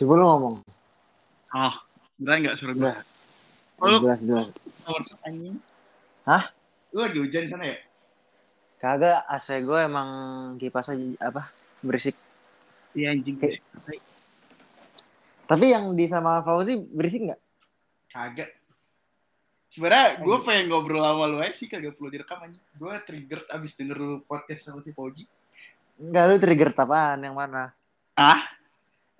Coba lu ngomong. Oh, beneran nggak suara gue? Oh, Jelas, jelas. Hah? Lu lagi hujan sana ya? Kagak, AC gue emang kipas aja apa berisik. Iya anjing. Kayak- Tapi yang di sama Fauzi berisik nggak? Kagak. Sebenarnya gue pengen ngobrol sama lu aja sih kagak perlu direkam anjing. Gue triggered abis denger lu podcast sama si Fauji. Enggak, lu trigger apaan? Yang mana? Ah?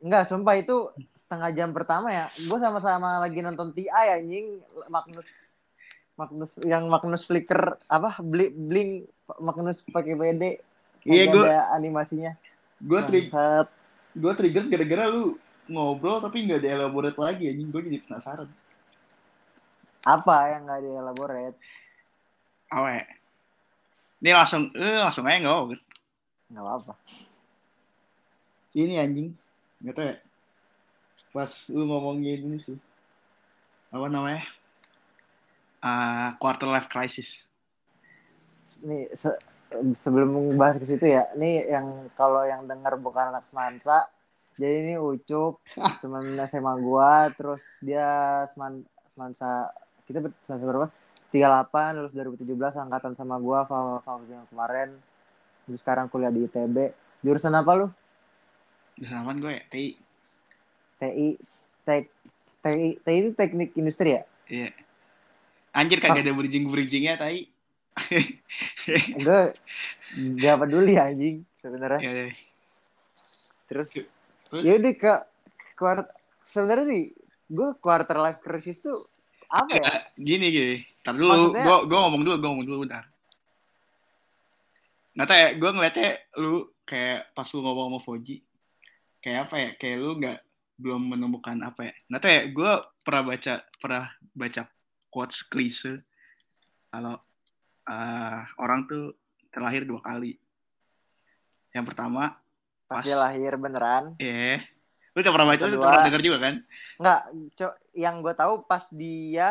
Enggak, sumpah itu setengah jam pertama ya. Gue sama-sama lagi nonton TI anjing Magnus Magnus yang Magnus Flicker apa bli, bling Magnus pakai BD. Iya, gua- ada animasinya. Gue tri Bangsat. gue trigger gara-gara lu ngobrol tapi nggak dielaborate lagi anjing. Gue jadi penasaran. apa yang nggak dielaborate? Awe. Ini langsung, eh, langsung aja nggak apa Nggak apa-apa. Ini anjing. Nggak tau ya. Pas lu ngomongin ini sih. Apa namanya? Ah, quarter life crisis. nih se- sebelum bahas ke situ ya, nih yang kalau yang dengar bukan anak semansa, jadi ini Ucup, teman SMA gua, terus dia seman, semansa kita semansa berapa? 38 lulus 2017 angkatan sama gua Fauzi yang kemarin. Terus sekarang kuliah di ITB. Jurusan apa lu? Sama gue ya, TI. TI Tek TI TI itu teknik industri ya? Iya. Anjir kagak ada bridging-bridgingnya, tai. Gue gak peduli anjing sebenarnya. ya deh. Terus ya udah ke kuart sebenarnya nih gue quarter life crisis tuh apa ya? Gini gini. Ntar dulu, gue gue ngomong dulu, gue ngomong dulu bentar. Nggak tahu ya, gue ngeliatnya lu kayak pas lu ngomong sama Foji, kayak apa ya, kayak lu nggak belum menemukan apa ya. Nggak tahu ya, gue pernah baca pernah baca quotes klise kalau eh, orang tuh terlahir dua kali. Yang pertama, Pas pas dia lahir beneran. ya, lu udah pernah baca, lu Kedua. udah pernah denger juga kan? Nggak, co- yang gue tahu pas dia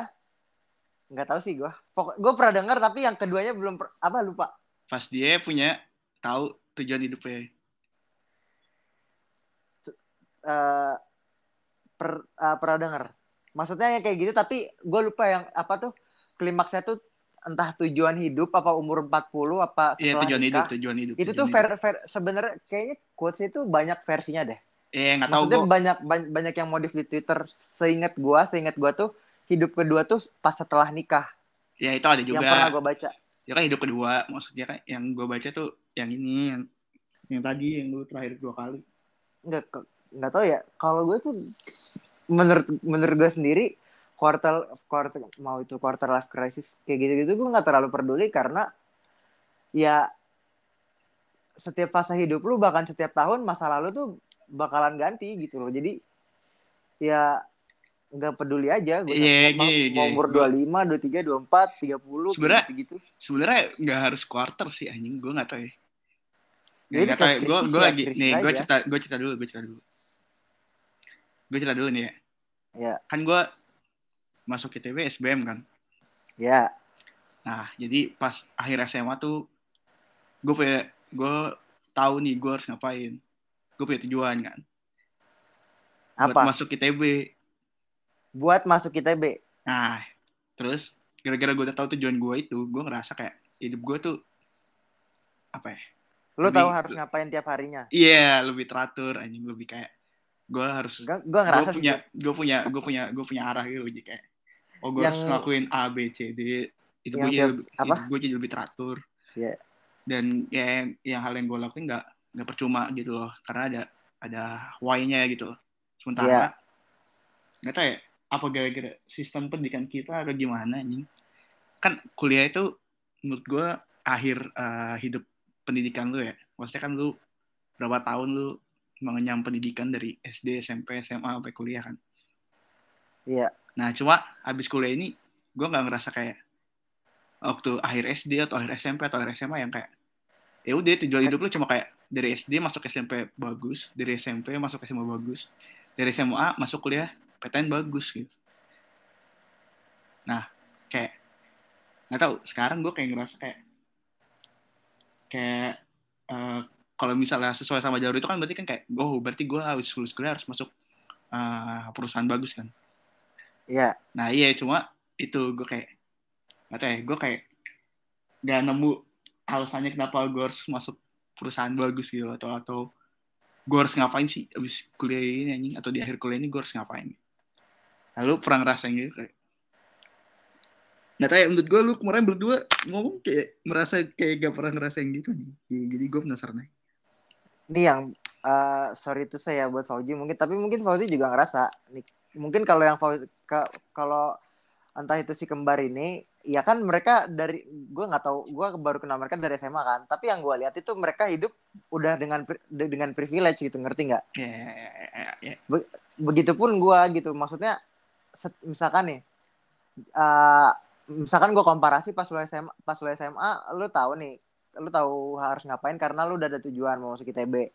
nggak tahu sih gue. Pokok gue pernah dengar tapi yang keduanya belum per- apa lupa. Pas dia punya tahu tujuan hidupnya. Eh per, eh, pernah dengar. Maksudnya yang kayak gitu tapi gue lupa yang apa tuh klimaksnya tuh entah tujuan hidup apa umur 40 apa Iya tujuan nikah. hidup, tujuan hidup. Itu tujuan tuh ver, ver, sebenarnya kayaknya quotes itu banyak versinya deh. Eh nggak tahu Maksudnya gue. banyak ban- banyak yang modif di Twitter. Seingat gua, seingat gua tuh hidup kedua tuh pas setelah nikah. Ya itu ada Yang pernah juga. gua baca. Ya kan hidup kedua, maksudnya kan yang gue baca tuh yang ini, yang yang tadi yang lu terakhir dua kali. Enggak nggak tahu ya. Kalau gue tuh menurut menurut gue sendiri quarter quarter mau itu quarter life crisis kayak gitu-gitu gue nggak terlalu peduli karena ya setiap fase hidup lu bahkan setiap tahun masa lalu tuh bakalan ganti gitu loh. Jadi ya nggak peduli aja gue Iya, mau, gini, mau gini. umur 25, 23, 24, 30 Sebenarnya- gitu. Sebenarnya nggak harus quarter sih anjing, gue nggak tahu ya. Nggak tahu ya. Gue gue ya, lagi nih, gue cerita gue cerita dulu, gue cerita dulu. Gue cerita dulu nih ya. Ya. Kan gue masuk ITB SBM kan. Ya, Nah, jadi pas akhir SMA tuh gue punya gue tahu nih gue harus ngapain. Gue punya tujuan kan. Buat apa? masuk ITB. Buat masuk ITB. Nah, terus gara-gara gue udah tahu tujuan gue itu, gue ngerasa kayak hidup gue tuh apa ya? Lu Lebih- tahu harus ngapain tiap harinya? Iya, lebih teratur anjing, lebih kayak gue harus gue ngerasa punya gue punya gue punya gue punya arah gitu jadi kayak oh gue harus ngelakuin A B C D itu gue jadi apa? gue jadi lebih teratur Iya. dan ya yang, yang hal yang gue lakuin nggak nggak percuma gitu loh karena ada ada why-nya gitu Iya. sementara nggak tahu ya apa gara-gara sistem pendidikan kita atau gimana anjing kan kuliah itu menurut gue akhir eh, hidup pendidikan lu ya maksudnya kan lu berapa tahun lu mengenyam pendidikan dari SD SMP SMA sampai kuliah kan Iya. Nah, cuma habis kuliah ini gue nggak ngerasa kayak waktu akhir SD atau akhir SMP atau akhir SMA yang kayak ya udah tujuan hidup lu cuma kayak dari SD masuk SMP bagus, dari SMP masuk SMA bagus, dari SMA masuk kuliah PTN bagus gitu. Nah, kayak nggak tahu sekarang gue kayak ngerasa kayak kayak eh, kalau misalnya sesuai sama jalur itu kan berarti kan kayak oh berarti gue harus lulus kuliah harus masuk uh, perusahaan bagus kan Iya. nah iya cuma itu gue kayak nggak tahu ya gue kayak gak nemu alasannya kenapa gue harus masuk perusahaan bagus gitu atau atau gue harus ngapain sih abis kuliah ini anjing atau di akhir kuliah ini gue harus ngapain lalu pernah ngerasain gitu kayak Nggak tahu ya, menurut gue lu kemarin berdua ngomong kayak merasa kayak gak pernah ngerasain gitu nih. Jadi gue penasaran aja. Ini yang uh, sorry itu saya buat Fauji mungkin tapi mungkin Fauji juga ngerasa nih mungkin kalau yang Fauji ka, kalau entah itu si kembar ini ya kan mereka dari gue nggak tahu gue baru kenal mereka dari SMA kan tapi yang gue lihat itu mereka hidup udah dengan dengan privilege gitu ngerti nggak yeah, yeah, yeah, yeah. Be begitupun gue gitu maksudnya misalkan nih uh, misalkan gue komparasi pas lu SMA pas lu SMA lu tahu nih lu tahu harus ngapain karena lu udah ada tujuan mau masuk ITB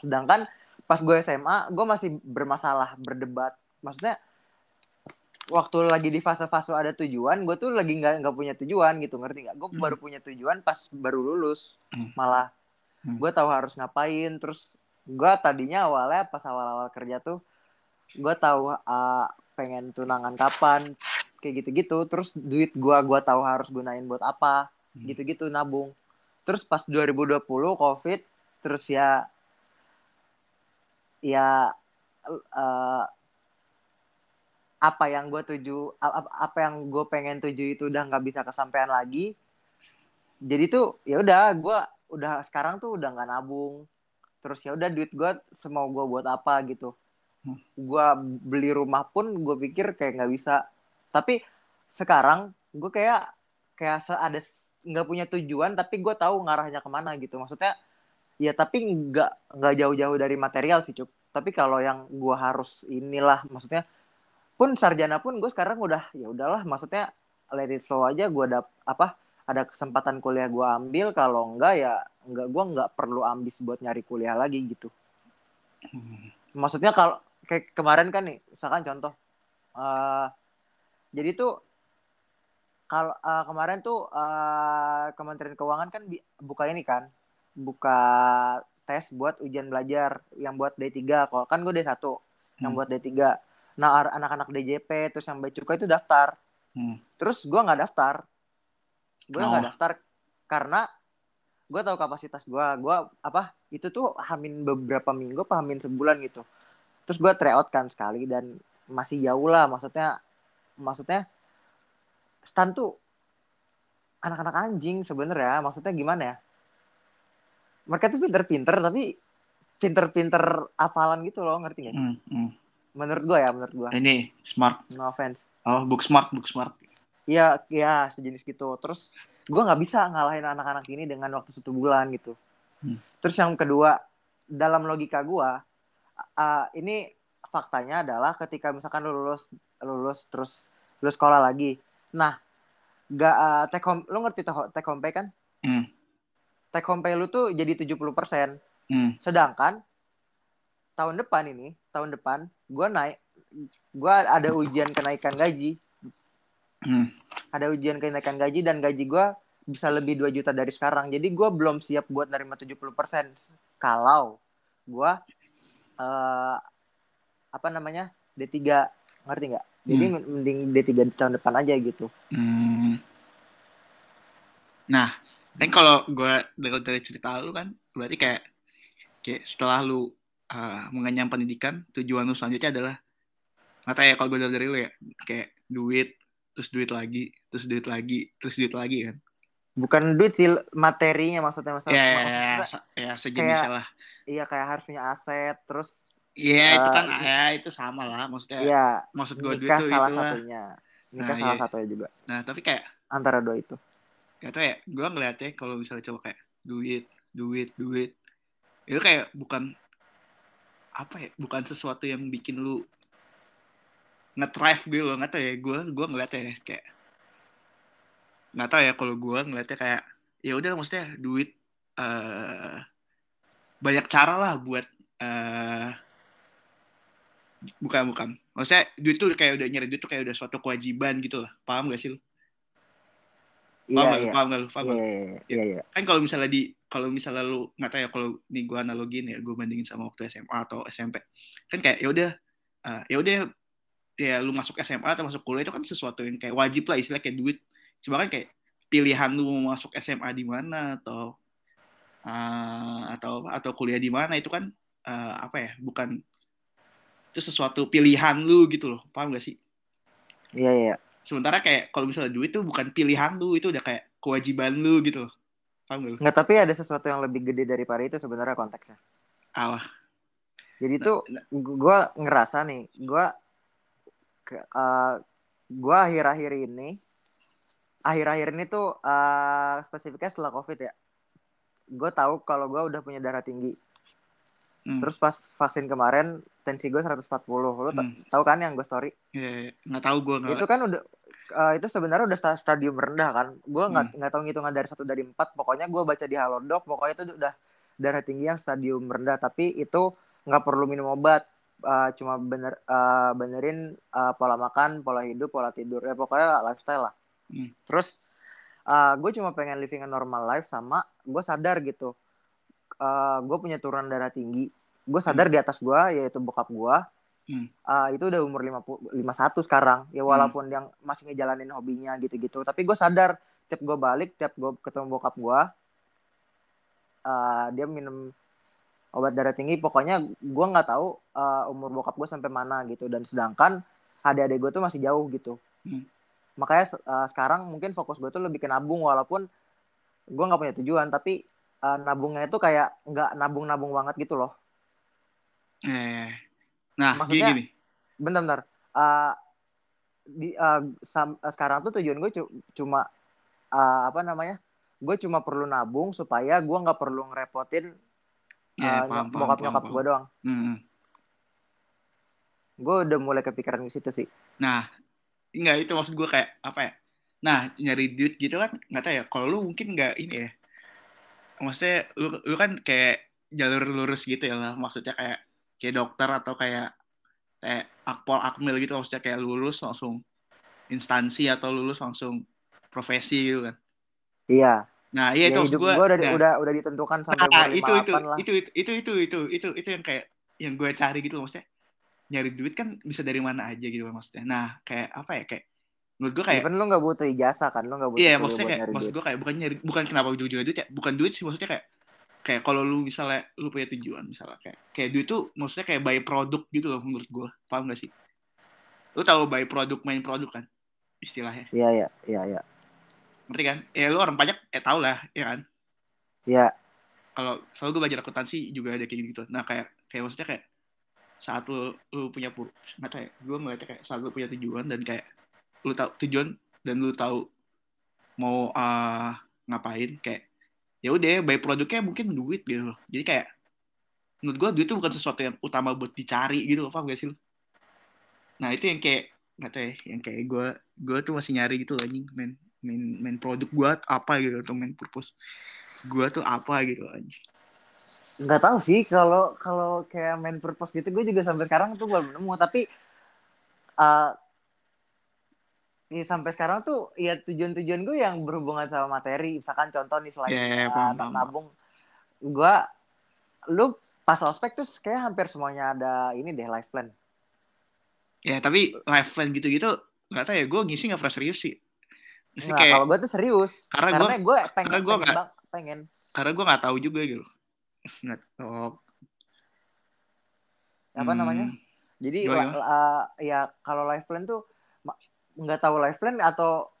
sedangkan pas gue SMA gue masih bermasalah berdebat maksudnya waktu lagi di fase-fase ada tujuan gue tuh lagi nggak nggak punya tujuan gitu ngerti nggak gue hmm. baru punya tujuan pas baru lulus hmm. malah hmm. gue tahu harus ngapain terus gue tadinya awalnya pas awal-awal kerja tuh gue tahu uh, pengen tunangan kapan kayak gitu-gitu terus duit gua gua tahu harus gunain buat apa hmm. gitu-gitu nabung terus pas 2020 covid terus ya ya uh, apa yang gue tuju apa, yang gue pengen tuju itu udah nggak bisa kesampaian lagi. Jadi tuh ya udah gue udah sekarang tuh udah nggak nabung. Terus ya udah duit gue semau gue buat apa gitu. Hmm. gue beli rumah pun gue pikir kayak nggak bisa. Tapi sekarang gue kayak kayak ada nggak punya tujuan tapi gue tahu ngarahnya ke mana gitu. Maksudnya ya tapi nggak nggak jauh-jauh dari material sih cuk. Tapi kalau yang gue harus inilah maksudnya pun sarjana pun gue sekarang udah ya udahlah maksudnya let it flow aja gue dap apa ada kesempatan kuliah gue ambil kalau enggak ya enggak gue nggak perlu ambis buat nyari kuliah lagi gitu. Maksudnya kalau kayak kemarin kan nih misalkan contoh uh, jadi tuh kalau uh, kemarin tuh uh, Kementerian Keuangan kan buka ini kan, buka tes buat ujian belajar yang buat D3. Kalau kan gue D1 hmm. yang buat D3. Nah, anak-anak DJP terus yang Cukai itu daftar. Hmm. Terus gue nggak daftar. Gue nggak oh. daftar karena gue tahu kapasitas gue. Gue apa? Itu tuh hamin beberapa minggu, hamin sebulan gitu. Terus gue tryout kan sekali dan masih jauh lah maksudnya maksudnya Stan tuh anak-anak anjing sebenarnya maksudnya gimana ya mereka tuh pinter-pinter tapi pinter-pinter apalan gitu loh ngerti gak sih mm, mm. menurut gue ya menurut gue ini smart no offense oh book smart book smart Iya, ya sejenis gitu. Terus gue nggak bisa ngalahin anak-anak ini dengan waktu satu bulan gitu. Hmm. Terus yang kedua, dalam logika gue, uh, ini faktanya adalah ketika misalkan lu lulus, lulus terus lu sekolah lagi, Nah, gak uh, eh, take home, lu ngerti take home pay kan? Hmm. Take home pay lu tuh jadi 70%. Hmm. Sedangkan tahun depan ini, tahun depan gue naik gue ada ujian kenaikan gaji. Hmm. Ada ujian kenaikan gaji dan gaji gue bisa lebih 2 juta dari sekarang. Jadi gue belum siap buat nerima 70% kalau gue uh, apa namanya D3 ngerti nggak? Jadi hmm. mending D3 tahun depan aja gitu. Hmm. Nah, kan kalau gue dari, dari cerita lu kan, berarti kayak kayak setelah lu uh, mengenyam pendidikan, tujuan lu selanjutnya adalah nggak ya kalau gue dari lu ya, kayak duit, terus duit lagi, terus duit lagi, terus duit lagi kan. Bukan duit sih materinya maksudnya maksudnya. Ya, ya, ya, ya sejenis lah. Iya kayak harus punya aset, terus Iya uh, itu kan ya itu sama lah maksudnya. Iya. Maksud gue duit itu salah itulah. satunya. Nikah nah, salah iya. satunya juga. Nah tapi kayak antara dua itu. Gak tau ya, gue ngeliatnya kalau misalnya coba kayak duit, duit, duit, itu kayak bukan apa ya, bukan sesuatu yang bikin lu nge-thrive gitu loh, nggak tau ya, gue gue ngeliatnya ya, kayak nggak tau ya kalau gue ngeliatnya kayak ya udah maksudnya duit uh, banyak cara lah buat uh, bukan bukan. Maksudnya duit tuh kayak udah nyari duit tuh kayak udah suatu kewajiban gitu lah. Paham gak sih lu? Iya, paham iya, gak, paham gak lu? Paham iya, iya, iya, iya. kan kalau misalnya di kalau misalnya lu nggak tahu ya kalau nih gue analogin ya gue bandingin sama waktu SMA atau SMP kan kayak ya udah uh, ya udah ya lu masuk SMA atau masuk kuliah itu kan sesuatu yang kayak wajib lah istilah kayak duit. Cuma kan kayak pilihan lu mau masuk SMA di mana atau uh, atau atau kuliah di mana itu kan uh, apa ya bukan itu sesuatu pilihan lu gitu loh. Paham gak sih? Iya iya. Sementara kayak kalau misalnya duit tuh bukan pilihan lu itu udah kayak kewajiban lu gitu loh. Paham gak lu? nggak tapi ada sesuatu yang lebih gede daripada itu sebenarnya konteksnya. Allah jadi tuh gue ngerasa nih gue uh, gue akhir-akhir ini akhir-akhir ini tuh uh, spesifiknya setelah covid ya. Gue tahu kalau gue udah punya darah tinggi hmm. terus pas vaksin kemarin tensi gue 140 lo hmm. tahu kan yang gue story? Yeah, nggak tahu gue itu kan udah uh, itu sebenarnya udah stadium rendah kan? Gue nggak hmm. nggak tahu ngitungan dari satu dari empat. Pokoknya gue baca di halodoc pokoknya itu udah darah tinggi yang stadium rendah. Tapi itu nggak perlu minum obat. Uh, cuma bener uh, benerin uh, pola makan pola hidup pola tidur. Ya pokoknya lifestyle lah. Hmm. terus uh, gue cuma pengen living a normal life sama gue sadar gitu uh, gue punya turun darah tinggi gue sadar hmm. di atas gue yaitu bokap gue hmm. uh, itu udah umur lima lima satu sekarang ya hmm. walaupun hmm. yang masih ngejalanin hobinya gitu-gitu tapi gue sadar tiap gue balik tiap gue ketemu bokap gue uh, dia minum obat darah tinggi pokoknya gue nggak tahu uh, umur bokap gue sampai mana gitu dan sedangkan adik-adik gue tuh masih jauh gitu hmm. makanya uh, sekarang mungkin fokus gue tuh lebih ke nabung walaupun gue nggak punya tujuan tapi uh, nabungnya itu kayak nggak nabung-nabung banget gitu loh eh nah maksudnya gini, bentar-bentar uh, di uh, sam, uh, sekarang tuh tujuan gue cuma uh, apa namanya gue cuma perlu nabung supaya gue nggak perlu ngerepotin bokap nyokap gue doang. Hmm. Gue udah mulai kepikiran di situ sih. Nah, enggak itu maksud gue kayak apa ya? Nah, nyari duit gitu kan nggak tahu ya. Kalau lu mungkin nggak ini ya. Maksudnya lu, lu kan kayak jalur lurus gitu ya lah. Maksudnya kayak kayak dokter atau kayak kayak akpol akmil gitu maksudnya kayak lulus langsung instansi atau lulus langsung profesi gitu kan. Iya. Nah, iya ya, itu gue udah, nah, udah udah ditentukan sampai nah, itu, itu, lah. Itu itu itu itu itu itu itu yang kayak yang gue cari gitu maksudnya. Nyari duit kan bisa dari mana aja gitu maksudnya. Nah, kayak apa ya kayak menurut gue kayak Even lu gak butuh ijazah kan lu gak butuh Iya, maksudnya kayak maksud gue kayak bukan nyari bukan kenapa ujung-ujungnya duit ya, bukan duit sih maksudnya kayak kayak kalau lu misalnya lu punya tujuan misalnya kayak kayak duit tuh maksudnya kayak buy produk gitu loh menurut gue. Paham gak sih? Lu tahu buy produk main produk kan istilahnya? Iya, iya, iya, iya ngerti kan ya lu orang banyak eh tau lah ya kan Iya. Kalau selalu gue belajar akuntansi juga ada kayak gitu. Nah kayak kayak maksudnya kayak saat lu, lu punya pur nggak tahu ya gue ngeliatnya kayak saat lu punya tujuan dan kayak lu tahu tujuan dan lu tahu mau uh, ngapain kayak ya udah by produknya mungkin duit gitu loh. Jadi kayak menurut gue duit itu bukan sesuatu yang utama buat dicari gitu loh paham gak sih lu? Nah itu yang kayak nggak tahu ya yang kayak gue gue tuh masih nyari gitu loh anjing men main main produk gue apa gitu atau main purpose gue tuh apa gitu aja nggak tahu sih kalau kalau kayak main purpose gitu gue juga sampai sekarang tuh belum nemu tapi uh, ya sampai sekarang tuh ya tujuan-tujuan gue yang berhubungan sama materi misalkan contoh nih selain yeah, paham, nabung gue lu pas ospek tuh kayak hampir semuanya ada ini deh life plan ya tapi life plan gitu-gitu nggak tahu ya gue ngisi nggak pernah serius sih nah, kayak, kalau gue tuh serius. Karena, karena gue pengen, karena gue pengen, gak, pengen. Karena gue nggak tahu juga gitu. Nggak oh. Apa hmm. namanya? Jadi uh, ya kalau life plan tuh nggak tahu life plan atau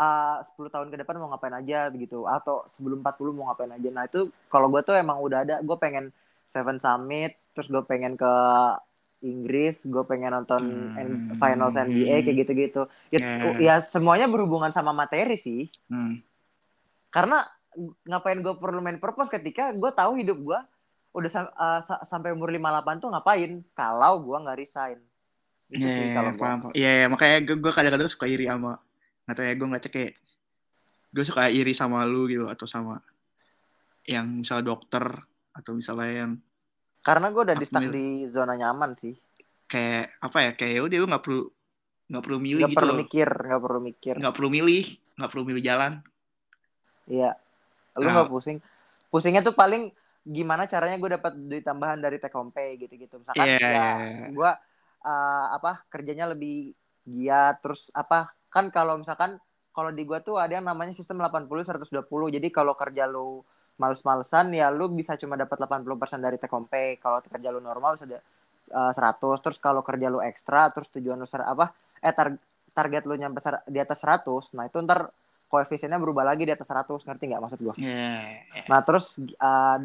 uh, 10 tahun ke depan mau ngapain aja gitu atau sebelum 40 mau ngapain aja. Nah, itu kalau gue tuh emang udah ada gue pengen Seven Summit terus gue pengen ke Inggris, gue pengen nonton hmm. Finals NBA kayak gitu-gitu. Ya, yeah. ya semuanya berhubungan sama materi sih. Hmm. Karena ngapain gue perlu main purpose ketika gue tahu hidup gue udah sam uh, sampai umur 58 tuh ngapain kalau gue nggak resign. Itu yeah, sih kalau gue. Iya, yeah, makanya gue kadang-kadang suka iri sama nggak tahu ya gue ngeliatnya kayak gue suka iri sama lu gitu atau sama yang misalnya dokter atau misalnya yang karena gue udah di stuck di zona nyaman sih. Kayak apa ya? Kayak ya udah lu nggak perlu nggak perlu milih gak gitu perlu loh. mikir, nggak perlu mikir. Nggak perlu milih, nggak perlu milih jalan. Iya. Lu nggak nah. pusing. Pusingnya tuh paling gimana caranya gue dapat duit tambahan dari take home pay gitu-gitu. Misalkan yeah. ya gue uh, apa kerjanya lebih giat terus apa kan kalau misalkan kalau di gua tuh ada yang namanya sistem 80 120 jadi kalau kerja lu males-malesan ya lu bisa cuma dapat 80% dari take home pay. Kalau kerja lu normal bisa uh, 100 terus kalau kerja lu ekstra terus tujuan lu apa eh tar target lu nyampe di atas 100 nah itu ntar koefisiennya berubah lagi di atas 100 ngerti nggak maksud gua? Yeah, yeah. nah terus uh,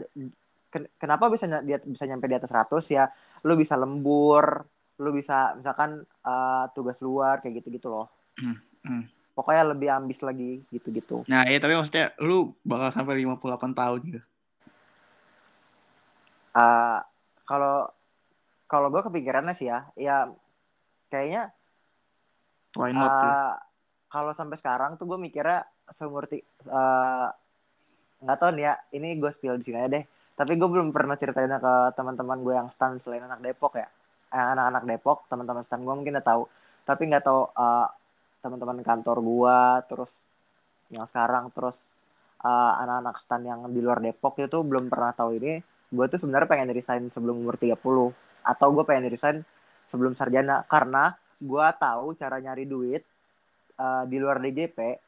kenapa bisa dia bisa nyampe di atas 100 ya lu bisa lembur lu bisa misalkan uh, tugas luar kayak gitu-gitu loh. Hmm, hmm. pokoknya lebih ambis lagi gitu-gitu. Nah ya tapi maksudnya lu bakal sampai 58 tahun gitu? Uh, kalau kalau gue kepikirannya sih ya ya kayaknya Why not, uh, kalau sampai sekarang tuh gue mikirnya seumur uh, nggak tahu nih ya ini gue spill di sini aja deh. Tapi gue belum pernah ceritain ke teman-teman gue yang stan selain anak Depok ya anak-anak Depok teman-teman stan gue mungkin udah tahu. Tapi nggak tahu uh, teman-teman kantor gue terus yang sekarang terus uh, anak-anak stan yang di luar Depok itu belum pernah tahu ini. Gue tuh sebenarnya pengen resign sebelum umur 30 atau gue pengen resign sebelum sarjana. Karena gue tahu cara nyari duit uh, di luar DJP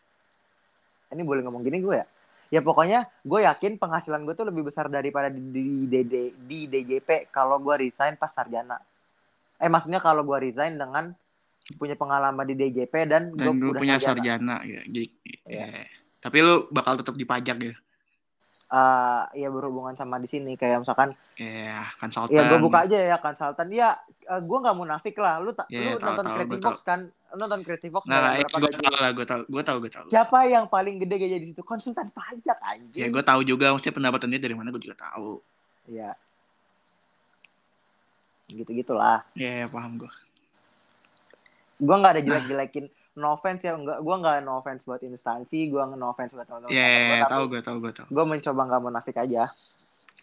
ini boleh ngomong gini gue ya? Ya pokoknya gue yakin penghasilan gue tuh lebih besar daripada di di, di, di, di DJP kalau gue resign pas sarjana eh maksudnya kalau gue resign dengan punya pengalaman di DJP dan, dan gue punya sarjana, sarjana ya. Jadi, ya. ya. tapi lu bakal tetap dipajak ya? Uh, ya berhubungan sama di sini. Kayak misalkan ya konsultan ya gue buka aja ya konsultan. Ya uh, gue nggak munafik lah. Lu tak yeah, lu tahu, nonton tahu, Creative Box kan? Nonton Creative Box nah, ya, gue tahu lah gue tahu gue tahu gue tahu. Siapa yang paling gede gaji di situ? Konsultan pajak anjing. Ya gue tahu juga maksudnya pendapatannya dari mana gue juga tahu. Ya gitu gitulah ya yeah, paham gue gue nggak ada jelek jelekin no offense ya enggak gue nggak no offense buat instansi gue no offense buat teman-teman yeah, yeah, tahu gue tahu gue tahu gue mencoba nggak munafik aja.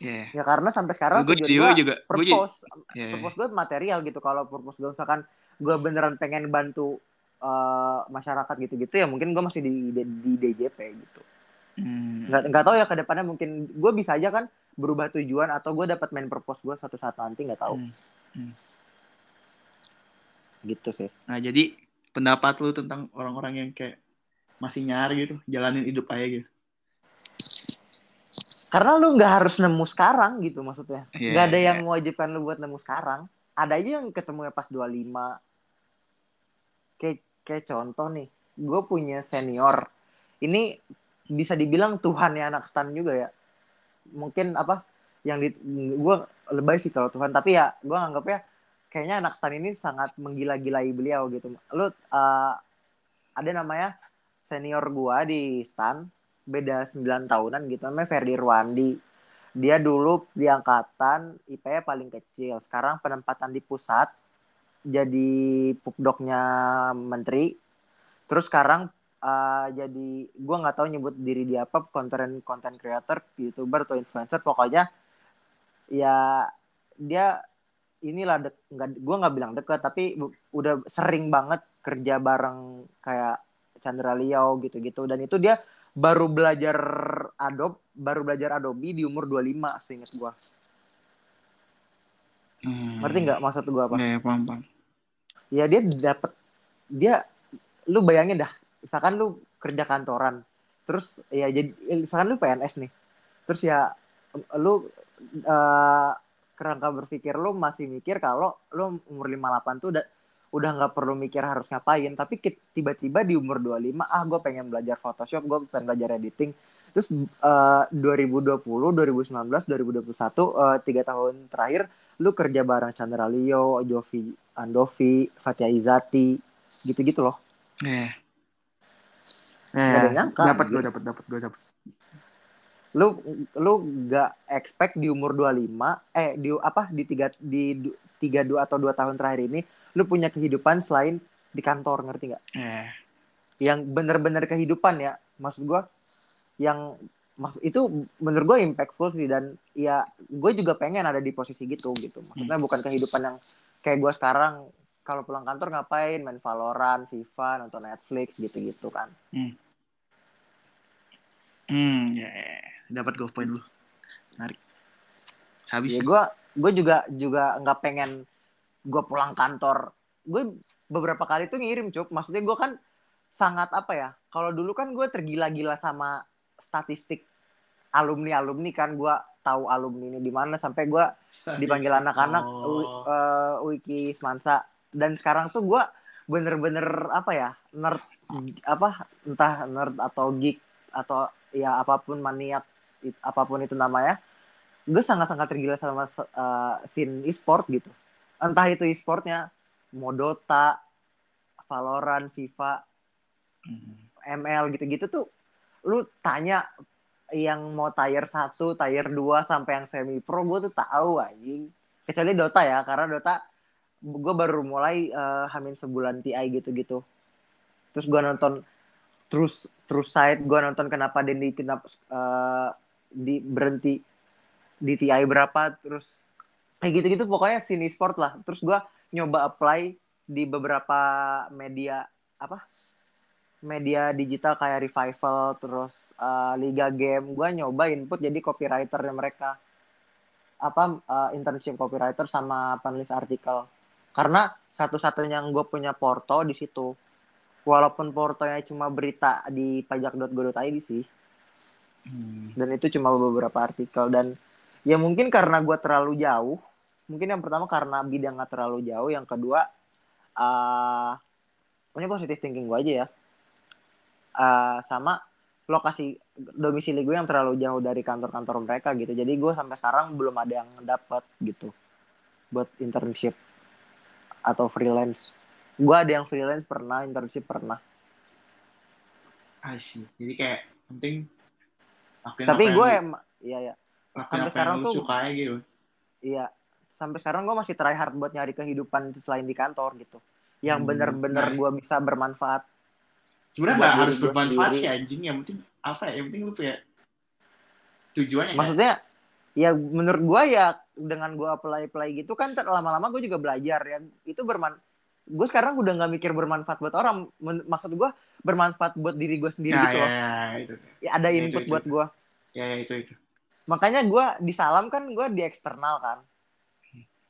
Yeah. ya karena sampai sekarang gue juga, juga purpose gue, yeah, purpose gue material gitu. Kalau purpose gue misalkan gue beneran pengen bantu uh, masyarakat gitu-gitu ya mungkin gue masih di, di, di DJP gitu. Hmm. nggak nggak tahu ya ke depannya mungkin gue bisa aja kan berubah tujuan atau gue dapat main purpose gue satu saat nanti nggak tahu. Hmm. Hmm. gitu sih nah jadi pendapat lu tentang orang-orang yang kayak masih nyari gitu, jalanin hidup aja gitu? Karena lu nggak harus nemu sekarang gitu maksudnya. Yeah, gak ada yeah. yang mewajibkan lu buat nemu sekarang. Ada aja yang ketemu ya pas 25. Kayak, kayak contoh nih, gue punya senior. Ini bisa dibilang Tuhan ya anak stan juga ya. Mungkin apa yang di gue lebay sih kalau Tuhan tapi ya gue anggapnya kayaknya anak stan ini sangat menggila-gilai beliau gitu. Lu uh, ada namanya senior gua di stan beda 9 tahunan gitu namanya Ferdi Rwandi. Dia dulu di angkatan IP paling kecil. Sekarang penempatan di pusat jadi pupdoknya menteri. Terus sekarang uh, jadi gua nggak tahu nyebut diri dia apa konten konten creator, youtuber atau influencer pokoknya ya dia inilah dek nggak gue nggak bilang dekat tapi udah sering banget kerja bareng kayak Chandra Liao gitu-gitu dan itu dia baru belajar Adobe baru belajar Adobe di umur 25 seingat gue hmm. ngerti nggak maksud gue apa? Ya, paham, paham. Ya dia dapat dia lu bayangin dah misalkan lu kerja kantoran terus ya jadi misalkan lu PNS nih terus ya lu uh, kerangka berpikir lu masih mikir kalau lu umur 58 tuh udah udah nggak perlu mikir harus ngapain. Tapi tiba-tiba di umur 25 ah gue pengen belajar Photoshop gue pengen belajar editing. Terus uh, 2020 2019 2021 uh, tiga tahun terakhir lu kerja bareng Chandra Leo Jovi Andovi Fatia Izati gitu-gitu loh. Eh yeah. eh, dapat gue dapat dapat gue dapat lu lu nggak expect di umur 25 eh di apa di tiga di tiga dua atau dua tahun terakhir ini lu punya kehidupan selain di kantor ngerti nggak? Eh. Yang bener-bener kehidupan ya maksud gua yang maksud itu menurut gue impactful sih dan ya gue juga pengen ada di posisi gitu gitu maksudnya hmm. bukan kehidupan yang kayak gue sekarang kalau pulang kantor ngapain main Valorant, FIFA, nonton Netflix gitu-gitu kan. Hmm. Hmm, ya, yeah. Ya dapat go point lu. Menarik. Habis ya gue gue juga juga nggak pengen gue pulang kantor. Gue beberapa kali tuh ngirim cuk. Maksudnya gue kan sangat apa ya kalau dulu kan gue tergila-gila sama statistik alumni alumni kan. Gue tahu alumni ini di mana sampai gue dipanggil anak-anak Oh. uh, wiki semansa dan sekarang tuh gue bener-bener apa ya nerd apa entah nerd atau geek atau ya apa pun maniak apa pun itu namanya gue sangat-sangat tergila sama uh, scene e-sport gitu entah itu e-sportnya mau Dota Valorant FIFA Hmm. ML gitu-gitu tuh lu tanya yang mau tier 1, tier 2 sampai yang semi pro gue tuh tahu anjing. Kecuali Dota ya, karena Dota gue baru mulai eh, hamin sebulan TI gitu-gitu. Terus gue nonton terus terus side gue nonton kenapa Dendi kenapa eh, di berhenti di TI berapa terus kayak gitu-gitu pokoknya sini sport lah. Terus gue nyoba apply di beberapa media apa media digital kayak revival terus uh, liga game. Gue nyoba input jadi copywriternya mereka. Apa uh, internship copywriter sama penulis artikel. Karena satu-satunya yang gue punya porto di situ walaupun portonya cuma berita di pajak.go.id sih. Hmm. dan itu cuma beberapa artikel. Dan ya mungkin karena gue terlalu jauh. Mungkin yang pertama karena bidangnya terlalu jauh. Yang kedua uh, ini positive thinking gue aja ya. Uh, sama lokasi domisili gue yang terlalu jauh dari kantor-kantor mereka gitu. Jadi gue sampai sekarang belum ada yang dapat gitu buat internship atau freelance gue ada yang freelance pernah internship pernah see. Jadi kayak penting tapi gue yang, em- iya ya sampai sekarang tuh- suka gitu. Iya, sampai sekarang gue masih try hard buat nyari kehidupan selain di kantor gitu. Yang Hmm, bener-bener nah. gue bisa bermanfaat. Sebenarnya nggak harus bermanfaat sih anjing. Yang penting apa ya? Yang penting lu punya tujuannya kan? Maksudnya, ya menurut gue ya dengan gue apply-apply gitu kan lama-lama gue juga belajar ya. Itu berman. Gue sekarang udah nggak mikir bermanfaat buat orang. Men- maksud gue bermanfaat buat diri gue sendiri ya, gitu ya, loh. ya, itu. Ya, ada Itu, input itu, buat gue. Ya, ya, itu itu. Makanya gue di salam kan gue di eksternal kan.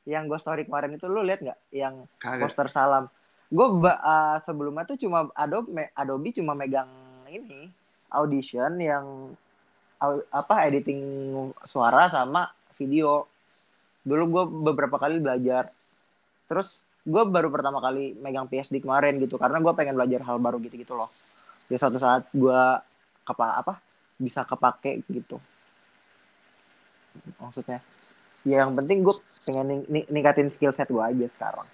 Yang gue story kemarin itu lu lihat nggak? Yang Kagak. poster salam. Gue sebelumnya tuh cuma Adobe Adobe cuma megang ini audition yang au- apa editing suara sama video. Dulu gue beberapa kali belajar. Terus gue baru pertama kali megang PSD kemarin gitu karena gue pengen belajar hal baru gitu-gitu loh. Di suatu saat gue apa apa bisa kepake gitu. Maksudnya ya yang penting gue pengen ning- ning- ningkatin skill set gue aja sekarang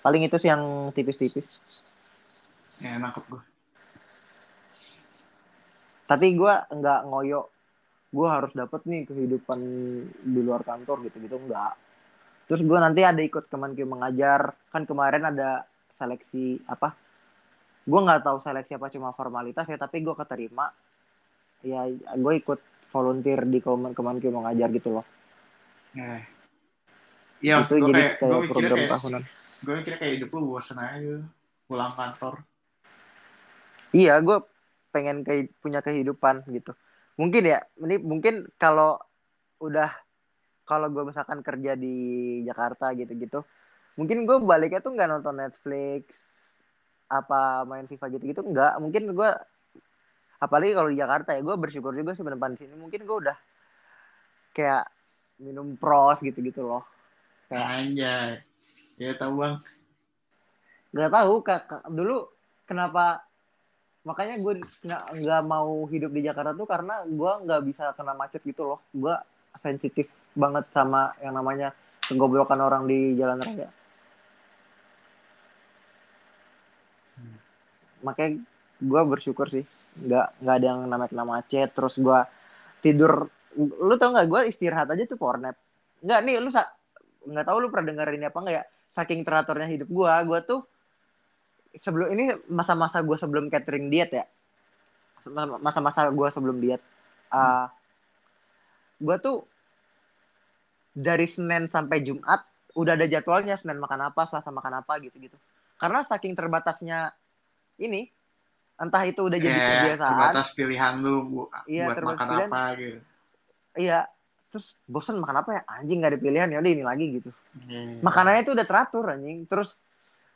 paling itu sih yang tipis-tipis Ya, nangkep gue. tapi gue nggak ngoyo gue harus dapet nih kehidupan di luar kantor gitu-gitu enggak terus gue nanti ada ikut kemenki mengajar kan kemarin ada seleksi apa gue nggak tahu seleksi apa cuma formalitas ya tapi gue keterima ya gue ikut volunteer di kemen kemenki mengajar gitu loh Ya. Ya, itu gue jadi kayak, gue kayak mikirnya program kayak, tahunan gue mikirnya kayak hidup lu bosan aja. Pulang kantor. Iya, gue pengen ke, punya kehidupan gitu. Mungkin ya, ini mungkin kalau udah kalau gue misalkan kerja di Jakarta gitu-gitu, mungkin gue baliknya tuh nggak nonton Netflix, apa main FIFA gitu-gitu nggak. Mungkin gue apalagi kalau di Jakarta ya, gue bersyukur juga sih di sini. Mungkin gue udah kayak minum pros gitu-gitu loh. Kayak Anjay. Ya tahu bang. nggak tahu kak, kak- dulu kenapa makanya gue nggak mau hidup di Jakarta tuh karena gue nggak bisa kena macet gitu loh gue sensitif banget sama yang namanya kegoblokan orang di jalan raya. Makanya gue bersyukur sih nggak nggak ada yang namanya kena macet terus gue tidur. Lu tau nggak gue istirahat aja tuh power nap. Nggak nih lu nggak tahu lu pernah dengerin apa nggak ya saking teraturnya hidup gue gue tuh sebelum ini masa-masa gue sebelum catering diet ya. Masa-masa gue sebelum diet. Uh, gue tuh dari Senin sampai Jumat udah ada jadwalnya Senin makan apa Selasa makan apa gitu-gitu. Karena saking terbatasnya ini entah itu udah jadi Ya, kebiasaan. terbatas pilihan lu bu- Iya, buat makan pilihan. apa gitu. iya terus bosan makan apa ya? Anjing nggak ada pilihan ya udah ini lagi gitu. Hmm. makanannya itu udah teratur anjing. Terus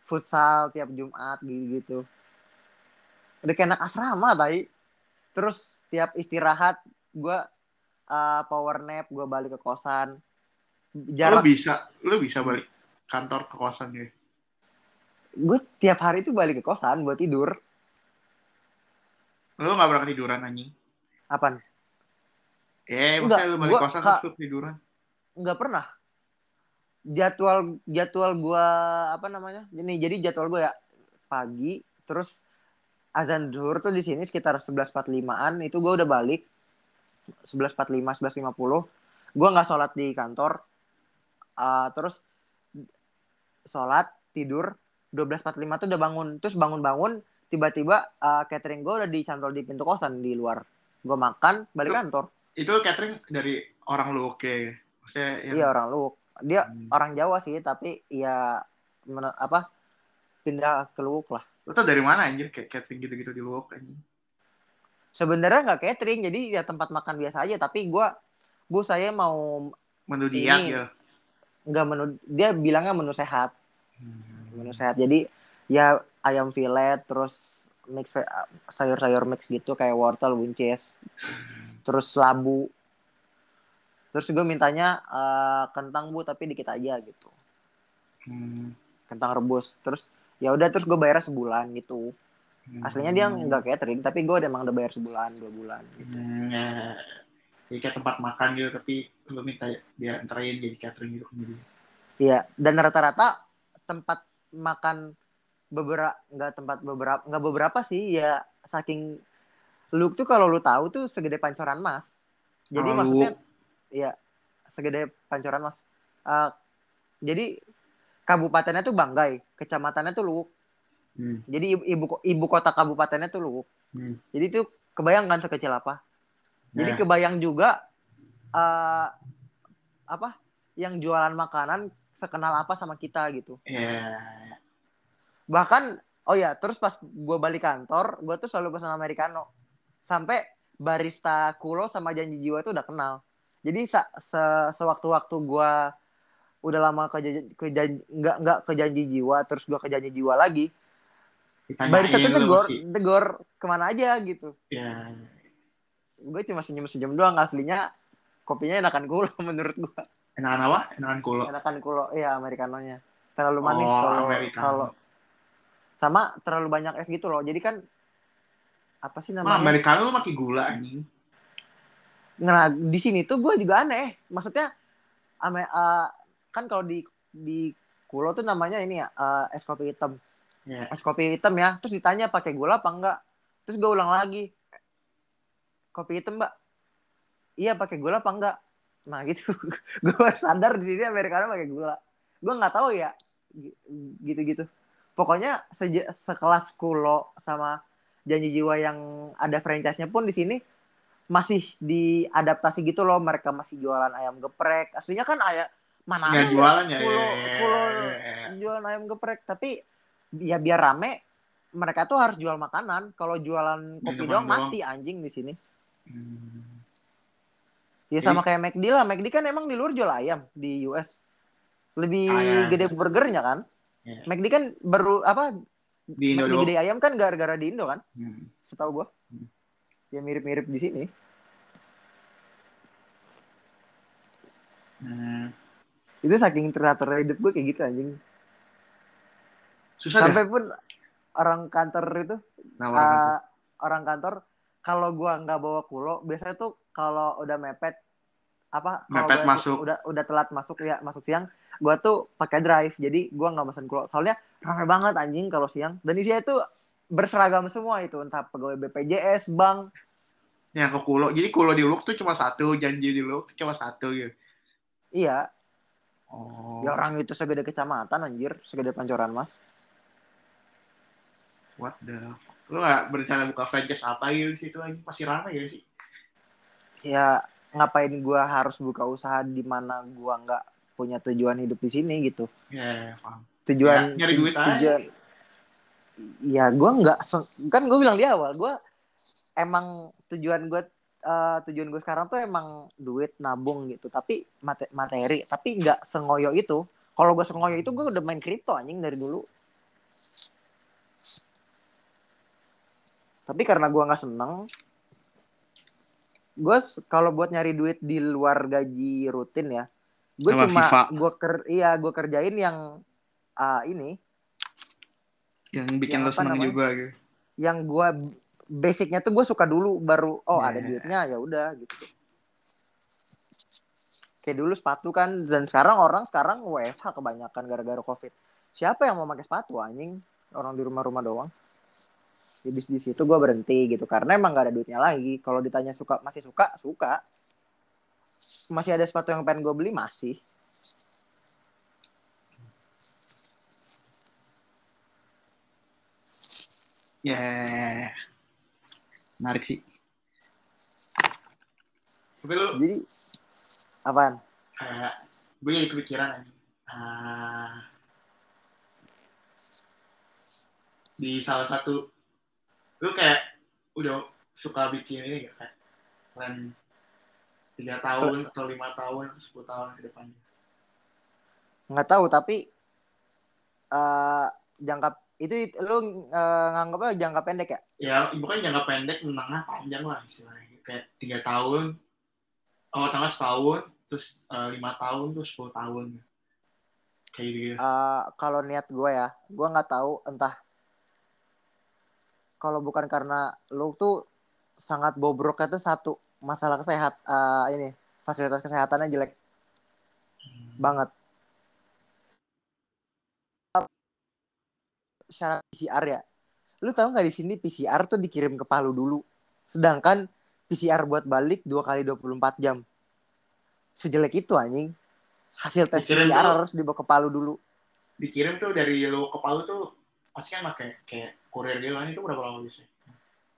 futsal tiap Jumat gitu udah kayak anak asrama tadi terus tiap istirahat gue uh, power nap gue balik ke kosan Lu jarak bisa, lu bisa balik kantor ke kosan gitu. gue tiap hari itu balik ke kosan buat tidur. Lu gak berangkat tiduran anjing. apaan? Eh, Enggak, maksudnya lu balik gua- kosan terus lu tiduran. nggak pernah. Jadwal jadwal gue apa namanya? Ini jadi jadwal gue ya pagi terus azan zuhur tuh di sini sekitar 11.45an itu gue udah balik. 11.45 11.50 gue nggak sholat di kantor Ah, terus sholat tidur 12.45 tuh udah bangun terus bangun-bangun tiba-tiba ah, catering gue udah dicantol di pintu kosan di luar gue makan balik Tuh. kantor Itu catering dari orang lu oke. Maksudnya yang iya orang Luwuk dia Hmm. orang Jawa sih tapi ya men- apa pindah ke Luwuk lah Lu tau dari mana anjir kayak catering gitu-gitu di Luwuk anjing? sebenarnya nggak catering jadi ya tempat makan biasa aja tapi gua bu saya mau Menu diet ya. Nggak menu dia bilangnya menu sehat Hmm. menu sehat jadi ya ayam filet terus mix sayur-sayur mix gitu kayak wortel buncis terus labu terus gue mintanya eh, kentang bu tapi dikit aja gitu Hmm. kentang rebus terus ya udah terus gue bayar sebulan gitu Hmm. aslinya dia nggak catering tapi gue emang udah bayar sebulan dua bulan gitu Hmm. Jadi kayak tempat makan gitu tapi lu minta dia anterin jadi catering gitu jadi. iya dan rata-rata tempat makan beberapa nggak tempat beberapa nggak beberapa sih ya saking lu tuh kalau lu tahu tuh segede pancoran mas jadi Kalau maksudnya Luwuk. ya segede pancoran mas Eh, jadi kabupatennya tuh Banggai kecamatannya tuh Luwuk Hmm. jadi ibu ibu, kota kabupatennya tuh Luwuk Hmm. jadi tuh kebayang kan sekecil apa Jadi Nah. kebayang juga eh apa yang jualan makanan sekenal apa sama kita gitu. Ya. Bahkan oh ya, terus pas gue balik kantor, gue tuh selalu pesan americano. Sampai barista Kulo sama Janji Jiwa itu udah kenal. Jadi sa- se- sewaktu-waktu gue udah lama ke, ke nggak nggak ke Janji Jiwa, terus gue ke Janji Jiwa lagi. Ditanyain barista tuh negor, masih. negor ke mana aja gitu. Ya. Gue cuma senyum-senyum doang aslinya kopinya enakan Kulo menurut gue. Enakan apa? Enakan kulo. enakan kulo iya americanonya terlalu manis Oh, kalau kalau sama terlalu banyak es gitu loh jadi kan apa sih namanya americano lu pakai gula anjing. nah di sini tuh gue juga aneh maksudnya ame, eh, kan kalau di di kulo tuh namanya ini ya eh, es kopi hitam Ya. es kopi hitam ya terus ditanya pakai gula apa enggak terus gue ulang lagi kopi hitam mbak. Iya pakai gula apa enggak? Nah gitu. Gue sadar di sini americano pakai gula. Gue nggak tahu ya gitu gitu pokoknya seje- sekelas kulo sama janji jiwa yang ada franchise-nya pun di sini masih diadaptasi gitu loh. Mereka masih jualan ayam geprek. Aslinya kan ayam mana ada jualan ya. kulo ya, kulo ya, ya. jualan ayam geprek. Tapi ya biar rame mereka tuh harus jual makanan. Kalau jualan kopi doang doang. mati anjing di sini Hmm. ya Jadi- sama kayak McD lah McD kan emang di luar jual ayam di US lebih Ayam. gede burgernya kan Iya. McD kan baru apa Di Indo McD gede ayam kan gara-gara di Indo kan Hmm. setahu gua Hmm. ya mirip-mirip di sini Hmm. itu saking teratur hidup gue kayak gitu anjing Susah sampai pun orang kantor itu nawarin itu. uh, orang kantor kalau gua nggak bawa kulo biasanya tuh kalau udah mepet apa Mepet masuk. udah udah telat masuk ya masuk siang gua tuh pakai drive jadi gua nggak pesen kulo soalnya ramai banget anjing kalau siang dan isinya itu berseragam semua itu entah pegawai BPJS bank yang ke kulo. Jadi kulo di tuh cuma satu, janji di tuh cuma satu gitu. iya Oh. ya orang itu segede kecamatan anjir segede pancoran mas What the fuck? Lu gak berencana buka franchise apa gitu di situ aja? Pasti ramai ya sih? ya ngapain gua harus buka usaha di mana gua nggak punya tujuan hidup di sini gitu Ya, paham. tujuan Ya, nyari duit aja. tujuan ya gue nggak kan gue bilang di awal gue emang tujuan gue uh, tujuan gue sekarang tuh emang duit nabung gitu tapi mate materi tapi nggak sengoyo itu kalau gue sengoyo itu gue udah main kripto anjing dari dulu tapi karena gue nggak seneng gue kalau buat nyari duit di luar gaji rutin ya gue cuma gue ker iya gue kerjain yang uh, ini. Yang bikin yang lo seneng juga gitu. Yang gue basicnya tuh gue suka dulu baru oh yeah. ada duitnya ya udah gitu. Kayak dulu sepatu kan dan sekarang orang sekarang WFH kebanyakan gara-gara covid. Siapa yang mau pakai sepatu anjing? Orang di rumah-rumah doang di di situ gue berhenti gitu. Karena emang gak ada duitnya lagi. Kalau ditanya suka masih suka suka. Masih ada sepatu yang pengen gue beli masih. Ya yeah menarik sih. Tapi lu jadi apaan? Kayak gue jadi kepikiran aja uh, di salah satu lu kayak udah suka bikin ini gak kayak plan tiga tahun atau lima tahun atau sepuluh tahun ke depannya nggak tahu tapi uh, jangka itu lu uh, nganggapnya jangka pendek ya? Ya, bukan jangka pendek, menengah, panjang lah istilahnya. Kayak tiga tahun, oh tanggal setahun, terus uh, lima tahun, terus sepuluh tahun. Kayak gitu. Uh, kalau niat gue ya, gue nggak tahu entah kalau bukan karena lu tuh sangat bobroknya tuh satu masalah kesehat uh, ini fasilitas kesehatannya jelek hmm. banget syarat PCR ya. Lu tahu nggak di sini PCR tuh dikirim ke Palu dulu. Sedangkan PCR buat balik dua kali 24 jam. Sejelek itu anjing. Hasil tes dikirim PCR tuh, harus dibawa ke Palu dulu. Dikirim tuh dari lu ke Palu tuh pasti kan pakai kayak kurir dia lah itu berapa lama bisa?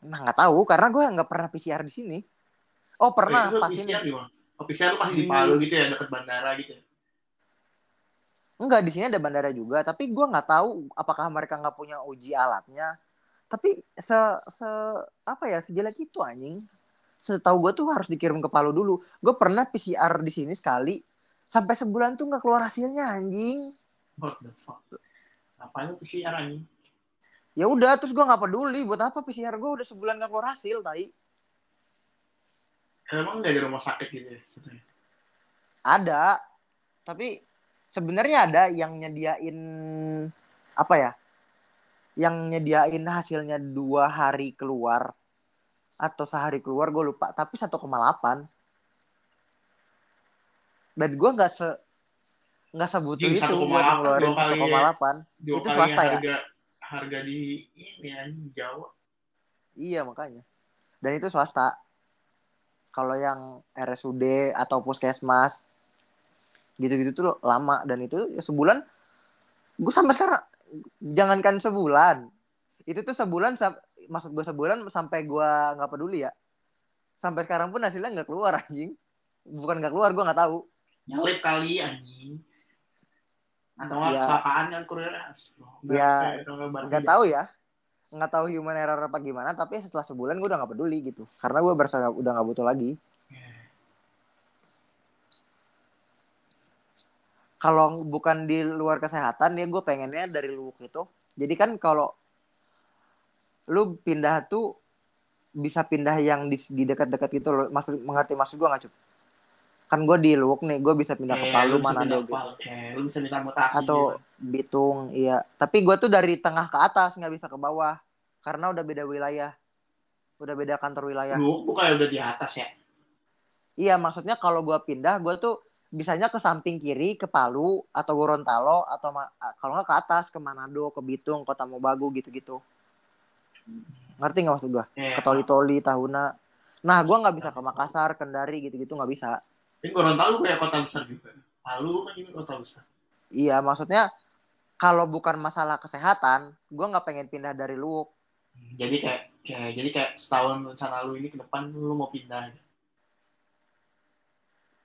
Nah nggak tahu karena gue nggak pernah PCR di sini. Oh pernah oh, pas PCR ini. Oh, PCR pasti di Palu gitu ya dekat bandara gitu. Ya? Enggak, di sini ada bandara juga, tapi gue nggak tahu apakah mereka nggak punya uji alatnya. Tapi se, se apa ya sejelek itu anjing. Setahu gue tuh harus dikirim ke Palu dulu. Gue pernah PCR di sini sekali, sampai sebulan tuh nggak keluar hasilnya anjing. What the fuck? Apa PCR anjing? Ya udah, terus gue nggak peduli. Buat apa PCR gue udah sebulan nggak keluar hasil, tai. Emang nggak di rumah sakit gitu ya? Ada, tapi sebenarnya ada yang nyediain apa ya yang nyediain hasilnya dua hari keluar atau sehari keluar gue lupa tapi 1,8 dan gue nggak se nggak sebutuh Jing, itu buat ngeluarin 1,8 itu swasta ya harga, harga di ini ya, di Jawa. Iya makanya. Dan itu swasta. Kalau yang RSUD atau puskesmas gitu-gitu tuh lama. Dan itu ya sebulan gue sampai sekarang jangankan sebulan itu tuh sebulan maksud gue sebulan sampai gue nggak peduli ya. Sampai sekarang pun hasilnya nggak keluar anjing. Bukan nggak keluar gue nggak tahu. Nyalip kali anjing atau ya. kecelakaan kan kurir ya nggak tahu ya. Nggak tahu human error apa gimana tapi setelah sebulan gue udah nggak peduli gitu. Karena gue berasa udah nggak butuh lagi. Kalau bukan di luar kesehatan ya gue pengennya dari lu itu. Jadi kan kalau lu pindah tuh bisa pindah yang di, di dekat-dekat gitu loh. Maksud mengerti maksud gue nggak cuy kan gue di Luwuk nih gue bisa pindah ke Palu mana gitu. Lu bisa mutasi atau juga. Bitung iya. Tapi gue tuh dari tengah ke atas nggak bisa ke bawah. Karena udah beda wilayah. Udah beda kantor wilayah. Lu bukan udah di atas ya? Iya maksudnya kalau gue pindah gue tuh bisanya ke samping kiri ke Palu atau Gorontalo atau kalau nggak ke atas ke Manado ke Bitung Kota Mobagu gitu-gitu. Ngerti nggak maksud gue yeah. ke Toli-Toli Tahuna. Nah gue nggak bisa ke Makassar Kendari gitu-gitu nggak bisa ini Gorontalo kayak kota besar juga Palu kan juga kota besar iya maksudnya kalau bukan masalah kesehatan gue nggak pengen pindah dari Luwuk jadi kayak, kayak jadi kayak setahun rencana lu ini ke depan lu mau pindah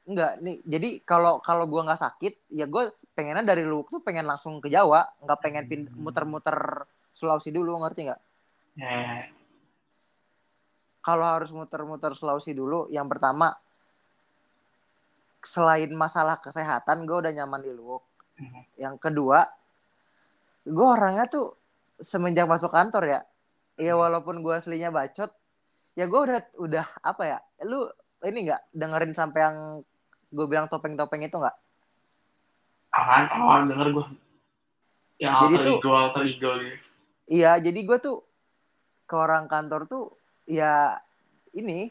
Enggak, nih. Jadi kalau kalau gua nggak sakit, ya gue pengennya dari Luwuk tuh pengen langsung ke Jawa, nggak pengen muter-muter Sulawesi dulu, ngerti nggak? Yeah. kalau harus muter-muter Sulawesi dulu, yang pertama selain masalah kesehatan, gue udah nyaman di Luwuk. Mhm. Yang kedua, gue orangnya tuh semenjak masuk kantor ya, ya Hmm. walaupun gue aslinya bacot, ya gue udah udah apa ya, lu ini nggak dengerin sampai yang gue bilang topeng-topeng itu nggak? Apaan? Apaan denger gue? Yang Jadi alter ego, alter ego gitu. Iya, jadi gue tuh ke orang kantor tuh ya ini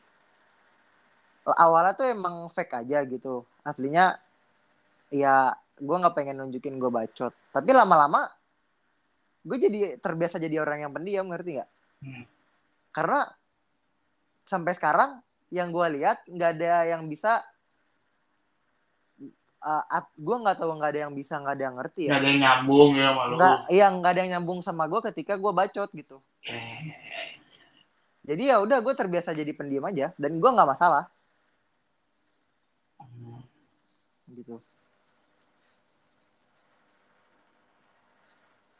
awalnya tuh emang fake aja gitu. Aslinya ya gue nggak pengen nunjukin gue bacot. Tapi lama-lama gue jadi terbiasa jadi orang yang pendiam ngerti nggak? Hmm. Karena sampai sekarang yang gue lihat nggak ada yang bisa uh, gue nggak tahu nggak ada yang bisa nggak ada yang ngerti Gak ya ada yang nyambung ya malu. nggak iya nggak ada yang nyambung sama gue ketika gue bacot gitu Eh, jadi ya udah gue terbiasa jadi pendiam aja dan gue nggak masalah hmm. Gitu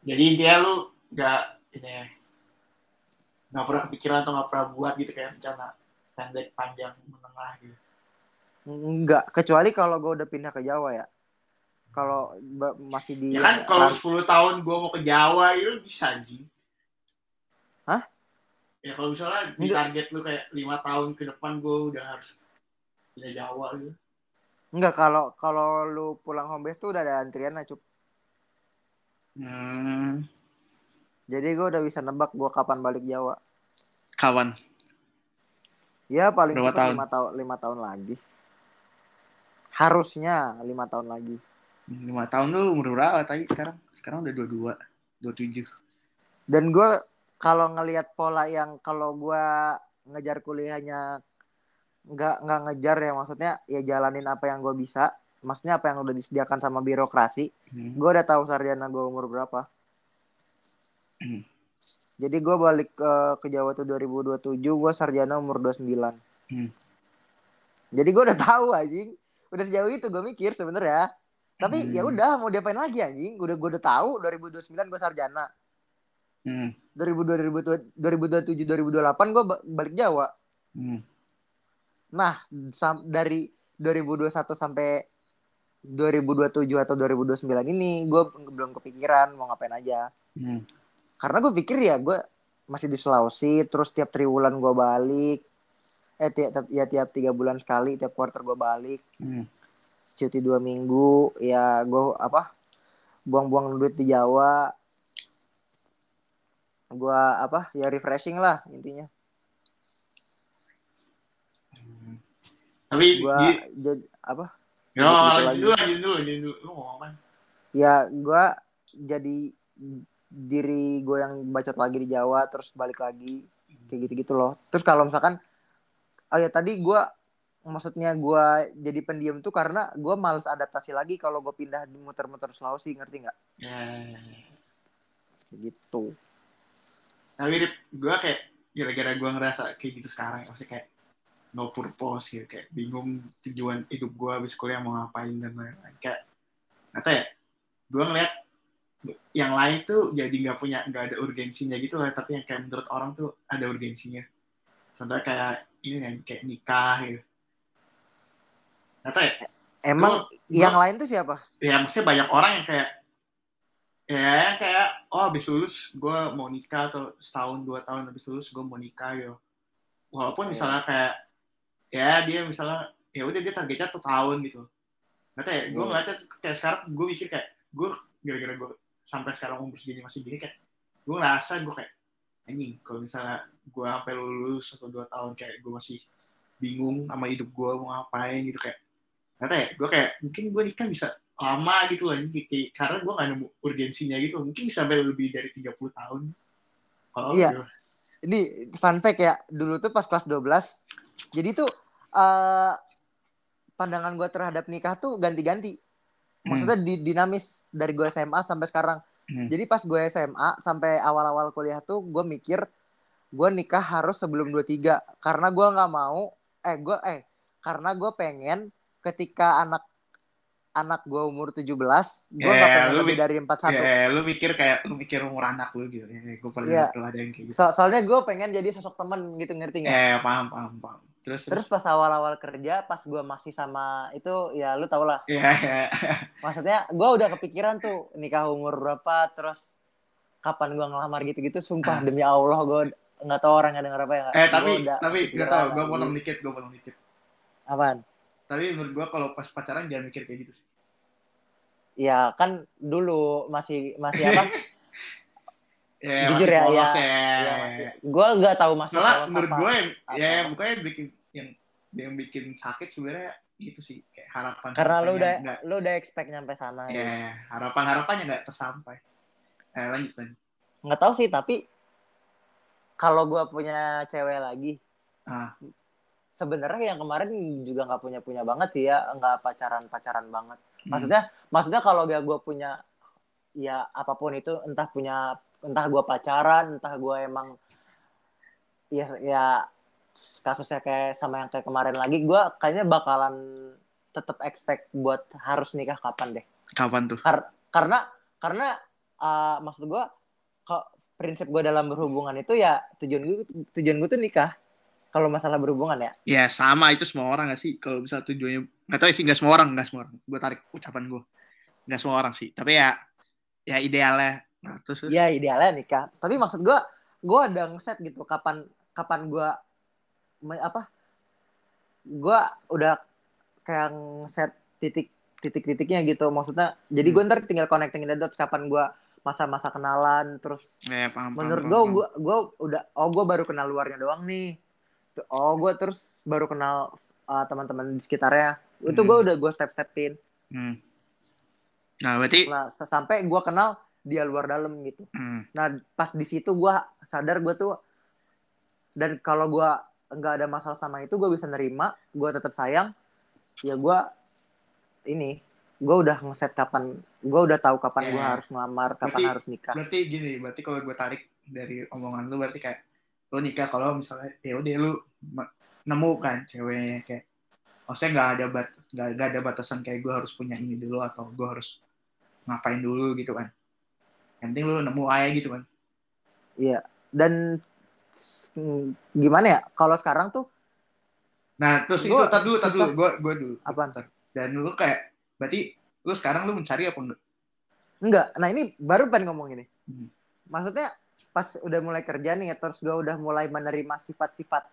Jadi dia lu gak ini ya, gak pernah kepikiran atau gak pernah buat gitu kayak rencana pendek, panjang, menengah gitu. Enggak, kecuali kalau gue udah pindah ke Jawa ya. Kalau masih di Ya kan kalau 10 tahun gue mau ke Jawa itu bisa anjing. Hah? Ya kalau misalnya di target lu kayak lima tahun ke depan gue udah harus pindah Jawa gitu. Enggak kalau kalau lu pulang home base tuh udah ada antrian lah, Cup. Hmm. Jadi gue udah bisa nebak gue kapan balik Jawa. Kawan. Ya paling Berapa cepat tahun? lima tahun lima tahun lagi. Harusnya lima tahun lagi. Lima tahun tuh umur berapa tadi sekarang? Sekarang udah 22, 27. Dan gue kalau ngelihat pola yang kalau gue ngejar kuliahnya nggak nggak ngejar ya maksudnya ya jalanin apa yang gue bisa. Maksudnya apa yang udah disediakan sama birokrasi. Hmm. gue udah tahu sarjana gue umur berapa. Hmm. Jadi gue balik ke, ke Jawa tuh 2027, gue sarjana umur 29. Hmm. Jadi gue udah tahu anjing. Udah sejauh itu gue mikir sebenarnya. Tapi Hmm. ya udah mau diapain lagi anjing? Udah gue udah tahu 2029 gue sarjana. Hmm. 2000 2027 2028 gue balik Jawa. Hmm. Nah, dari 2021 sampai 2027 atau 2029 ini gue belum kepikiran mau ngapain aja. Hmm. karena gue pikir ya gue masih di Sulawesi terus tiap triwulan gue balik eh tiap ya tiap tiga bulan sekali tiap quarter gue balik Hmm. cuti dua minggu ya gue apa buang-buang duit di Jawa gue apa ya refreshing lah intinya Tapi gue di- jadi apa gitu lanjut lagi. dulu, lanjut dulu, lanjut dulu. Lu ngomong apa? ya gue jadi diri gue yang bacot lagi di Jawa terus balik lagi kayak gitu-gitu loh terus kalau misalkan oh ya tadi gue maksudnya gue jadi pendiam tuh karena gue males adaptasi lagi kalau gue pindah di muter-muter Sulawesi ngerti nggak Ya. Kayak gitu Tapi gue kayak gara-gara gue ngerasa kayak gitu sekarang, maksudnya kayak no purpose gitu, kayak bingung tujuan hidup gue habis kuliah mau ngapain dan lain-lain. Kayak, kata ya, gue ngeliat yang lain tuh jadi nggak punya nggak ada urgensinya gitu lah, tapi yang kayak menurut orang tuh ada urgensinya. Contohnya kayak ini kan, kayak nikah gitu. Kata ya, emang Gua- yang lain tuh siapa ya maksudnya banyak orang yang kayak ya kayak oh habis lulus gue mau nikah atau setahun dua tahun habis lulus gue mau nikah yo walaupun Iya. misalnya kayak ya dia misalnya ya udah dia targetnya satu tahun gitu nggak tahu ya gue Iya. ngeliatnya kayak sekarang gue mikir kayak gue gara-gara gue sampai sekarang umur segini masih gini kayak gue ngerasa gue kayak anjing kalau misalnya gue sampai lulus atau dua tahun kayak gue masih bingung sama hidup gue mau ngapain gitu kayak nggak tahu ya gue kayak mungkin gue nikah bisa lama gitu lah kayak, karena gue gak nemu urgensinya gitu mungkin bisa sampai lebih dari 30 tahun kalau Iya. Ini fun fact ya dulu tuh pas kelas 12 jadi tuh eh pandangan gue terhadap nikah tuh ganti-ganti. Maksudnya di, dinamis dari gue SMA sampai sekarang. Hmm. jadi pas gue SMA sampai awal-awal kuliah tuh gue mikir gue nikah harus sebelum 23 karena gue nggak mau eh gue eh karena gue pengen ketika anak anak gue umur 17, gue Ya, nggak pengen lebih dari 41. Ya, lu mikir kayak lu mikir umur anak lu gitu. Ya, gue pernah pernah ada yang kayak gitu. So- soalnya gue pengen jadi sosok temen gitu ngerti nggak? Eh, paham, paham, paham. Terus, Terus pas awal-awal kerja, pas gue masih sama itu ya lu tau lah. Iya, iya. Maksudnya gue udah kepikiran tuh nikah umur berapa, terus kapan gue ngelamar gitu-gitu. Sumpah Ah. demi Allah gue nggak tahu orang yang denger apa ya. Eh, Gua tapi udah tapi gak kepikiran tau, gue potong dikit, gue potong dikit. Apaan? Tapi menurut gue kalau pas pacaran jangan mikir kayak gitu sih. Ya kan dulu masih masih apa? Ya, Jujur ya, polos ya. ya. ya masih. Gue nggak tahu masih polos menurut gue yang, ya bukannya bikin yang yang bikin sakit sebenarnya itu sih kayak harapan Karena lu udah nggak- lu udah expect nyampe sana. ya ya. harapan harapannya nggak tersampai. Eh, lanjut lanjut. Nggak tahu sih tapi kalau gue punya cewek lagi, Ah, sebenarnya yang kemarin juga nggak punya punya banget sih ya, nggak pacaran pacaran banget. Hmm. Maksudnya maksudnya kalau gak gue punya ya apa pun itu entah punya entah gue pacaran, entah gue emang ya ya kasusnya kayak sama yang kayak kemarin lagi, gue kayaknya bakalan tetap expect buat harus nikah kapan deh. kapan tuh? Kar- karena karena uh, maksud gue kok prinsip gue dalam berhubungan itu ya tujuan gue tujuan gue tuh nikah kalau masalah berhubungan ya Ya sama itu semua orang gak sih kalau bisa tujuannya nggak tahu sih nggak semua orang nggak semua orang. Gue tarik ucapan gue nggak semua orang sih. Tapi ya ya idealnya. Nah, terus, ya idealnya nikah tapi maksud gue gue ada ngeset gitu kapan kapan gue apa? Gue udah kayak ngeset titik titik titiknya gitu. Maksudnya jadi gue ntar tinggal connecting the dots kapan gue masa-masa kenalan terus Ya, paham, paham, menurut gue gue gue udah oh gue baru kenal luarnya doang nih. Oh gue terus baru kenal uh, teman-teman di sekitarnya itu Hmm. gue udah gue step stepin Hmm. Nah berarti lah sampai gue kenal dia luar dalam gitu hmm, Nah, pas di situ gue sadar gue tuh dan kalau gue nggak ada masalah sama itu gue bisa nerima, gue tetap sayang. Ya gue ini gue udah ngeset kapan, gue udah tahu kapan gue Ya. harus ngelamar, kapan Berarti- harus nikah. berarti gini, berarti kalau gue tarik dari omongan lu berarti kayak lu nikah kalau misalnya ya udah lu nemu kan ceweknya kayak maksudnya nggak ada bat nggak ada batasan kayak gue harus punya ini dulu atau gue harus ngapain dulu gitu kan yang penting lu nemu aja gitu kan Iya. Dan gimana ya? Kalau sekarang tuh nah terus itu Gua tar dulu tar dulu susah. gue gue dulu Apaan? Tar. dan lu kayak berarti lu sekarang lu mencari apa enggak enggak. Nah ini baru pengen ngomong ini. Hmm. Maksudnya pas udah mulai kerja nih, terus gue udah mulai menerima sifat-sifat.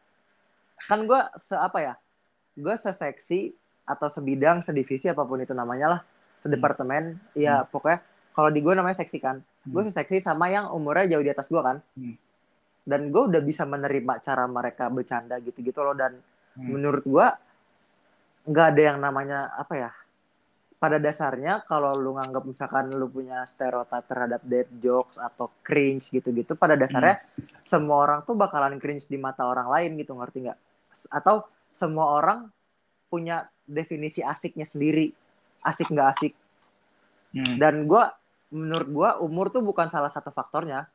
Kan gue se apa ya? Gue seseksi atau sebidang, sedivisi apa pun itu namanya lah, sedepartemen. Ya pokoknya kalau di gue namanya seksi kan. Gue Hmm. seseksi sama yang umurnya jauh di atas gue kan. Hmm. Dan gue udah bisa menerima cara mereka bercanda gitu-gitu loh. Dan Hmm. menurut gue nggak ada yang namanya apa ya? pada dasarnya kalau lu nganggap misalkan lu punya stereotip terhadap dead jokes atau cringe gitu-gitu pada dasarnya semua orang tuh bakalan cringe di mata orang lain gitu ngerti nggak atau semua orang punya definisi asiknya sendiri. Asik nggak asik. Hmm. dan gua menurut gua umur tuh bukan salah satu faktornya.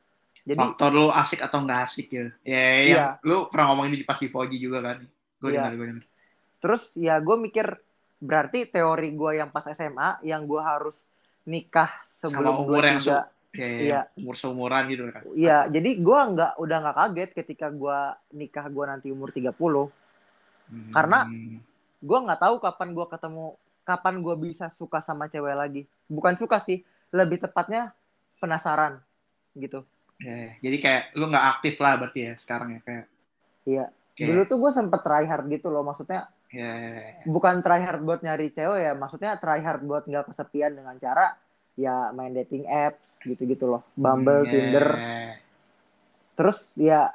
Jadi faktor lu asik atau nggak asik ya? Ya yang Iya. lu pernah ngomong ini pas di Foji juga kan? Gue dengar gue dengar terus ya gue mikir berarti teori gua yang pas SMA yang gua harus nikah sebelum Sama umur yang 23 kayak Iya. umur seumuran gitu kan? Iya, jadi gua nggak udah nggak kaget ketika gua nikah gua nanti umur 30. Hmm. Karena- Gua nggak tahu kapan gua ketemu kapan gua bisa suka sama cewek lagi. Bukan suka sih, lebih tepatnya penasaran gitu. Ya, jadi kayak lu nggak aktif lah berarti ya sekarang ya kayak Iya. kayak Dulu tuh gue sempet try hard gitu loh, maksudnya ya, bukan try hard buat nyari cewek ya, maksudnya try hard buat nggak kesepian dengan cara ya main dating apps gitu-gitu loh, Bumble, Hmm, ya, Tinder. Terus ya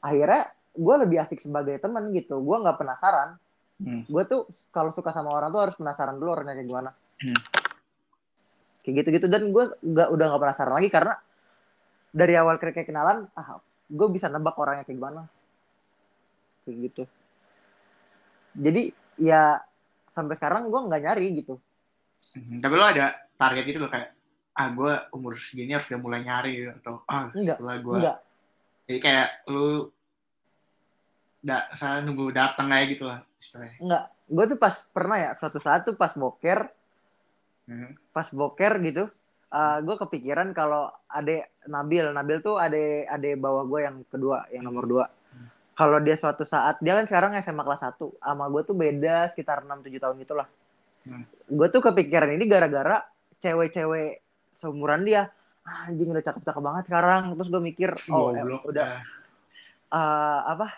akhirnya gue lebih asik sebagai teman gitu. Gue nggak penasaran. Hmm. gue tuh kalau suka sama orang tuh harus penasaran dulu orangnya kayak gimana Hmm. kayak gitu gitu dan gue nggak udah nggak penasaran lagi karena dari awal kayak kenalan ah gue bisa nebak orangnya kayak gimana kayak gitu jadi ya sampai sekarang gue nggak nyari gitu Hmm, tapi lu ada target gitu loh kayak ah gue umur segini harus udah mulai nyari gitu, atau ah Enggak, setelah gue enggak jadi kayak lu da, saya nunggu datang aja gitu lah istilahnya. Enggak gue tuh pas pernah ya suatu saat tuh pas boker. Hmm. pas boker gitu uh, gue kepikiran kalau ade Nabil. Nabil tuh ade ade bawah gue yang kedua yang nomor dua. Kalau dia suatu saat dia kan sekarang SMA kelas 1 sama gue tuh beda sekitar 6-7 tahun gitulah Hmm. gue tuh kepikiran ini gara-gara cewek-cewek seumuran dia. "Ah, anjing udah cakep-cakep banget sekarang. Terus gue mikir oh eh, udah eh, apa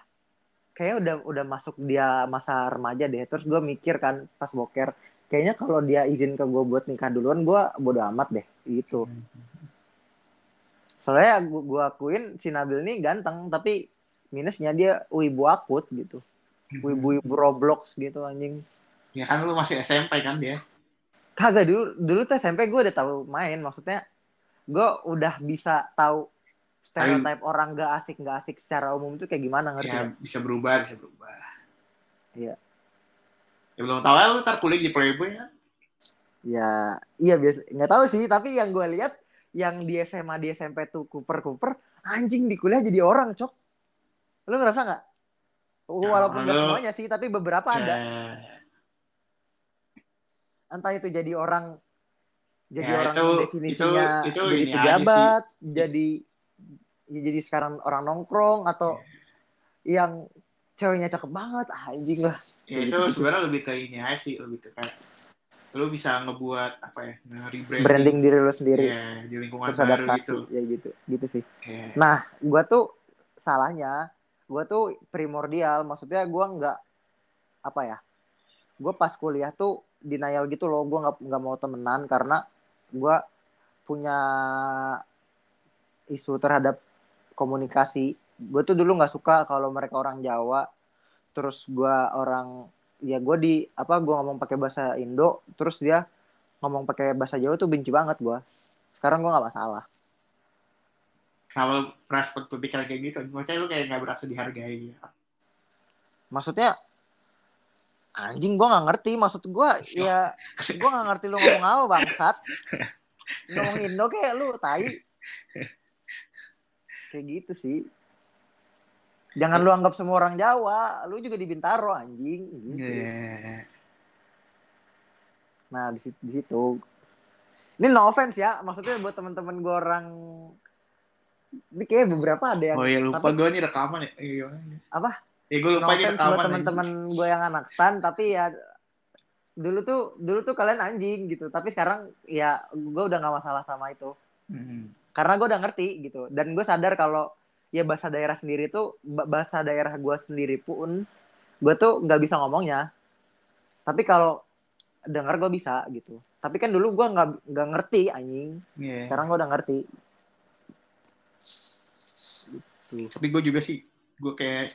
kayaknya udah udah masuk dia masa remaja deh. Terus gue mikir kan pas boker kayaknya kalau dia izin ke gue buat nikah duluan gue bodo amat deh gitu. Hmm. soalnya gue gua akuin si Nabil ini ganteng tapi minusnya dia wibu akut gitu. Wibu wibu Roblox gitu anjing. Ya kan lu masih SMP kan dia. kagak dulu dulu tuh SMP gue udah tahu main. Maksudnya gue udah bisa tahu stereotip orang gak asik gak asik secara umum tuh kayak gimana ngerti Ya bisa berubah, bisa berubah. Iya. Ya belum tahu ya lu ntar kuliah di Playboy kan? Ya, iya biasa. Nggak tahu sih, tapi yang gue lihat yang di SMA di SMP tuh kuper-kuper, anjing di kuliah jadi orang, cok. Lu ngerasa nggak? Walaupun nggak semuanya sih, tapi beberapa ada. Ya, Entah itu jadi orang, jadi Ya, orang itu- definisinya itu- itu jadi pejabat, jadi ya jadi sekarang orang nongkrong atau yang ceweknya cakep banget, ah, anjing lah. ya itu sebenarnya lebih ke ini aja sih, lebih ke kayak lu bisa ngebuat apa ya, nge-rebranding Branding diri lu sendiri, ya, di lingkungan terus baru adaptasi, gitu. ya gitu, gitu sih. Ya. Nah, gua tuh salahnya, gua tuh primordial, maksudnya gua nggak apa ya, gua pas kuliah tuh denial gitu loh, gua nggak nggak mau temenan karena gua punya isu terhadap komunikasi. Gue tuh dulu nggak suka kalau mereka orang Jawa, terus gua orang ya gue di apa gua ngomong pakai bahasa Indo, terus dia ngomong pakai bahasa Jawa tuh benci banget gua. Sekarang gua nggak masalah. Kalau respon pemikiran kayak gitu, maksudnya lu kayak nggak berasa dihargai. maksudnya anjing gue nggak ngerti maksud gue ya gue nggak ngerti lu ngomong apa bangsat ngomong Indo kayak lu tai kayak gitu sih jangan lu anggap semua orang Jawa lu juga di Bintaro anjing gitu. Ya. nah di situ, di situ ini no offense ya maksudnya buat teman-teman gue orang ini kayak beberapa ada yang Oh iya lupa tapi- gue nih rekaman ya. Gimana? Apa? Ya gue no lupa nih offense buat rekaman. teman-teman gue yang anak stan tapi ya dulu tuh dulu tuh kalian anjing gitu tapi sekarang ya gue udah nggak masalah sama itu Hmm. Karena gue udah ngerti gitu dan gue sadar kalau ya bahasa daerah sendiri tuh ba- bahasa daerah gue sendiri pun gue tuh nggak bisa ngomongnya tapi kalau dengar gue bisa gitu tapi kan dulu gue nggak nggak ngerti anjing Iya. sekarang gue udah ngerti Tapi gue juga sih, gue kayak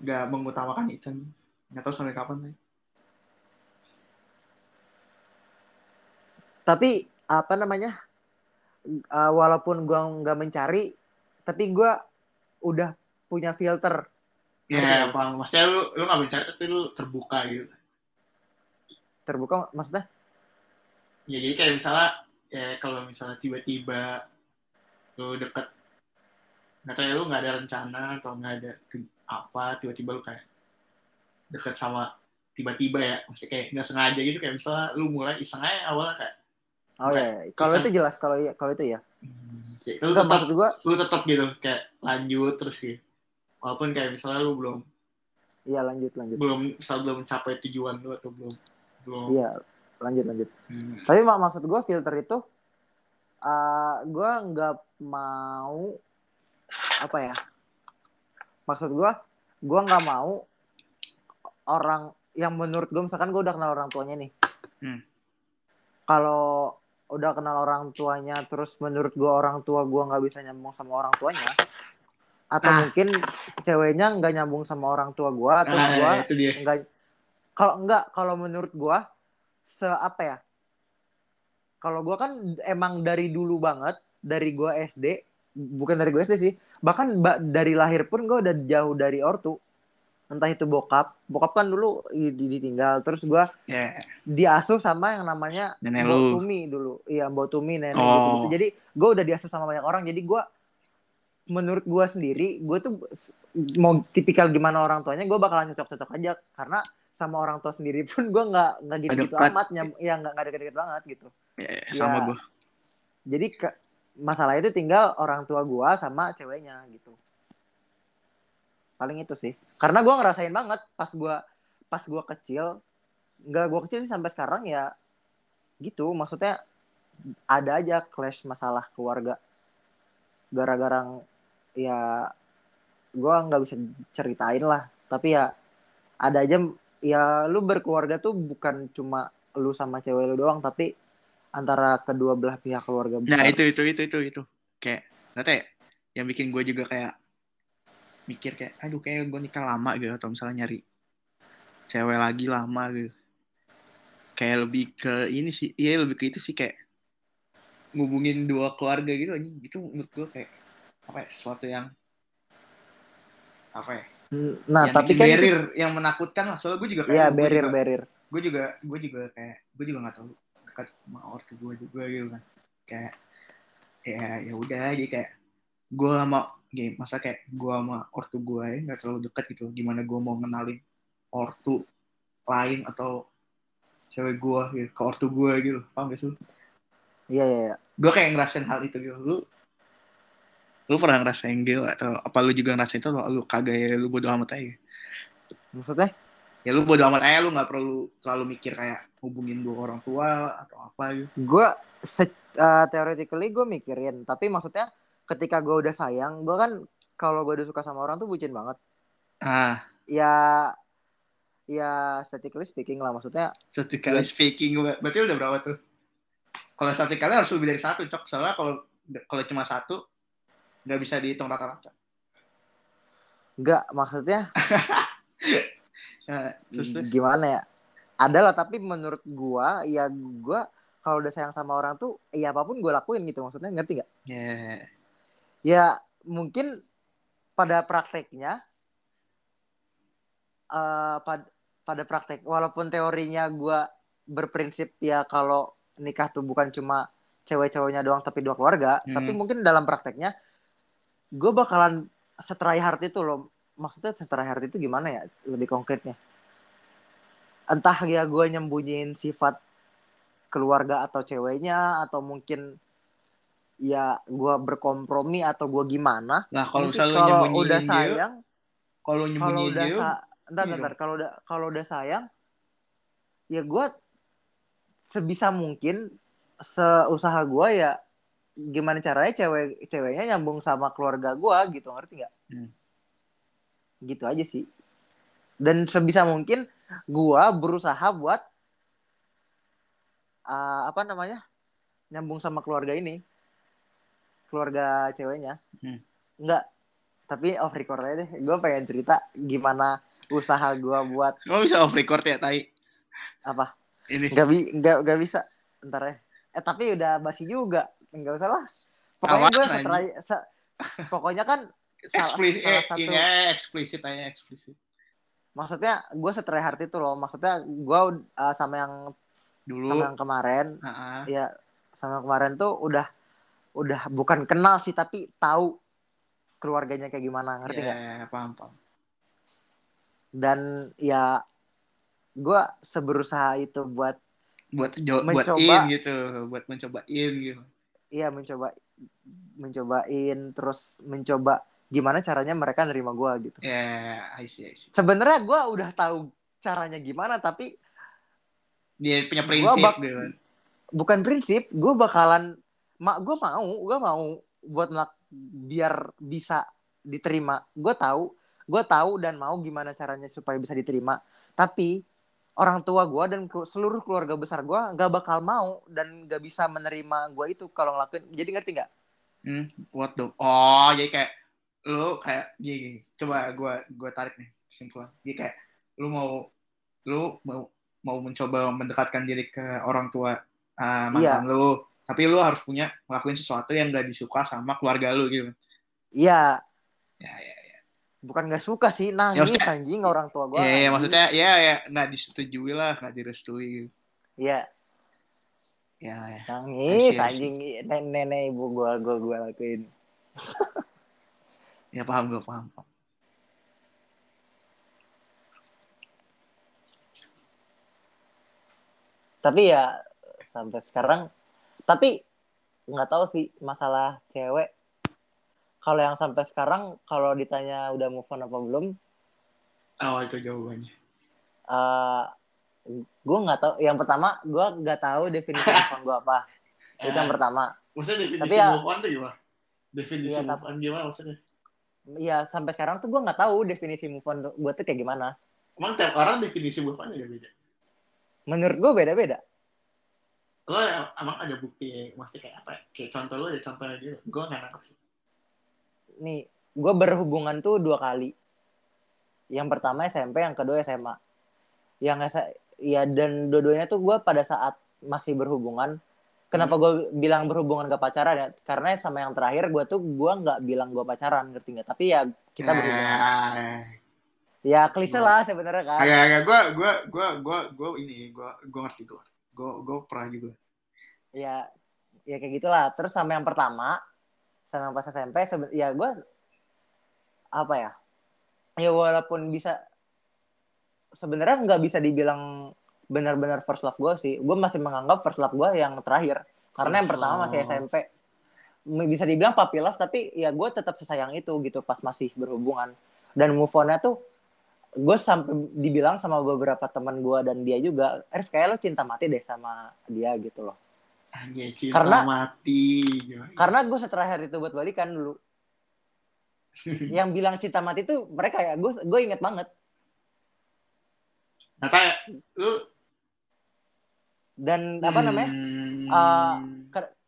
nggak mengutamakan itu. Nggak tahu sampai kapan nih. tapi apa namanya uh, walaupun gue nggak mencari tapi gue udah punya filter Ya, Ngerti apa? Maksudnya lu lu nggak mencari tapi lu terbuka gitu. terbuka maksudnya Ya jadi kayak misalnya, ya kalau misalnya tiba-tiba lu deket, nggak tahu ya lu nggak ada rencana atau nggak ada apa, tiba-tiba lu kayak deket sama tiba-tiba ya, maksudnya kayak nggak sengaja gitu kayak misalnya lu mulai iseng aja awalnya kayak oh ya kalau itu jelas kalau iya kalau itu ya lu Enggak, tetap maksud gue lu tetap gitu kayak lanjut terus sih. Walaupun kayak misalnya lu belum iya lanjut lanjut. belum misal belum mencapai tujuan lu atau belum belum iya lanjut lanjut. Hmm. tapi mak maksud gue filter itu uh, gue nggak mau apa ya? Maksud gue gue nggak mau orang yang menurut gue misalkan gue udah kenal orang tuanya nih. Hmm. kalau udah kenal orang tuanya terus menurut gue orang tua gue nggak bisa nyambung sama orang tuanya atau Ah. mungkin ceweknya nggak nyambung sama orang tua gue terus Ah, gue itu dia enggak kalau enggak kalau menurut gua se apa ya kalau gua kan emang dari dulu banget dari gua SD bukan dari gua SD sih bahkan ba- dari lahir pun gua udah jauh dari ortu entah itu bokap bokap kan dulu ditinggal terus gua ya diasuh sama yang namanya Nenek Mbok lu. Tumi dulu iya Mbok Tumi nenek Oh. gitu-gitu jadi gua udah diasuh sama banyak orang jadi gua menurut gua sendiri gua tuh mau tipikal gimana orang tuanya gua bakalan cocok-cocok aja karena sama orang tua sendiri pun gue nggak nggak gitu gitu Dekat. amat nyam ya nggak nggak deket-deket banget gitu Ya, Ya. sama gue. jadi ke, masalah itu tinggal orang tua gue sama ceweknya gitu paling itu sih. Karena gue ngerasain banget pas gue pas gue kecil. Nggak gue kecil sih sampai sekarang ya gitu. Maksudnya ada aja clash masalah keluarga. Gara-gara ya gue nggak bisa ceritain lah. Tapi ya ada aja ya lu berkeluarga tuh bukan cuma lu sama cewek lu doang tapi antara kedua belah pihak keluarga besar. Nah itu itu itu itu itu. Kayak nggak tahu ya. Yang bikin gue juga kayak mikir kayak aduh kayak gue nikah lama gitu atau misalnya nyari cewek lagi lama gitu. Kayak lebih ke ini sih iya lebih ke itu sih kayak ngubungin dua keluarga gitu anjing. Gitu menurut gue kayak apa ya sesuatu yang apa ya Nah, yang tapi kan barrier yang menakutkan lah. Soalnya gue juga kayak gue barrier juga- barrier. gue juga gue juga kayak gue juga nggak terlalu dekat sama ortu gue juga gitu kan. Kayak ya ya udah jadi kayak gue sama game. Masa kayak gue sama ortu gue ya nggak terlalu dekat gitu. Gimana gue mau kenalin ortu lain atau cewek gue gitu, ke ortu gue gitu. Paham gak sih? Iya, iya, iya. gue kayak ngerasain hal itu gitu. Lu lu pernah ngerasain gitu atau apa lu juga ngerasain itu? Lu kagak ya lu bodo amat aja. Maksudnya? ya lu bodo amat aja lu nggak perlu terlalu mikir kayak hubungin dua orang tua atau apa gitu. Gue se- uh, theoretically gue mikirin, tapi maksudnya ketika gue udah sayang, gue kan kalau gue udah suka sama orang tuh bucin banget. ah Ya ya statically speaking lah maksudnya statistically speaking ber- berarti udah berapa tuh kalau statistically harus lebih dari satu cok soalnya kalau kalau cuma satu nggak bisa dihitung rata-rata enggak maksudnya Ya, terus terus gimana ya? Ada lah tapi menurut gua ya gua kalau udah sayang sama orang tuh ya apa pun gue lakuin gitu maksudnya ngerti nggak? ya Ya mungkin pada prakteknya eh pad- pada praktek walaupun teorinya gua berprinsip ya kalau nikah tuh bukan cuma cewek-ceweknya doang tapi dua keluarga, Hmm. tapi mungkin dalam prakteknya gue bakalan setrai hard itu loh. Maksudnya setrai hard itu gimana ya? Lebih konkretnya. Entah ya gue nyembunyiin sifat keluarga atau ceweknya atau mungkin ya gue berkompromi atau gue gimana. nah kalau misalnya kalau udah sayang, kalau nyembunyiin udah dia sa entar, iya entar, kalau udah kalau udah sayang ya gue sebisa mungkin seusaha gue ya gimana caranya cewek ceweknya nyambung sama keluarga gue gitu ngerti nggak Hmm. gitu aja sih dan sebisa mungkin gue berusaha buat uh, apa namanya nyambung sama keluarga ini keluarga ceweknya. Hmm. enggak tapi off record aja deh. Gue pengen cerita gimana usaha gue buat Kamu bisa off record ya tai? Apa? Ini. Nggak bi nggak nggak bisa. Ntar ya. Eh tapi udah basi juga. Nggak usah lah. Pokoknya gue setelah se- pokoknya kan eksplisit salah eh, satu ini eh, eksplisit aja eksplisit maksudnya gue setelah hard itu loh. Maksudnya gue uh, sama yang dulu. sama yang kemarin. Ah, ah. ya sama yang kemarin tuh udah udah bukan kenal sih tapi tahu keluarganya kayak gimana ngerti nggak ya paham paham dan ya gue seberusaha itu buat buat jo- buat Mencoba. in gitu buat mencobain gitu iya mencoba mencobain terus mencoba gimana caranya mereka nerima gue gitu ya I see, I see. sebenarnya gue udah tahu caranya gimana tapi dia punya Gua prinsip bak- gitu kan bukan prinsip gue bakalan mak gue mau gue mau buat melak- biar bisa diterima. Gue tahu gue tahu dan mau gimana caranya supaya bisa diterima. Tapi orang tua gue dan seluruh keluarga besar gue nggak bakal mau dan nggak bisa menerima gue itu kalau ngelakuin. Jadi ngerti nggak? Hmm, what the oh jadi kayak lu kayak gini, gini. coba gua gua tarik nih kesimpulan. Jadi kayak lu mau lu mau mau mencoba mendekatkan diri ke orang tua uh, mantan lu tapi lu harus punya ngelakuin sesuatu yang gak disuka sama keluarga lu gitu. Iya. Ya ya bukan nggak suka sih nangis maksudnya- anjing orang tua gue ya, ya, maksudnya ya ya nggak disetujui lah nggak direstui. Gitu. iya. Ya ya. Nangis see. anjing nenek nenek ibu gue gue gue lakuin. Ya paham gue paham, paham. tapi ya sampai sekarang tapi nggak tahu sih masalah cewek kalau yang sampai sekarang kalau ditanya udah move on apa belum Oh itu jawabannya. eh gue nggak tahu yang pertama gue nggak tahu definisi move on gue apa itu yang pertama Maksudnya definisi Tapi ya- move on tuh gimana? Definisi Iya, move on gimana maksudnya? ya sampai sekarang tuh gue nggak tahu definisi move on gue tuh kayak gimana Emang tiap orang definisi move on beda beda. menurut gue beda-beda Lo em- emang ada bukti maksudnya kayak apa? ya? Kayak contoh lo ada contohnya dia. Gue nggak sih. nih gue berhubungan tuh dua kali yang pertama SMP yang kedua SMA yang ya dan dua-duanya tuh gue pada saat masih berhubungan kenapa gue bilang berhubungan gak pacaran ya karena sama yang terakhir gue tuh gue nggak bilang gue pacaran ngerti nggak tapi ya kita berhubungan Eh, ya klise lah sebenarnya kan Agak agak gue gue gue gue gue ini gue gue ngerti gue gue gue pernah juga. ya ya kayak gitulah. Terus sama yang pertama sama yang pas SMP ya gue apa ya? Ya walaupun bisa sebenarnya nggak bisa dibilang benar-benar first love gue sih. Gue masih menganggap first love gue yang terakhir. Karena yang First pertama masih. SMP bisa dibilang puppy love tapi ya gue tetap sesayang itu gitu pas masih berhubungan. Dan move on-nya tuh gue sampai dibilang sama beberapa teman gue dan dia juga Arif kayak lo cinta mati deh sama dia gitu loh. Anjay, cinta Karena- mati. Karena gue terakhir itu buat balikan dulu. Yang bilang cinta mati tuh mereka ya gue gue inget banget. Kayak lu dan apa namanya? Hmm, Uh,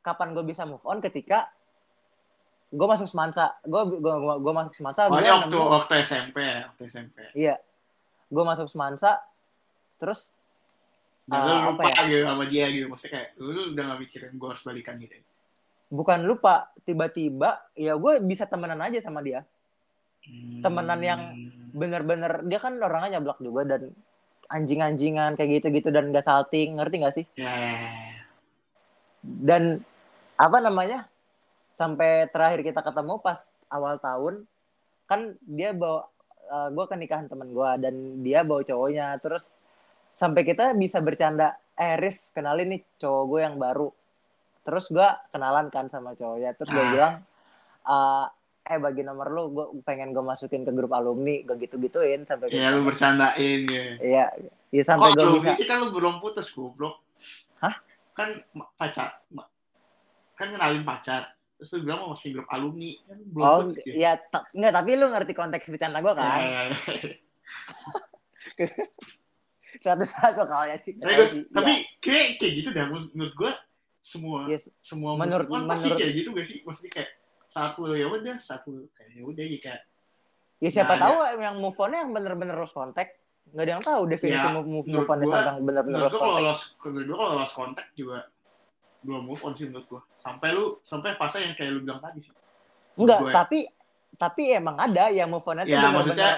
kapan gue bisa move on? Ketika gue masuk semansa gue gue gue masuk semansa oh, waktu waktu SMP ya, waktu SMP. iya gue masuk semansa terus Dan Uh, lu lupa ya? gitu sama dia gitu. Maksudnya kayak lu, lu udah gak mikirin gue harus balikan gitu. bukan lupa tiba-tiba ya gue bisa temenan aja sama dia Hmm. Temenan yang- bener-bener dia kan orangnya nyablak juga dan anjing-anjingan kayak gitu-gitu dan gak salting ngerti gak sih Ya, ya, ya. dan apa namanya sampai terakhir kita ketemu pas awal tahun kan dia bawa gue ke nikahan teman gue dan dia bawa cowoknya terus sampai kita bisa bercanda eh Rif kenalin nih cowok gue yang baru terus gue kenalan kan sama cowoknya terus gue Ah. bilang "Eh, eh bagi nomor lu gue pengen gue masukin ke grup alumni gue gitu gituin sampai Ya, lu bercandain ya. iya iya sampai gue lu bisa sih kan lu belum putus goblok. Hah? Kan pacar kan kenalin pacar. Terus lu bilang masih grup alumni. Kan belum oh putus ya. iya nggak tapi lu ngerti konteks bercanda gue kan Ya, ya, ya. suatu saat gue kalau ya sih Tapi, kayak kayak gitu dah menurut menurut gue semua Yes. semua Menurut- move on pasti menurut- kayak gitu gak sih? Maksudnya kayak saat lu ya udah, saat lu kayak ya udah gitu kayak ya siapa Nah, tahu yang move on yang bener-bener lost contact nggak ada yang tahu definisi Ya, move, move, menurut on yang bener-bener menurut lost gue kalau lost menurut gua kalau lost contact juga belum move on sih menurut gue. Sampai lu sampai fase yang kayak lu bilang tadi sih. enggak Gue- tapi tapi emang ada yang move on itu ya maksudnya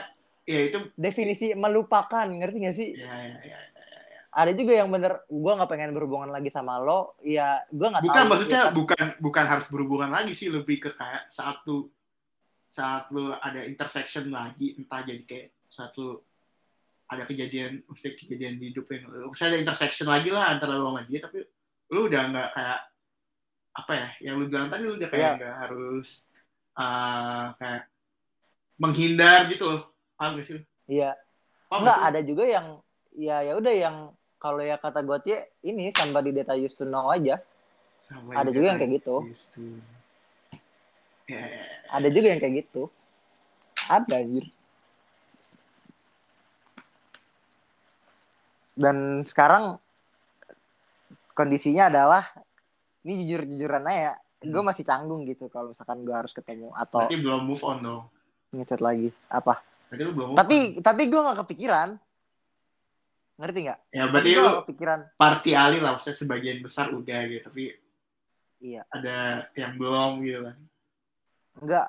ya itu definisi melupakan ngerti gak sih ya ya ya. ada juga yang bener gue nggak pengen berhubungan lagi sama lo ya gue nggak Bukan tahu maksudnya Ya, bukan bukan harus berhubungan lagi sih lebih ke kayak saat lu saat lu ada intersection lagi entah jadi kayak saat lu ada kejadian mesti kejadian di hidup yang misalnya ada intersection lagi lah antara lu sama dia tapi lu udah nggak kayak apa ya yang lu bilang tadi lu udah kayak Iya. nggak harus uh, kayak menghindar gitu loh. Paham gak sih iya. Paham nggak ada juga yang ya ya udah yang kalau ya kata gue ini somebody that I used to know aja. Sama ada juga yang kayak gitu. to- Ya, ya, ya. ada juga yang kayak gitu. Ada anjir. Dan sekarang kondisinya adalah ini jujur jujuran aja gue masih canggung gitu kalau misalkan gue harus ketemu atau Berarti belum move on dong. ngechat lagi apa Berarti lu belum move tapi on. tapi gue nggak kepikiran ngerti nggak Ya berarti gue lu kepikiran party alih lah. Maksudnya sebagian besar udah gitu. Tapi iya ada yang belum gitu kan. Enggak,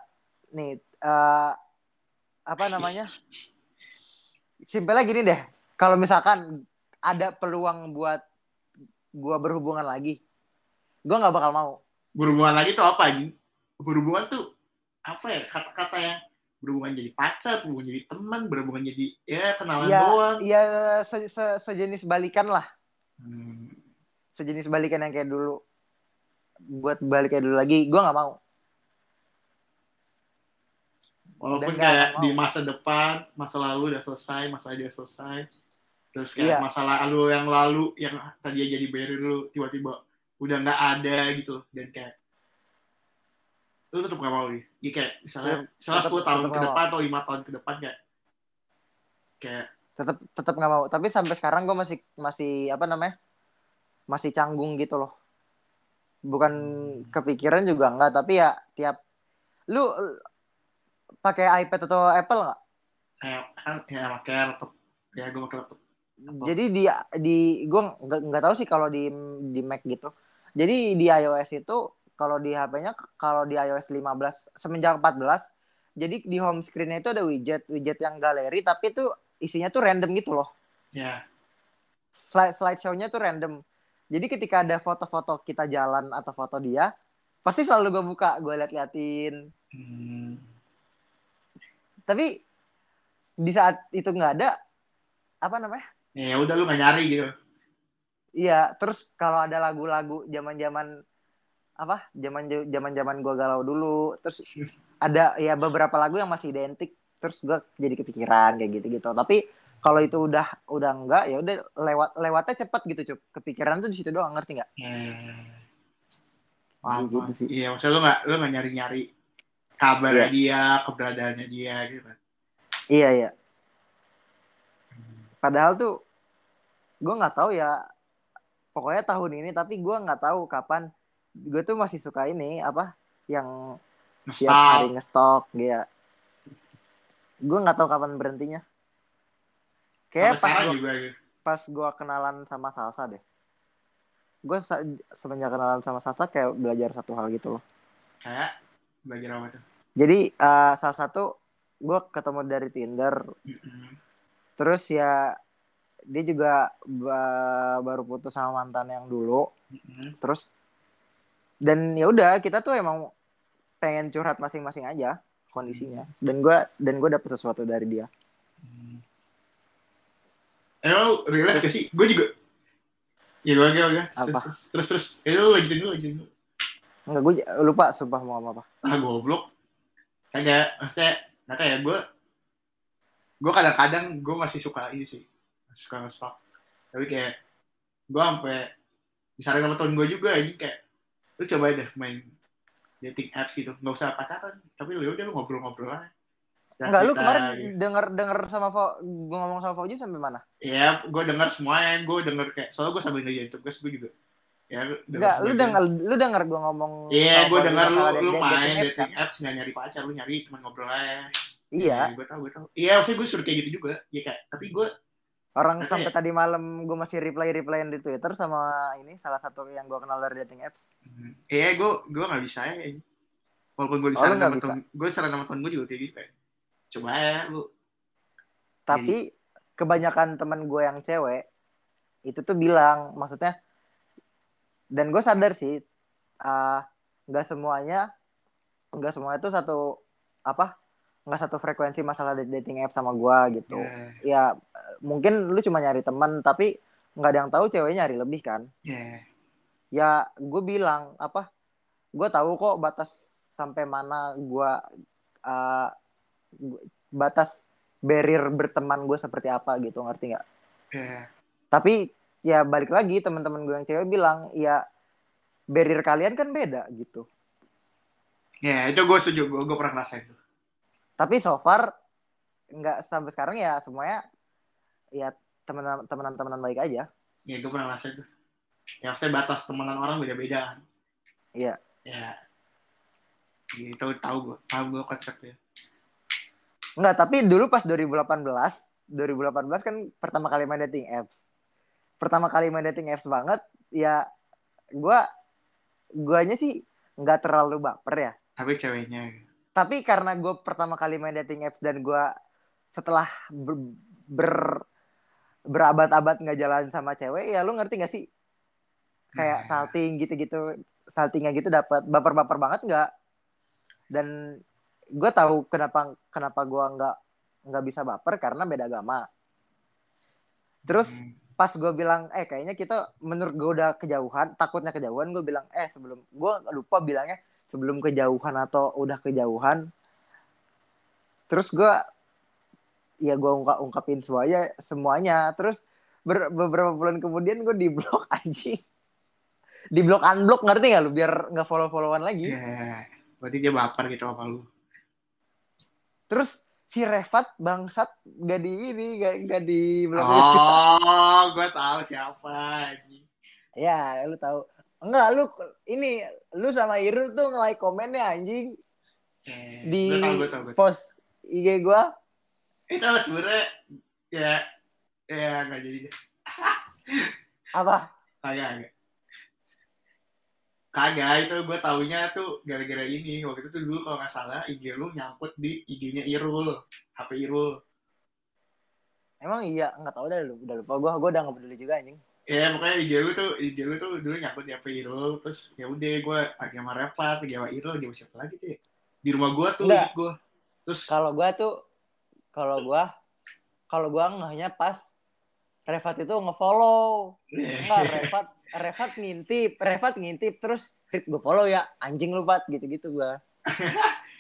nih eh apa namanya? Simpelnya gini deh, kalau misalkan ada peluang buat gua berhubungan lagi, gua nggak bakal mau. Berhubungan lagi tuh apa anjing? Berhubungan tuh apa ya kata-kata yang berhubungan jadi pacar, berhubungan jadi teman, berhubungan jadi ya kenalan Iya, doang. iya se- se- sejenis balikan lah. Hmm. sejenis balikan yang kayak dulu buat balik kayak dulu lagi gue nggak mau Walaupun Dan kayak di masa depan, masa lalu udah selesai, masa dia selesai. Terus kayak Iya. masa lalu yang lalu yang tadi jadi barrier lu tiba-tiba udah nggak ada gitu. Dan kayak lu tetap gak mau. Ya kayak misalnya, misalnya tetep- 10 tahun tetep ke nggak depan atau lima tahun ke depan kayak kayak tetap tetap nggak mau. Tapi sampai sekarang gue masih masih apa namanya masih canggung gitu loh. Bukan kepikiran juga enggak tapi ya tiap lu lu pakai iPad atau Apple nggak? Kan ya pakai laptop. Ya gue pakai laptop jadi di di gue nggak nggak tahu sih kalau di di Mac gitu jadi di iOS itu kalau di HP-nya kalau di iOS 15 semenjak 14 jadi di home screen-nya itu ada widget widget yang galeri tapi itu isinya tuh random gitu loh ya slide slideshow-nya tuh random. Jadi ketika ada foto-foto kita jalan atau foto dia, pasti selalu gue buka, gue liat-liatin. hmm, Tapi di saat itu nggak ada, apa namanya? Ya udah lu gak nyari gitu Iya, terus kalau ada lagu-lagu zaman-zaman apa? Zaman zaman-zaman gue galau dulu, terus ada ya beberapa lagu yang masih identik, terus gue jadi kepikiran kayak gitu-gitu. Tapi kalau itu udah udah enggak ya udah lewat lewatnya cepet gitu cup kepikiran tuh di situ doang ngerti nggak ya Paham, Gitu sih. iya maksudnya lu gak lu gak nyari nyari kabarnya Iya. dia keberadaannya dia gitu kan iya iya padahal tuh gue nggak tahu ya pokoknya tahun ini tapi gue nggak tahu kapan. Gue tuh masih suka ini apa yang tiap hari ngestok dia gue nggak tahu kapan berhentinya. Kayak pas sekarang gua, juga pas gue kenalan sama salsa deh. Gue semenjak kenalan sama salsa kayak belajar satu hal gitu loh. Kayak belajar apa tuh? Jadi eh, salah satu gue ketemu dari Tinder. Terus ya dia juga ba- baru putus sama mantan yang dulu Mm-mm. terus dan ya udah kita tuh emang pengen curhat masing-masing aja kondisinya dan gue dan gue dapet sesuatu dari dia Hmm. Eh lu relate gak sih? Gue juga. Ya gue gue. Terus, Apa? terus terus. Eh lu lanjutin dulu lanjutin dulu. Enggak gue lupa sumpah mau ngomong apa Ah goblok. Kagak. Maksudnya tahu ya gue. Gue kadang-kadang gue masih suka ini sih. Masih suka nge-stalk. Tapi kayak gue sampai misalnya sama temen gue juga ini kayak lu coba deh main dating apps gitu nggak usah pacaran tapi lu udah lu ngobrol-ngobrol aja enggak lu kemarin gitu. denger denger sama Fo, gue ngomong sama Fauji sampai mana Ya, gue denger semuanya, gue denger kayak, soalnya gue sambil ngerjain tugas, gue juga. Ya, enggak lu denger lu denger gue ngomong Iya, sama gue denger lu, lu main dating apps, kan? apps, nggak nyari pacar, lu nyari cuma ngobrol aja. Iya gue tau, gue tau. Iya, maksudnya gue suruh kayak gitu juga. Ya kayak, tapi gue, orang sampai tadi malam gue masih reply replyan di Twitter sama ini salah satu yang gue kenal dari dating apps iya, gue, gue nggak bisa ya. Walaupun gue Oh, disaran sama bisa? temen, gue saran sama temen gue juga kayak gitu kayak, coba ya lu. tapi kebanyakan teman gue yang cewek itu tuh bilang maksudnya dan gue sadar sih ah, nggak semuanya nggak semuanya itu satu apa nggak satu frekuensi masalah dating app sama gue gitu. Ya, ya mungkin lu cuma nyari teman tapi nggak ada yang tahu ceweknya nyari lebih kan. Ya, ya gue bilang apa gue tahu kok batas sampai mana gue uh, batas barrier berteman gue seperti apa gitu ngerti nggak? Ya. tapi ya balik lagi teman-teman gue yang cewek bilang ya barrier kalian kan beda gitu. Ya, itu gue setuju, gue, gue pernah ngerasain tuh. Tapi so far nggak sampai sekarang ya semuanya ya temenan temenan temenan baik aja Ya, gue pernah ngerasain tuh. Ya, maksudnya batas temenan orang beda-beda kan. Iya. Ya, gitu, tahu gue, tahu gue konsepnya. Nggak, tapi dulu pas 2018, 2018 kan pertama kali main dating apps. Pertama kali main dating apps banget, ya gua guanya sih nggak terlalu baper ya. Tapi ceweknya, Tapi karena gue pertama kali main dating apps dan gua setelah ber, ber- berabad-abad nggak jalan sama cewek, ya lu ngerti gak sih? Kayak Nah. salting gitu-gitu, saltingnya gitu dapat baper-baper banget nggak? Dan gue tahu kenapa kenapa gua nggak nggak bisa baper karena beda agama. Terus Hmm. pas gue bilang eh kayaknya kita menurut gue udah kejauhan takutnya kejauhan gue bilang eh sebelum gue lupa bilangnya sebelum kejauhan atau udah kejauhan. Terus gue ya gue ungkap ungkapin semuanya semuanya. Terus ber, beberapa bulan kemudian gue di blok aja di blok unblock ngerti nggak lu? Biar nggak follow followan lagi Ya, berarti dia baper gitu sama lu. terus si Refat bangsat gak di ini gak, gak di blok Oh, gue tahu siapa. anjing. ya lu tahu enggak lu ini lu sama Irul tuh nge-like komennya anjing Eh, di gue tahu, gue tahu, gue post IG gua Itu sebenarnya ya ya nggak jadi apa Kagak, kagak. Kagak, itu gue taunya tuh gara-gara ini. Waktu itu tuh dulu kalau nggak salah IG lu nyangkut di IG-nya Irul. HP Irul. emang iya nggak tahu dah lu udah lupa gua gua udah nggak peduli juga anjing Ya pokoknya IG lu tuh, IG lu tuh dulu nyangkut di HP Irul. Terus ya udah gue Repat, lagi sama Irul, lagi sama siapa lagi tuh ya. Di rumah gue tuh, Enggak. gue. Terus kalau gua tuh kalau gua kalau gua ngehnya pas Refat itu ngefollow enggak Refat Refat ngintip Refat ngintip terus Rip gue follow ya anjing lu Pat gitu-gitu gua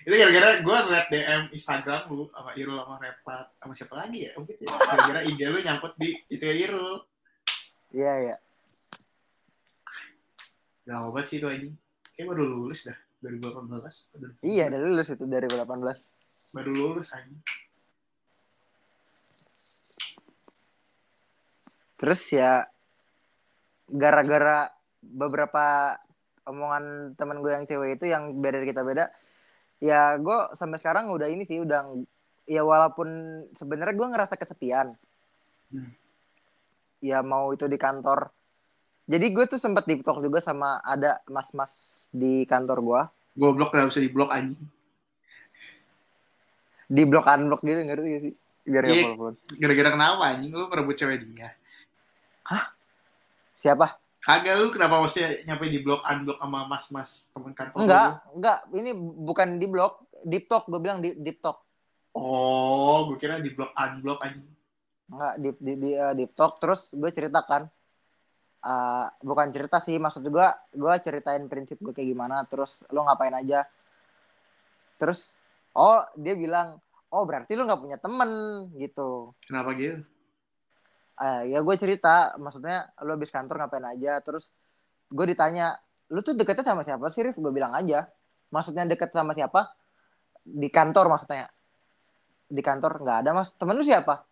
itu gara-gara gue ngeliat DM Instagram lu sama Irul sama Repat sama siapa lagi ya mungkin ya. gara-gara IG lu nyangkut di itu ya Irul iya iya. Lama banget sih itu anjing kayak baru lulus dah 2018 iya udah lulus itu dari 2018 baru lulus anjing. Terus ya gara-gara beberapa omongan teman gue yang cewek itu yang beda kita beda ya gue sampai sekarang udah ini sih udah ya walaupun sebenarnya gue ngerasa kesepian. Hmm. Ya mau itu di kantor. Jadi gue tuh sempat di talk juga sama ada mas-mas di kantor gue goblok gak bisa di blok anjing. Di blok unblock gitu ngerti gak sih? Biar ya gara-gara kenapa anjing? Lu merebut cewek dia. Siapa? Kagak lu kenapa mesti nyampe di blok unblock sama mas-mas teman kantor enggak lu? enggak. Ini bukan di blok deep talk gue bilang di talk. Oh gue kira di blok unblock anjing Enggak, di, di, di, eh, deep talk terus gue ceritakan Eh, bukan cerita sih maksud gue gue ceritain prinsip gue kayak gimana terus lo ngapain aja. Terus oh dia bilang oh berarti lo nggak punya temen gitu. Kenapa gitu Eh, ya gue cerita maksudnya lo habis kantor ngapain aja terus gue ditanya lu tuh deketnya sama siapa sih Rif? Gue bilang aja. Maksudnya deket sama siapa? Di kantor maksudnya. Di kantor nggak ada mas. Temen lu siapa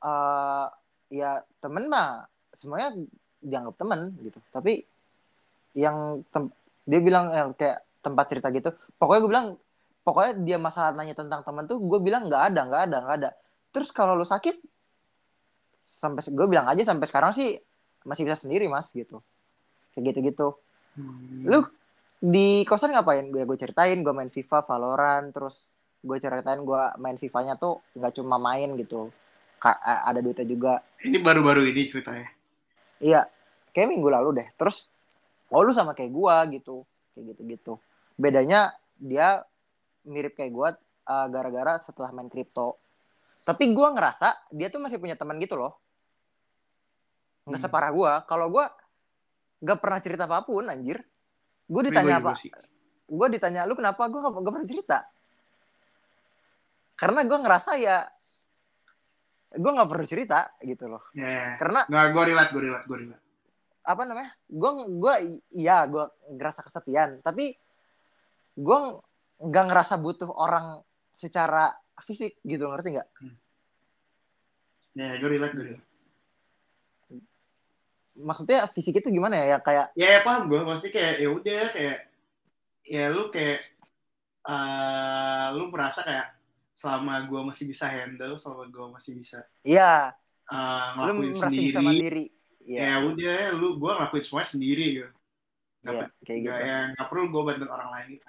eh ya temen mah semuanya dianggap temen gitu. Tapi yang tem- dia bilang yang kayak tempat cerita gitu pokoknya gue bilang pokoknya dia masalah nanya tentang temen tuh gue bilang nggak ada nggak ada nggak ada. Terus kalau lu sakit sampai gue bilang aja sampai sekarang sih masih bisa sendiri mas gitu. Kayak gitu gitu Hmm. lu di kosan ngapain? Gue gue ceritain gue main FIFA Valorant terus gue ceritain gue main FIFA-nya tuh nggak cuma main gitu ada duitnya juga. Ini baru-baru ini ceritanya. Iya kayak minggu lalu deh. Terus oh lu sama kayak gue gitu. Kayak gitu gitu bedanya dia mirip kayak gue uh, gara-gara setelah main kripto. Tapi gue ngerasa dia tuh masih punya teman gitu loh. Nggak Hmm. separah gue kalau gue nggak pernah cerita apa pun anjir. Ditanya gua juga apa? gue ditanya lu kenapa? Gue gak, gak pernah cerita. Karena gue ngerasa ya gue nggak perlu cerita gitu loh Ya. karena Nggak, gue relate, gue relate, gue relate. apa namanya gue gue iya gue ngerasa kesepian tapi gue nggak ngerasa butuh orang secara fisik gitu ngerti nggak Ya, gue relate, gue relate. maksudnya fisik itu gimana ya ya kayak Ya, ya paham gue. Maksudnya kayak, ya udah, kayak, ya lu kayak, eh lu merasa kayak, selama gue masih bisa handle, selama gue masih bisa iya. eh, lu ngelakuin sendiri, bisa mandiri. Iya. Ya udah, lu gue ngelakuin semuanya sendiri gitu. Nggak iya kayak gitu. ya nggak perlu gue bantu orang lain. Gitu.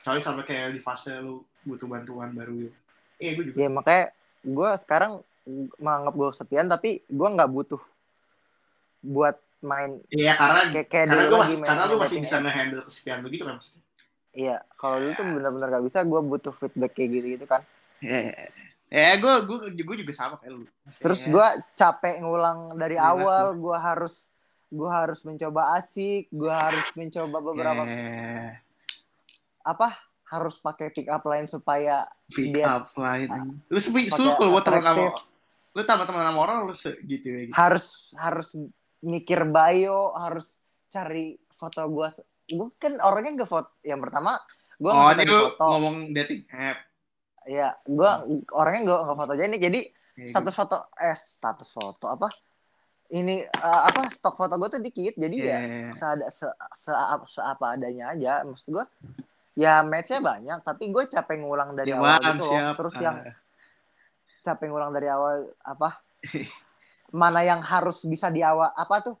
kecuali sampai kayak di fase lu butuh bantuan baru gitu. Eh gue juga. Ya makanya gue sekarang menganggap gue kesepian tapi gue nggak butuh buat main iya karena kayak kayak karena gue masih main karena lu masih bisa nge-handle kesepian lu gitu kan maksudnya iya kalau dulu tuh benar-benar gak bisa gue butuh feedback kayak gitu gitu kan Iya. Ya gue gue gue juga sama kayak lu. Terus Ya. gue capek ngulang dari awal, gue harus gue harus mencoba asik, gue harus mencoba beberapa Ya, apa harus pakai pick up line supaya pick Dia- up line. anjing. Lu sepi lu kalau buat teman atraktif. lu sama teman sama orang lu gitu ya gitu. harus harus mikir bio, harus cari foto gue. Gue kan orangnya nggak foto. Yang pertama gue Oh, ini lu foto. ngomong dating app. Iya, gue orangnya nggak nggak foto aja ini. Jadi Ya, status foto eh status foto apa? Ini eh, apa stok foto gue tuh dikit. Jadi gitu. ya Ya. seada se, se, se apa adanya aja maksud gue ya matchnya banyak tapi gue capek ngulang dari Ya, awal gitu siap. terus Ah. yang capek ngulang dari awal apa mana yang harus bisa di awal apa tuh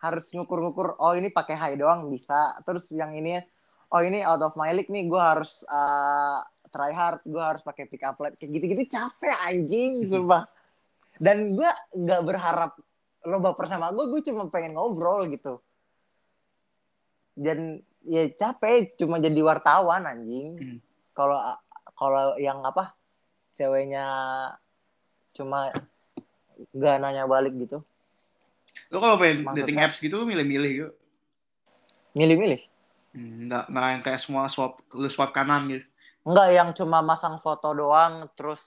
harus ngukur-ngukur oh ini pakai high doang bisa. Terus yang ini oh ini out of my league nih gue harus uh, try hard gue harus pakai pick up line kayak gitu-gitu capek anjing sumpah. Dan gue nggak berharap lo baper sama gue gue cuma pengen ngobrol gitu. Dan ya capek cuma jadi wartawan anjing. Hmm. kalau kalau yang apa ceweknya cuma gak nanya balik gitu Lu kalau pengen Maksudnya? dating apps gitu lu milih-milih gitu. milih-milih Hmm, Nggak, nggak yang kayak semua swap, lu swap kanan gitu. Enggak yang cuma masang foto doang terus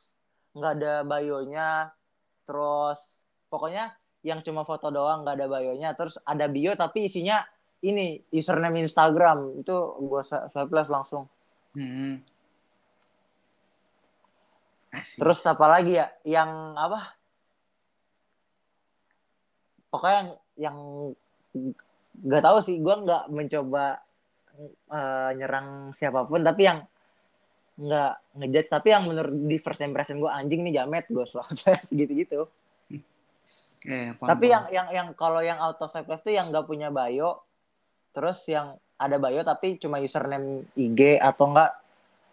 nggak ada bayonya terus pokoknya yang cuma foto doang nggak ada bayonya terus ada bio tapi isinya ini username Instagram itu gue swipe left langsung Hmm. Asik. terus apa lagi ya yang apa pokoknya yang yang nggak tahu sih gue nggak mencoba eh, nyerang siapa pun tapi yang nggak ngejudge tapi yang menurut di first impression gue anjing nih jamet gue swipe left gitu-gitu. Ya, paham, tapi paham. yang yang yang kalau yang auto swipe left tuh yang nggak punya bio terus yang ada bio tapi cuma username IG atau enggak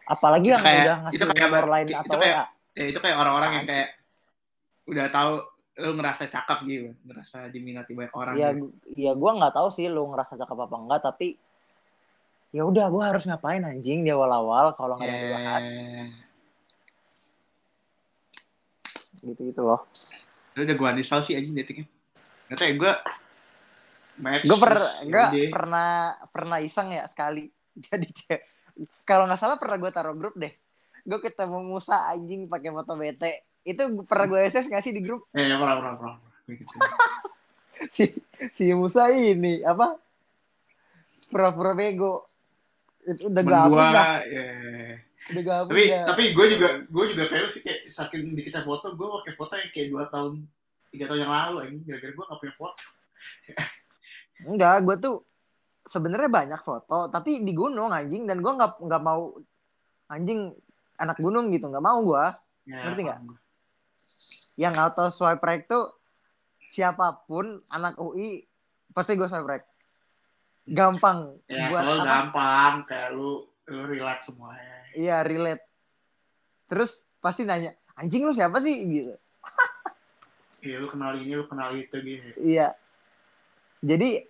apalagi Itu yang kayak- udah ngasih itu kayak- nomor lain itu atau kayak- ya itu kayak orang-orang yang kayak udah tahu lu ngerasa cakep gitu, ngerasa diminati banyak orang. ya gitu. ya gue nggak tahu sih lu ngerasa cakep apa enggak tapi ya udah gue harus ngapain anjing di awal-awal kalau nggak ada yang dibahas Ya. gitu gitu loh Lu udah gua uninstall sih anjing datingnya. Gak tau ya gue gue per gue yaudah. pernah pernah iseng ya sekali jadi kalau nggak salah pernah gue taruh grup deh gue ketemu Musa anjing pakai foto bete itu pernah gue SS nggak sih di grup Eh, ya, pernah, pernah, pernah. Si si Musa ini apa pura-pura bego itu udah Temen gabut gua, dah ya. udah gabut Tapi dah. tapi gue juga gue juga kayak sih kayak saking dikitnya foto, gue pakai foto yang kayak dua tahun tiga tahun yang lalu anjing gara-gara gue gak punya foto. enggak gue tuh sebenarnya banyak foto tapi di gunung anjing dan gue nggak nggak mau anjing anak gunung gitu nggak mau gue Ya, Ngerti nggak? Yang auto swipe right tuh siapa pun anak UI pasti gue swipe right gampang Ya, buat soal apa gampang kayak lu lu relate semuanya. iya relate terus pasti nanya anjing lu siapa sih gitu Iya, lu kenal ini, lu kenal itu gitu. iya jadi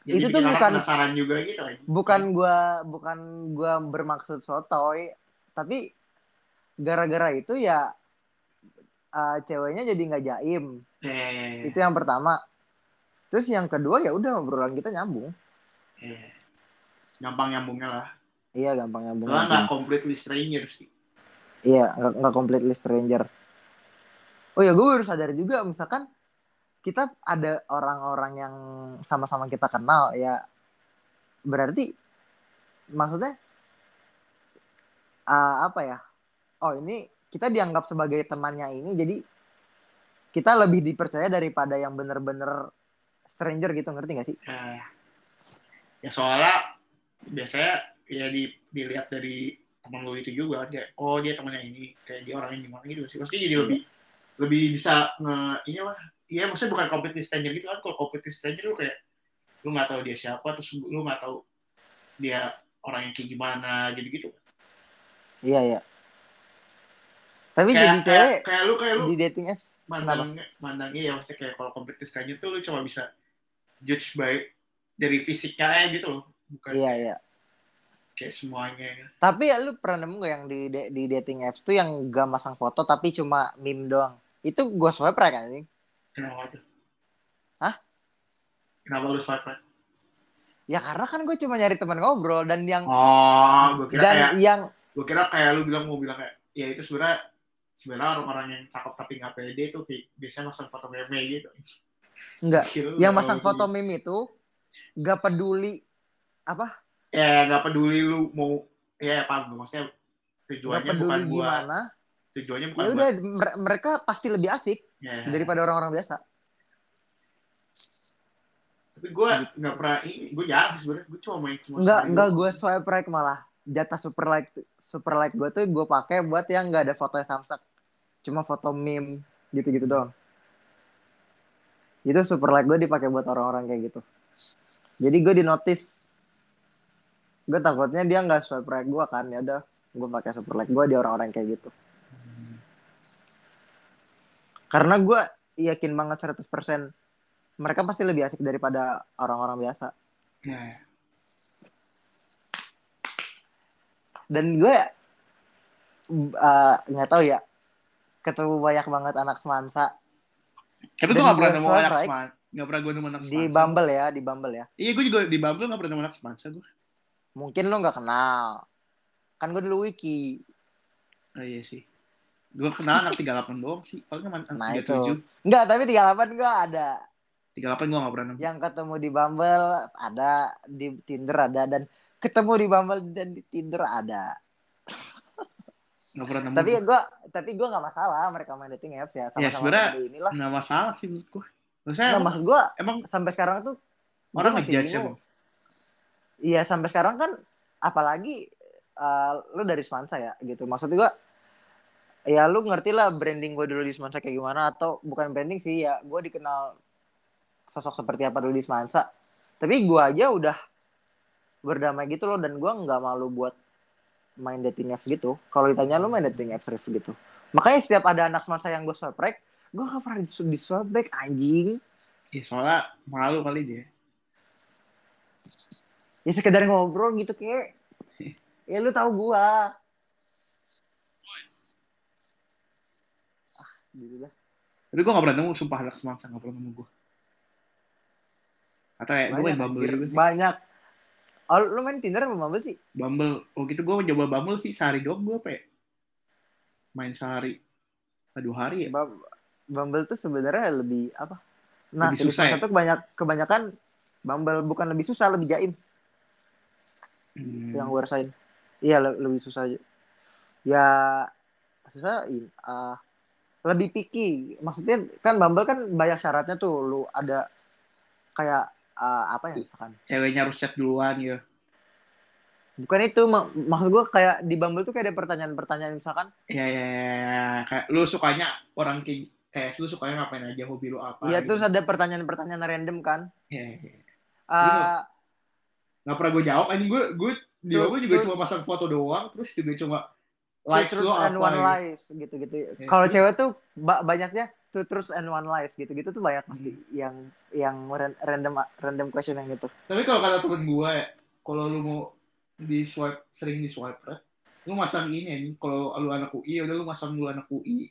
Jadi Itu tuh bukan- penasaran juga gitu anjing. bukan gua bukan gua bermaksud sotoy tapi gara-gara itu ya uh, ceweknya jadi nggak jaim ya. itu yang pertama terus yang kedua ya udah obrolan kita nyambung Ya. Gampang nyambungnya lah. iya gampang nyambung Soalnya nggak completely stranger sih. iya nggak completely stranger oh ya gue baru sadar juga misalkan kita ada orang-orang yang sama-sama kita kenal ya berarti maksudnya ah, apa ya oh ini kita dianggap sebagai temannya ini jadi kita lebih dipercaya daripada yang bener-bener stranger gitu ngerti gak sih? Ya, ya soalnya biasanya ya di, dilihat dari teman lu itu juga dia oh dia temannya ini kayak dia orangnya gimana gitu sih. Maksudnya jadi lebih lebih bisa nge ini lah iya maksudnya bukan completely stranger gitu kan kalau completely stranger lu kayak lu nggak tahu dia siapa terus lu nggak tahu dia orang yang kayak gimana gitu gitu iya iya tapi kayak, jadi kayak, cewek kayak lu kayak lu di dating apps mandang mandang iya maksudnya kayak kalau completely stranger tuh lu cuma bisa judge by dari fisiknya aja gitu loh bukan iya iya kayak semuanya Tapi ya lu pernah nemu gak yang di di dating apps tuh yang gak masang foto tapi cuma meme doang? Itu gue swipe right kan anjing. kenapa tuh Hah? kenapa lu swipe right Ya karena kan gue cuma nyari teman ngobrol dan yang oh gue kira dan kayak yang gue kira kayak lu bilang mau bilang kayak ya itu sebenarnya sebenarnya orang-orang yang cakep tapi nggak pede tuh biasanya masang foto meme gitu. Enggak yang masang sih. foto meme itu gak peduli apa? Ya nggak peduli lu mau ya paham. Gue maksudnya tujuannya bukan buat gimana. tujuannya ya bukan udah buat mer- mereka pasti lebih asik ya, daripada orang-orang biasa. Tapi gue nggak pernah ini gue jarang sebenarnya. Gue cuma main sekali enggak doang. gue swipe right malah. Jatah super like super like gue tuh gue pakai buat yang nggak ada fotonya Samsak cuma foto meme gitu-gitu doang. Itu super like gue dipakai buat orang-orang kayak gitu. Jadi gue di notice gue takutnya dia nggak swipe right gue kan ya udah gue pakai super like gue di orang-orang kayak gitu. Karena gue yakin banget 100% mereka pasti lebih asik daripada orang-orang biasa. Ya, dan gue uh, nggak tahu ya ketemu banyak banget anak semansa. Tapi gue nggak pernah nemu anak right. seman nggak pernah gue nemu anak di semansa. Bumble ya di Bumble ya. Iya gue juga di Bumble nggak pernah nemu anak semansa gue mungkin lo nggak kenal. Kan gue dulu wiki. Oh iya sih. Gue kenal anak 38 doang sih. Paling kan Nah, anak itu. 37 nggak tapi 38 gue ada. 38 gue nggak pernah nemu. Yang ketemu di Bumble ada di Tinder ada dan ketemu di Bumble dan di Tinder ada nggak pernah nemu tapi gua. gue tapi gue nggak masalah mereka main dating apps ya sama-sama gede inilah nggak masalah sih menurut gue maksudnya emang, maksud gue emang sampai sekarang tuh orang ngejudge emang Iya sampai sekarang kan apalagi eh, lu dari Semansa ya gitu. Maksud gua ya lu ngerti lah branding gue dulu di Semansa kayak gimana atau bukan branding sih ya gue dikenal sosok seperti apa dulu di Semansa. Tapi gua aja udah berdamai gitu loh dan gua nggak malu buat main dating apps gitu. Kalau ditanya lu main dating apps Rif, gitu. Makanya setiap ada anak Semansa yang gue swipe right, gue gak pernah di, di swipe back anjing. ya soalnya malu kali dia Ya sekedar ngobrol gitu kayak ya lu tahu gua. Ah, gitu dah. tapi gue nggak pernah nemu sumpah anak semansa nggak pernah nemu gue atau ya gue main Bumble juga sih Banyak. Oh, lu main Tinder apa Bumble sih? Bumble oh gitu gue coba Bumble sih sehari doang gue apa ya? main sehari aduh hari ya Bum- Bumble tuh sebenarnya lebih apa? Nah, Lebih susah ya? satu kebanyak kebanyakan Bumble bukan lebih susah, lebih jaim Hmm. yang gue rasain. Iya, le- lebih susah. Ya susah ah, lebih picky. Maksudnya kan Bumble kan banyak syaratnya tuh. Lu ada kayak ah, apa ya misalkan? ceweknya harus chat duluan ya Bukan itu, mak- maksud gue kayak di Bumble tuh kayak ada pertanyaan-pertanyaan misalkan, ya ya, ya, ya. kayak lu sukanya orang kayak kayak lu sukanya ngapain aja hobi lu apa iya gitu. terus ada pertanyaan-pertanyaan random kan. ya, ya. Ah, nggak pernah gue jawab anjing gue gue di Bumble juga cuma pasang foto doang terus juga cuma likes lu truths and apa one gitu. lies gitu-gitu. Ya. Kalau cewek tuh ba- banyaknya two truths and one lies gitu-gitu tuh banyak pasti Hmm. yang yang ran- random random question yang gitu. tapi kalau kata temen gue ya kalau lu mau di swipe sering di swipe right lu masang ini anjing kalau lu anak UI ya udah lu masang lu anak UI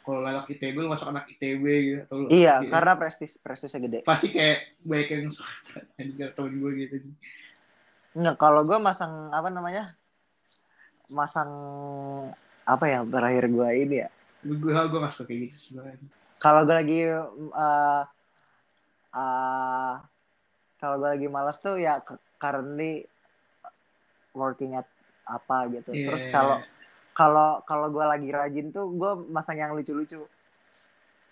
kalau anak ITB lu masuk anak ITB gitu atau lu Iya, gitu. karena prestis prestisnya gede. pasti kayak banyak yang kata temen gue gitu Nggak, kalau gue masang apa namanya? Masang apa yang terakhir gue ini ya? Gue gue gue gak suka kayak gitu sebenarnya Kalau gue lagi uh, uh, kalau gue lagi malas tuh ya currently working at apa gitu. Iya. Terus kalau kalau kalau gue lagi rajin tuh gue masang yang lucu-lucu.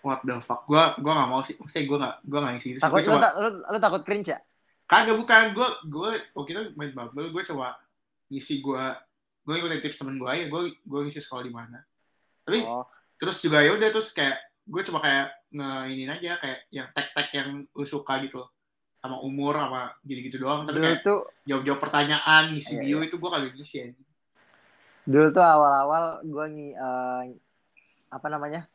what the fuck gue gue gak mau sih maksudnya gue gak gue gak ngisi itu Takut gue lu, coba ta- lu, lu takut cringe ya? kagak bukan gue gue waktu itu main bubble gue coba ngisi gue gue ikutin tips temen gue aja gue gue ngisi sekolah di mana tapi Oh, terus juga ya udah terus kayak gue cuma kayak nge ini aja kayak yang tag-tag yang lu suka gitu sama umur sama gitu-gitu doang. Tapi dulu kayak tuh jawab-jawab pertanyaan ngisi Iya, bio itu gue kagak ngisi ya dulu tuh awal-awal gue ngi eh, apa namanya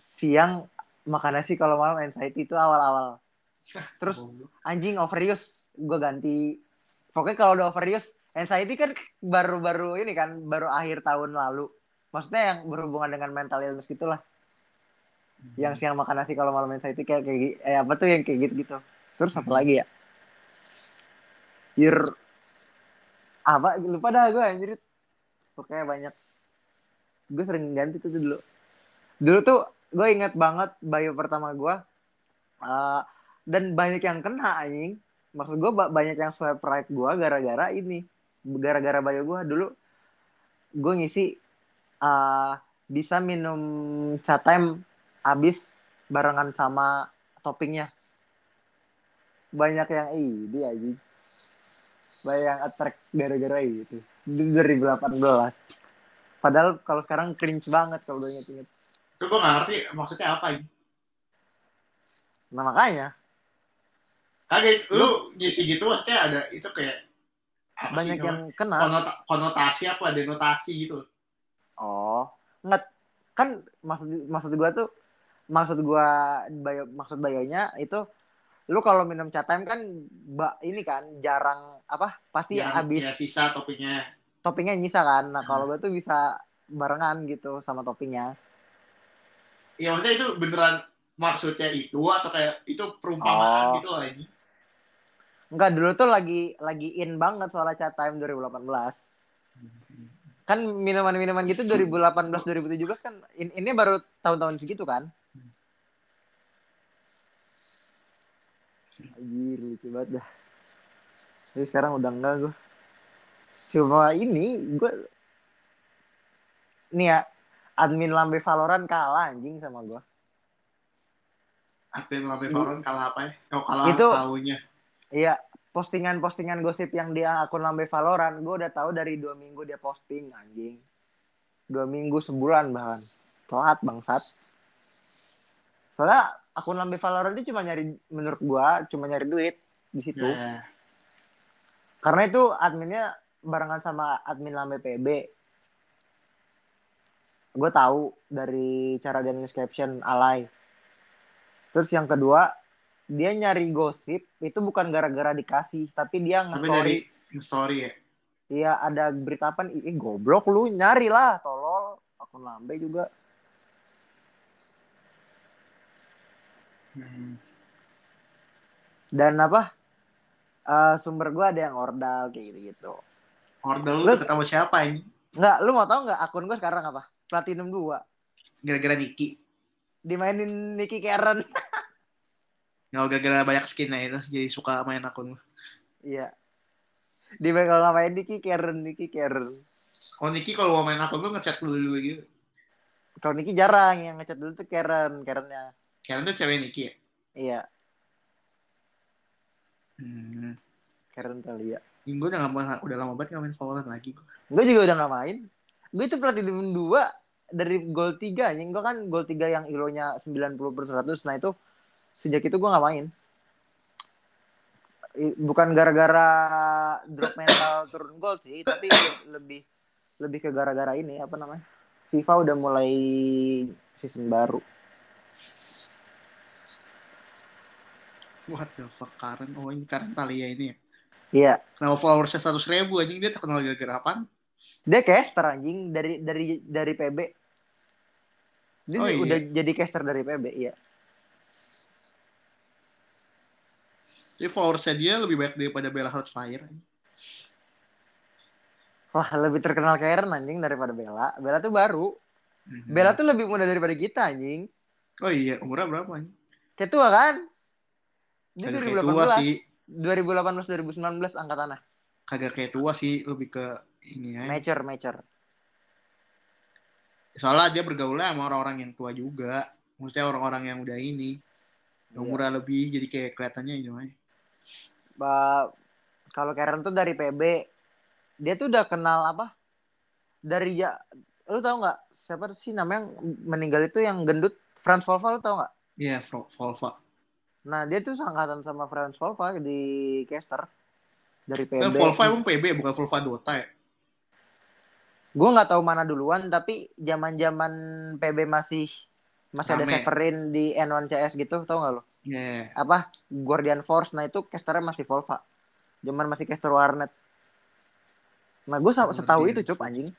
siang makan nasi kalau malam anxiety itu awal-awal. Terus anjing overuse gue ganti. Pokoknya kalau udah overuse anxiety kan baru-baru ini kan baru akhir tahun lalu maksudnya yang berhubungan dengan mental illness gitulah. Yang siang makan nasi kalau malam anxiety kayak kayak gi- eh, apa tuh yang kayak gitu gitu terus apa lagi ya? Year apa? Lupa dah gue anjir. Pokoknya banyak. Gue sering ganti tuh dulu. Dulu tuh gue inget banget bio pertama gue eh, dan banyak yang kena anjing. Maksud gue ba- banyak yang swipe right gue gara-gara ini. Gara-gara bio gue dulu gue ngisi eh, bisa minum chat time abis barengan sama toppingnya. Banyak yang ih dia anjing banyak yang attract gara-gara itu. Itu 2018 padahal kalau sekarang cringe banget kalau udah inget-inget. Terus gue gak ngerti maksudnya apa ini. nah makanya. Kaget, lu ngisi gitu maksudnya ada itu kayak banyak yang kena. Konota- konotasi apa denotasi gitu. Oh nggak kan maksud maksud gua tuh maksud gua bio, maksud bayonya itu lu kalau minum chat time kan ba, ini kan jarang apa pasti Yang habis ya sisa toppingnya. toppingnya nyisa kan nah Hmm. kalau gua tuh bisa barengan gitu sama toppingnya Ya maksudnya itu beneran maksudnya itu atau kayak itu perumpamaan Oh. gitu ini. Enggak dulu tuh lagi lagi in banget soal chat time 2018 kan minuman-minuman gitu 2018 2017 kan in, ini baru tahun-tahun segitu kan Anjir lucu banget dah Tapi sekarang udah enggak gue Cuma ini gue Nih ya Admin Lambe Valorant kalah anjing sama gue yang Lambe Valorant kalah apa ya? Oh kalah Itu- tahunya. Iya postingan-postingan gosip yang dia akun Lambe Valorant gue udah tahu dari dua minggu dia posting anjing. Dua minggu sebulan bahkan. Telat bangsat. Soalnya akun Lambe Valorant itu cuma nyari menurut gua cuma nyari duit di situ. Ya. karena itu adminnya barengan sama admin Lambe PB gue tahu dari cara dia nulis caption alay. Terus yang kedua dia nyari gosip itu bukan gara-gara dikasih tapi dia nge-story story ya. Iya ada berita apa nih? Ih, goblok lu nyari lah, tolol. Akun lambe juga. Hmm. Dan apa? eh, sumber gua ada yang ordal kayak gitu-gitu. Ordal Lu- lu ketemu siapa ini? Enggak, lu mau tahu nggak akun gua sekarang apa? Platinum 2. Gara-gara Niki. Dimainin Nicky Karen. Nggak gara-gara banyak skinnya itu. Jadi suka main akun. Iya. Di kalau ngapain Nicky Karen, Nicky Karen. Oh Niki kalau mau main akun lu ngechat dulu dulu gitu. Kalau Nicky jarang yang ngechat dulu tuh Karen, Karennya. Karen tuh cewek Niki ya? Iya, Hmm. Karen kali ya. Gue udah, gak, udah lama banget gak main Valorant lagi. Gue juga udah nggak main. Gue itu platinum 2 dari gol 3 anjing. Gue kan gol 3 yang ilonya 90 per 100. Nah itu sejak itu gue nggak main. Bukan gara-gara drop mental turun gol sih, tapi lebih lebih ke gara-gara ini apa namanya? FIFA udah mulai season baru. What the fuck Karen? Oh ini Karen Talia ini ya? Iya, Kenapa followersnya 100 ribu anjing dia terkenal gara-gara apaan? dia caster anjing dari dari dari PB. Dia Oh, iya. udah jadi caster dari PB, iya. Jadi followersnya dia lebih banyak daripada Bella Heartfire. Wah, lebih terkenal Karen anjing daripada Bella. Bella tuh baru. Hmm. Bella tuh lebih muda daripada kita anjing. Oh iya, umurnya berapa anjing? Kayak tua kan? Dia Kagak kayak tua 2018. sih. 2018 2019 angkatannya. Kagak kayak tua sih, lebih ke ini ya. Mature, mature. Soalnya dia bergaulnya sama orang-orang yang tua juga. Maksudnya orang-orang yang udah ini. Yang umurnya lebih, jadi kayak kelihatannya ini mah. Kalau Karen tuh dari PB, dia tuh udah kenal apa? Dari ya, lu tau nggak siapa sih namanya yang meninggal itu yang gendut Franz Volva lu tau nggak? Iya, Fro- Volva. Nah dia tuh sangkatan sama Franz Volva di caster dari PB. Kan Volva emang PB, bukan Volva Dota ya? Gue nggak tahu mana duluan, tapi zaman zaman PB masih masih ada Rame. Severin di N1 CS gitu, tau nggak lo? Iya. Apa Guardian Force? Nah itu casternya masih Volva. zaman masih caster warnet nah gue setahu itu cup anjing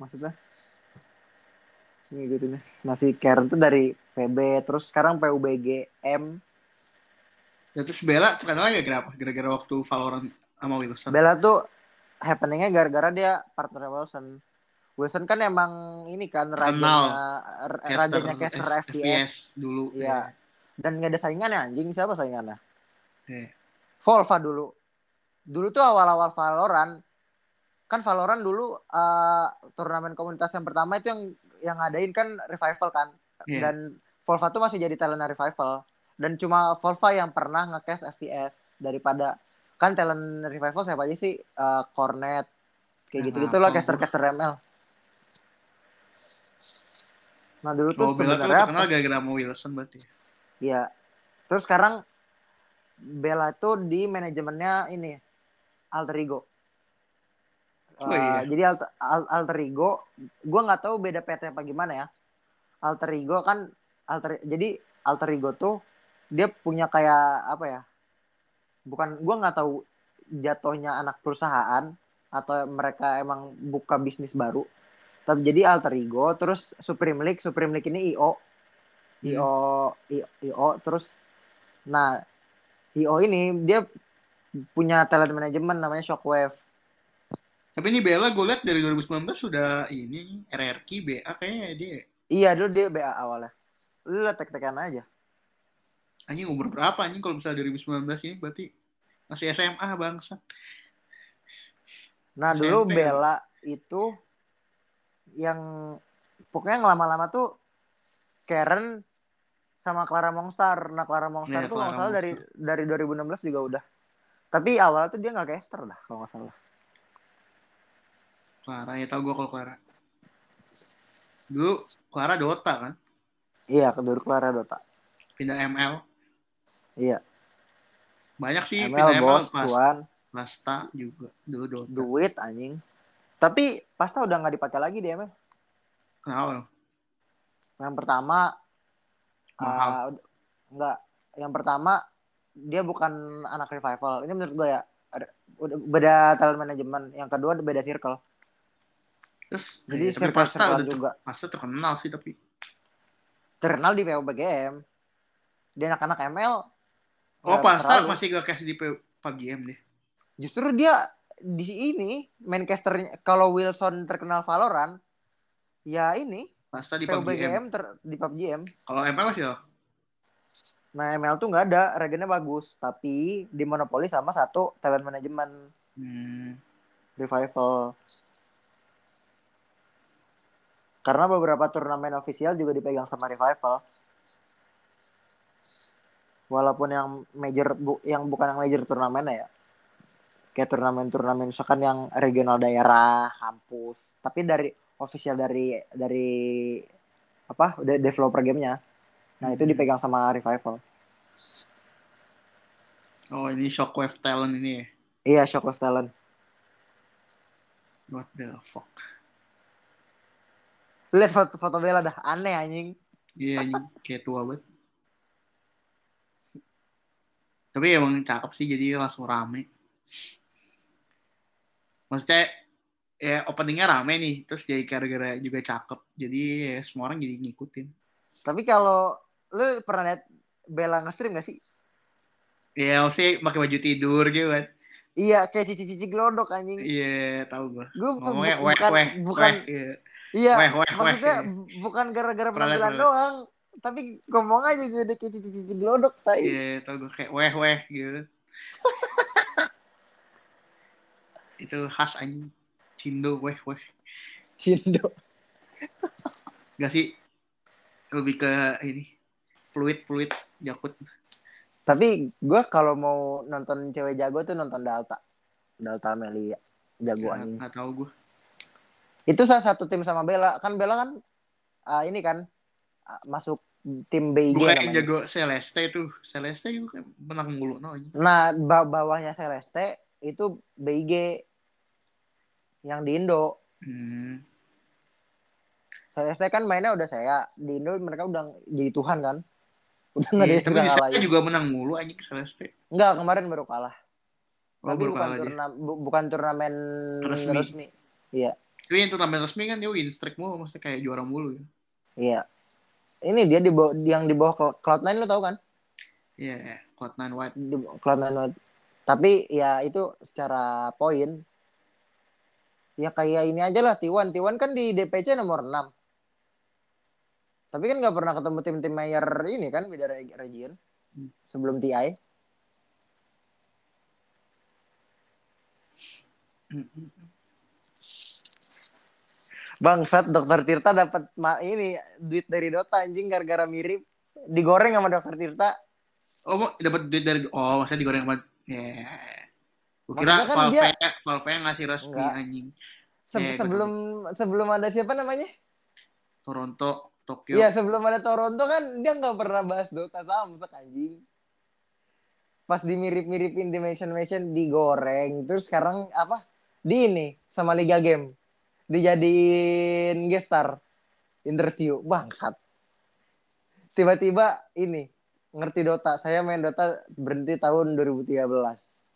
maksudnya ini gitu nih masih Karen tuh dari PB terus sekarang PUBG M Ya, terus Bella terkenal gak kenapa? Gara-gara waktu Valorant sama Wilson. Bella tuh happeningnya gara-gara dia partner Wilson Wilson kan emang ini kan rajanya Caster rajanya caster FPS dulu. Iya. dan nggak ada saingannya anjing siapa saingannya Iya. Volva dulu. Dulu tuh awal-awal Valorant kan Valorant dulu eh, turnamen komunitas yang pertama itu yang yang ngadain kan Revival kan. Iya. Dan Volva tuh masih jadi talent Revival dan cuma Volva yang pernah nge-cast FPS daripada kan talent Revival siapa aja sih Eh, Cornet kayak Ya, gitu-gitu lah apa, caster-caster ML. Nah dulu tuh Oh, Bella tuh terkenal gara-gara sama Wilson berarti. Iya. Terus sekarang Bella itu di manajemennya ini Alter Ego. Oh, iya. Jadi Alter, Al- Alter Ego, gue nggak tahu beda PT apa gimana ya. Alter Ego kan Alter, jadi Alter Ego tuh dia punya kayak apa ya? Bukan, gue nggak tahu jatuhnya anak perusahaan atau mereka emang buka bisnis baru. Tapi jadi Alter Ego, terus Supreme League, Supreme League ini IO, IO, IO, IO, terus nah IO ini dia punya talent manajemen namanya Shockwave. Tapi ini Bella gue liat dari 2019 sudah ini RRQ BA kayaknya dia Iya dulu dia BA awalnya. Lu liat tek-tekan aja. anjing umur berapa anjing kalau misalnya 2019 ini berarti masih SMA bangsa. Nah SMP dulu kan? Bella itu yang pokoknya yang lama-lama tuh Karen sama Clara Mongstar. Nah Clara Mongstar Iya, tuh Clara nggak salah dari dari 2016 juga udah. Tapi awalnya tuh dia nggak caster dah kalau nggak salah. Clara ya tau gue kalau Clara. Dulu Clara Dota kan, Iya kedua Clara Dota. pindah ML. Iya. Banyak sih ML pindah ML bos, pas cuan, juga dulu Dota. duit anjing. Tapi pasta udah nggak dipakai lagi dia ML. Kenapa? Yang pertama Mahal. uh, enggak, yang pertama dia bukan anak revival. Ini menurut gue ya ada udah beda talent manajemen. Yang kedua beda circle. Terus Jadi iya, tapi Pasta udah juga. Pasta terkenal sih tapi Terkenal di PUBGM. Dia anak-anak ML. Oh Pasta terlalu. masih gak cash di P- PUBG M deh. Justru dia di ini main casternya kalau Wilson terkenal Valorant ya ini Pasta di PUBG M. PUBGM ter, di PUBG M. Kalau ML sih ya. Nah ML tuh nggak ada, regennya bagus, tapi dimonopoli sama satu talent manajemen Hmm. revival. Karena beberapa turnamen ofisial juga dipegang sama revival. Walaupun yang major bu, yang bukan yang major turnamen ya. Kayak turnamen-turnamen misalkan yang regional daerah, kampus, tapi dari official dari dari apa? de- developer gamenya. Nah, itu Hmm. dipegang sama revival. Oh ini Shockwave Talent ini ya. Iya, Shock of Talent. What the fuck. Lihat foto, foto Bella dah aneh anjing. Iya anjing kayak tua banget. Tapi emang cakep sih jadi langsung rame. Maksudnya ya openingnya rame nih, terus jadi gara-gara juga cakep. Jadi ya semua orang jadi ngikutin. Tapi kalau lu pernah lihat Bella nge-stream gak sih? Ya maksudnya pakai baju tidur gitu kan. Iya, kayak cici-cici glodok anjing. Iya tahu gua. Gue Ngomongnya bukan weh weh bukan weh. Iya. iya, weh, weh, maksudnya weh. bu- bukan gara-gara liat, penampilan pernah doang, tapi ngomong aja gue udah kayak cici-cici glodok tai. Iya tahu gua kayak weh weh gitu. Itu khas anjing. Cindo weh weh. Cindo. Gak sih? Lebih ke ini. Fluid, fluid, jakut. Tapi gue kalau mau nonton cewek jago tuh nonton Dalta. Dalta Amelia. Jago Gak, anjing. gak tau gue. Itu salah satu tim sama Bella. Kan Bella kan ah, ini kan ah, masuk tim BIG Bukan yang jago Celeste itu. Celeste juga menang mulu. No. Nah, ba- bawahnya Celeste itu BIG yang di Indo. Hmm. Celeste kan mainnya udah saya. Di Indo mereka udah jadi Tuhan kan. Udah nggak ada Iya, yang tapi bisa di sana ngalahin. juga menang mulu anjing Celeste. Enggak, kemarin baru kalah. Oh, Tapi baru bukan kalah turna, bu- bukan turnamen Resmi. resmi. Iya, Tapi yang turnamen resmi kan dia win streak mulu, maksudnya kayak juara mulu ya. iya. Ini dia di bawah, yang di bawah Cl- Cloud9 lo tau kan? Iya, yeah, Cloud9 White. Di bawah Cloud9 White. Tapi ya itu secara poin ya kayak ini aja lah T1. T1 kan di DPC nomor 6. Tapi kan nggak pernah ketemu tim-tim mayor ini kan beda reg- region Hmm. sebelum TI. Bangsat Dokter Tirta dapat ini duit dari Dota anjing gara-gara mirip digoreng sama Dokter Tirta. Oh, dapat duit dari oh, maksudnya digoreng sama ya. Kira kan Valve, dia- Valve yang ngasih resmi Enggak. anjing. Se- Iya, sebelum sebelum ada siapa namanya? Toronto, Tokyo. Iya sebelum ada Toronto kan dia nggak pernah bahas Dota samsek anjing. Pas dimirip-miripin Dimension Mansion digoreng terus sekarang apa? Di ini sama Liga Game dijadiin gestar interview bangsat. Tiba-tiba ini ngerti Dota. Saya main Dota berhenti tahun 2013.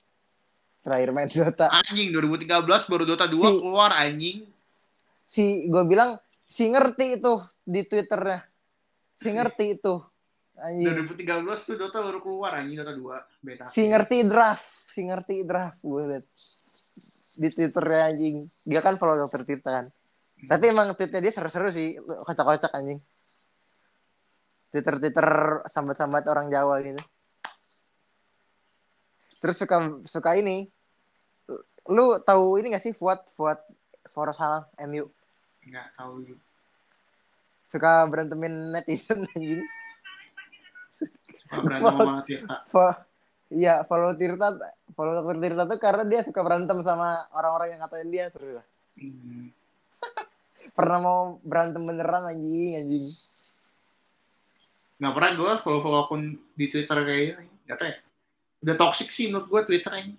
Terakhir main Dota. Anjing 2013 baru Dota 2 Si- keluar anjing. si gue bilang si ngerti itu di twitternya. Si ngerti itu. Anjing. 2013 tuh Dota baru keluar anjing Dota 2 beta. si ngerti draft si ngerti draft gue liat. Di twitternya anjing. Dia kan follow dokter Tirta kan. Tapi emang tweetnya dia seru-seru sih. Kocak-kocak anjing. Twitter twitter sambat-sambat orang Jawa gitu terus suka suka ini lu tahu ini gak sih Fuad Fuad Forsalang MU Enggak tahu suka berantemin netizen anjing Suka berantem sama Tirta. Fo- Iya, follow Tirta, follow Dr. Tirta tuh karena dia suka berantem sama orang-orang yang ngatain dia seru lah. Hmm. Pernah mau berantem beneran anjing, anjing. Nggak pernah gue follow-follow akun di Twitter kayak gitu. Gak tau ya. Udah toxic sih menurut gue Twitter ini.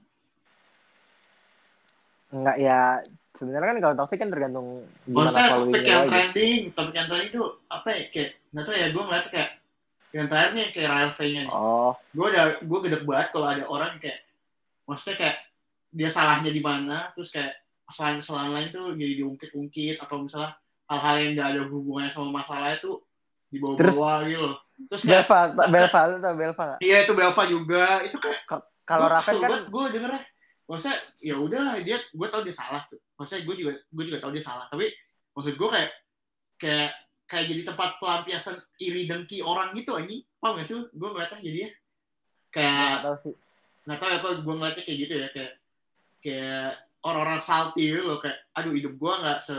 Enggak ya, sebenarnya kan kalau toxic kan tergantung gimana following topik yang trending, topik yang trending tuh apa ya? Kayak, nggak tau ya, gue ngeliatnya kayak yang terakhir nih kayak Ryan V-nya nih. Oh, Gue udah, gue gede banget kalau ada orang kayak, maksudnya kayak dia salahnya di mana, terus kayak kesalahan-kesalahan lain tuh jadi diungkit-ungkit, atau misalnya hal-hal yang nggak ada hubungannya sama masalahnya tuh dibawa-bawa gitu loh. Terus kayak, Belva, Belva lu tau Belva gak? iya itu Belva juga, itu kayak Kalau kesel kan gue dengernya. Maksudnya ya udahlah dia gue tau dia salah tuh. Maksudnya gue juga gue juga tau dia salah. Tapi maksud gue kayak kayak kayak jadi tempat pelampiasan iri dengki orang gitu anjing. Paham gak sih lu? Gue ngeliatnya jadinya kayak nggak tahu sih. nggak tau ya kok gue ngeliatnya kayak gitu ya kayak kayak orang-orang salty gitu loh. Kayak aduh hidup gue nggak se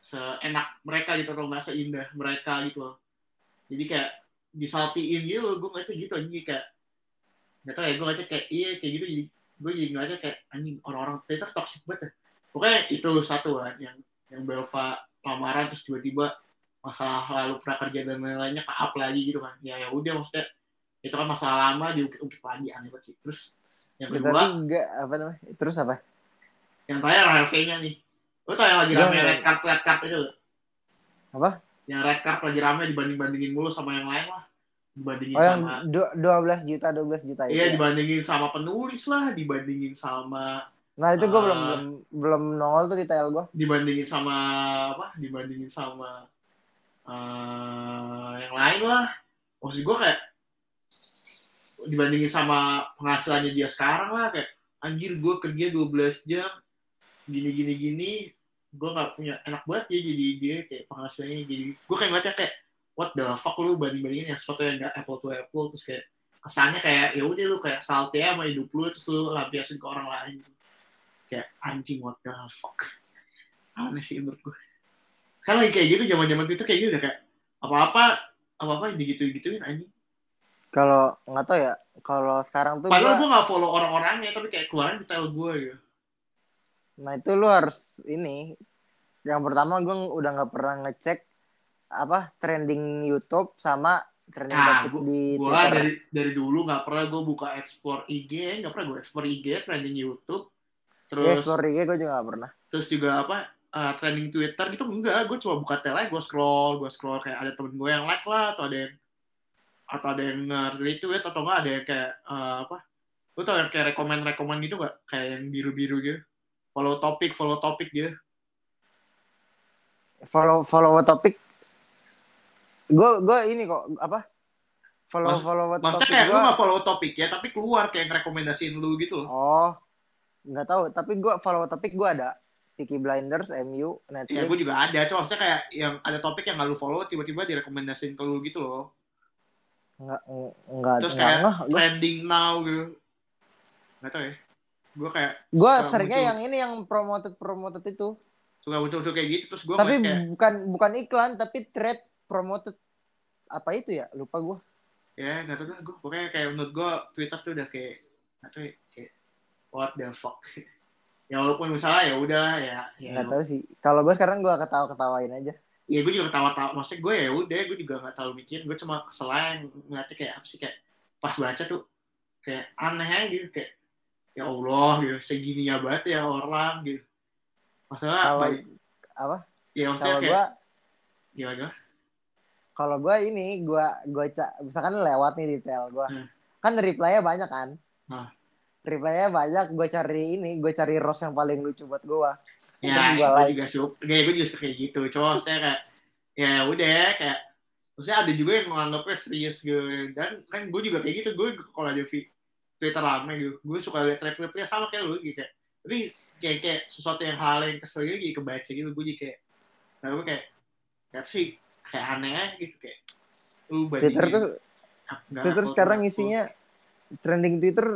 seenak mereka gitu atau nggak seindah mereka gitu loh jadi kayak disaltiin gitu gue ngeliatnya gitu anjing kayak nggak tau ya gue ngeliatnya kayak iya kayak gitu jadi gue jadi ngeliatnya kayak anjing orang-orang Twitter toxic banget ya pokoknya itu satu kan yang yang Belva lamaran terus tiba-tiba masalah lalu prakerja dan lain-lainnya ke up lagi gitu kan ya ya udah maksudnya itu kan masalah lama diungkit-ungkit lagi aneh banget sih terus yang kedua enggak apa namanya? Terus apa? yang terakhir RV-nya nih lu tau yang lagi Iya, rame red card red card itu Apa? Yang red card lagi rame dibanding-bandingin mulu sama yang lain lah dibandingin Oh sama du- 12 juta 12 juta itu. iya ya? dibandingin sama penulis lah dibandingin sama Nah, itu gue belum belum belum nongol tuh detail gue. dibandingin sama apa dibandingin sama eh, yang lain lah maksud gue kayak dibandingin sama penghasilannya dia sekarang lah kayak anjir gue kerja 12 jam gini gini gini gue nggak punya enak banget ya jadi dia kayak penghasilannya jadi gue kayak ngeliatnya kayak what the fuck lu banding bandingin yang sesuatu yang nggak apple to apple terus kayak kesannya kayak ya udah lu kayak salte sama hidup lu terus lu lampiasin ke orang lain. Kayak anjing what the fuck? Aneh sih menurut gue. Kan lagi kayak gitu zaman zaman itu kayak gitu kayak apa apa apa apa digitu gituin anjing. Kalau nggak tahu ya, kalau sekarang tuh padahal gue nggak follow orang-orangnya tapi kayak keluaran detail gue gitu nah itu lu harus ini. Yang pertama gue udah nggak pernah ngecek apa trending YouTube sama trending Nah, gua- di gue Twitter. dari dari dulu nggak pernah gue buka explore IG nggak pernah gue explore IG trending YouTube Ya, terus explore IG gue juga nggak pernah. terus juga apa uh, trending Twitter gitu enggak gue cuma buka tel aja gue scroll gue scroll kayak ada temen gue yang like lah atau ada yang atau ada yang nge-retweet atau enggak ada yang kayak uh, apa Lu tau yang kayak rekomend-rekomend gitu gak? Kayak yang biru-biru gitu. Follow topik, follow topik gitu. follow follow topik gue gue ini kok apa follow Maksud- follow Maksudnya topik kayak lu gue gak follow topik ya, tapi keluar kayak ngerekomendasiin lu gitu loh. oh nggak tahu tapi gue follow topik gue ada Peaky Blinders MU Netflix gue juga ada. Cuma maksudnya kayak yang ada topik yang gak lu follow, tiba-tiba direkomendasiin ke lu gitu loh. nggak nggak Terus kayak ngeh gue trending now gitu. Gak tau ya. Gue kayak gue seringnya muncul. yang ini yang promoted promoted itu suka muncul-muncul kayak gitu. Terus gue tapi kayak, bukan bukan iklan tapi thread promoted apa itu ya lupa gue ya gak tau dah. Gue pokoknya kayak menurut gue Twitter tuh udah kayak, gak tau ya, kayak what the fuck. ya walaupun misalnya ya udah ya. ya nggak tahu sih kalau gue sekarang gue ketawa ketawain aja ya gue juga ketawa-tawa maksudnya gue ya udah gue juga nggak terlalu mikirin gue cuma kesel aja ngeliatnya kayak apa sih kayak pas baca tuh kayak aneh aja gitu kayak ya Allah gitu segininya banget ya orang gitu. Masalah kalau banyak apa? Ya maksudnya kalau kayak gue gimana kalau gue ini gue gue ca- misalkan lewat nih detail gue Hmm. kan reply-nya banyak kan? Nah. reply-nya banyak gue cari ini gue cari rose yang paling lucu buat gue ya gua gue like. juga suka gue juga suka kayak gitu. Cuma maksudnya kayak ya udah kayak maksudnya ada juga yang menganggapnya serius gitu. Dan kan gue juga kayak gitu. Gue kalau ada Twitter rame gitu. Gue suka lihat thread-threadnya sama kayak lu gitu. Tapi kayak kayak sesuatu yang hal yang kesel gitu jadi kebaca gitu. Gue jadi kayak nah gue kayak kayak sih kayak aneh aja gitu kayak. Lu bandingin. Twitter tuh ah, nggak Twitter upload, sekarang upload. isinya trending Twitter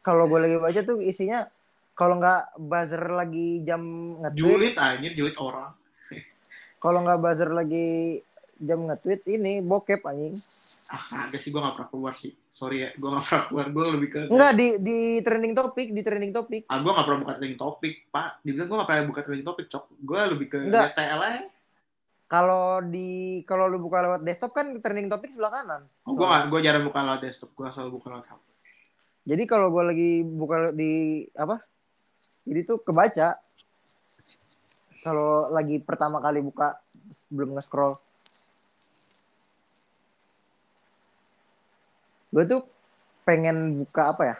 kalau gue lagi baca tuh isinya kalau nggak buzzer lagi jam nge-tweet julid anjir julid orang. Kalau nggak buzzer lagi jam nge-tweet ini bokep anjing ah sih. gue gak pernah keluar sih. Sorry ya gue gak pernah keluar. Gue lebih ke enggak di di trending topik di trending topik ah gue gak pernah buka trending topik pak. Dibilang gue gak pernah buka trending topik cok. Gue lebih ke Enggak. DTL aja. Kalau di kalau lu buka lewat desktop kan trending topik sebelah kanan. Oh, gue gak gue jarang buka lewat desktop. Gue selalu buka lewat HP jadi kalau gue lagi buka di apa? Jadi tuh kebaca. Kalau lagi pertama kali buka belum nge-scroll gue tuh pengen buka apa ya?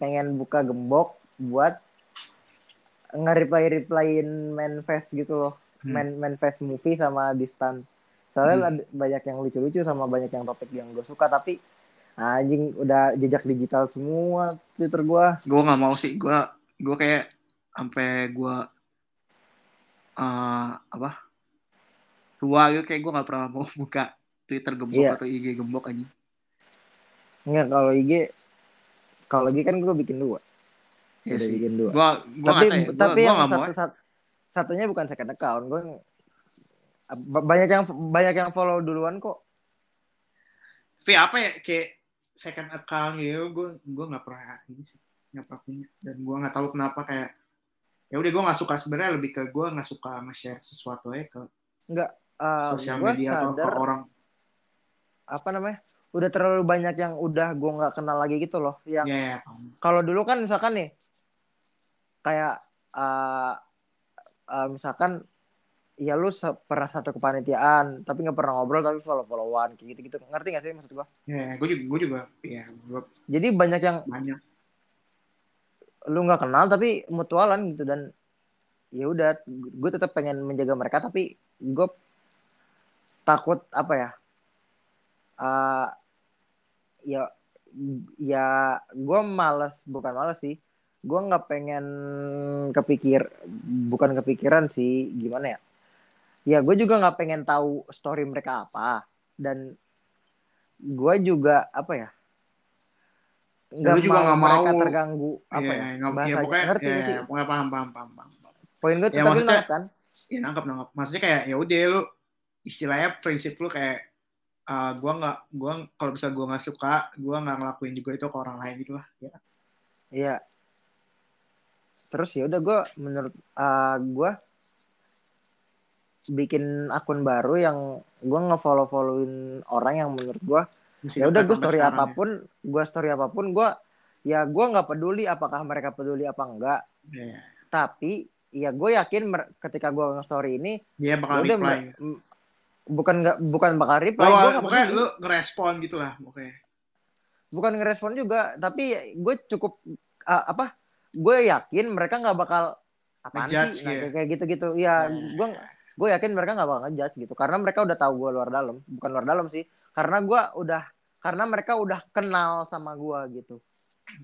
Pengen buka gembok buat nge-reply replyin manifest gitu loh. Hmm. man manifest movie sama distant. Soalnya ada banyak yang lucu-lucu sama banyak yang topik yang gue suka tapi anjing udah jejak digital semua twitter gue gue gak mau sih. Gue gue kayak sampai gue eh apa? Tua gitu kayak gue gak pernah mau buka Twitter gembok Iya. atau IG gembok aja Enggak kalau IG kalau IG kan gue bikin dua. Iya udah sih. bikin dua. Gue gue tapi ya. Tapi gue yang gak mau satu, satu satunya bukan second account. Gue ba- banyak yang banyak yang follow duluan kok. Tapi apa ya kayak second account gitu gue gue nggak pernah ini sih nggak pernah punya. Dan gue nggak tahu kenapa kayak ya udah gue nggak suka sebenarnya lebih ke gue nggak suka nge-share sesuatu ya ke Uh, sosial media atau ke sadar orang apa namanya udah terlalu banyak yang udah gue nggak kenal lagi gitu loh yang ya ya, paham. kalau dulu kan misalkan nih kayak uh, uh, misalkan ya lu pernah satu kepanitiaan tapi nggak pernah ngobrol tapi follow followan kayak gitu gitu ngerti gak sih maksud gue ya gue juga gue juga ya gue jadi banyak yang banyak. lu nggak kenal tapi mutualan gitu dan ya udah gue tetap pengen menjaga mereka tapi gue takut apa ya Eh ya ya gue males bukan males sih. Gue nggak pengen kepikir bukan kepikiran sih gimana ya. Ya gue juga nggak pengen tahu story mereka apa. Dan gue juga apa ya Gua juga nggak mereka mau- terganggu apa Iya, ya, nggak- ya bahasanya. pokoknya ngerti ya, ya, pokoknya paham paham paham paham poin gue Ya, tapi nangkep kan? Ya nangkap nangkap maksudnya kayak ya udah lu istilahnya prinsip lu kayak uh, gua nggak gua kalau bisa gua nggak suka gua nggak ngelakuin juga itu ke orang lain gitu lah ya Iya. Terus ya udah gue menurut uh, gue bikin akun baru yang gue nge-follow followin orang yang menurut gue ya udah gue sampai story sekarang ya. apa pun gue story apa pun gue ya gue nggak peduli apakah mereka peduli apa enggak ya. tapi ya gue yakin ketika gue nge-story ini dia ya bakal udah reply mer- m- bukan nggak bukan bakal reply Oh, gue nggak pokoknya lu ngerespon gitu lah pokoknya. Bukan ngerespon juga tapi gue cukup uh, apa gue yakin mereka nggak bakal apa sih nah, ya. kayak gitu gitu ya gue gue yakin mereka nggak bakal ngejudge gitu karena mereka udah tahu gue luar dalam. Bukan luar dalam sih karena gue udah karena mereka udah kenal sama gue gitu.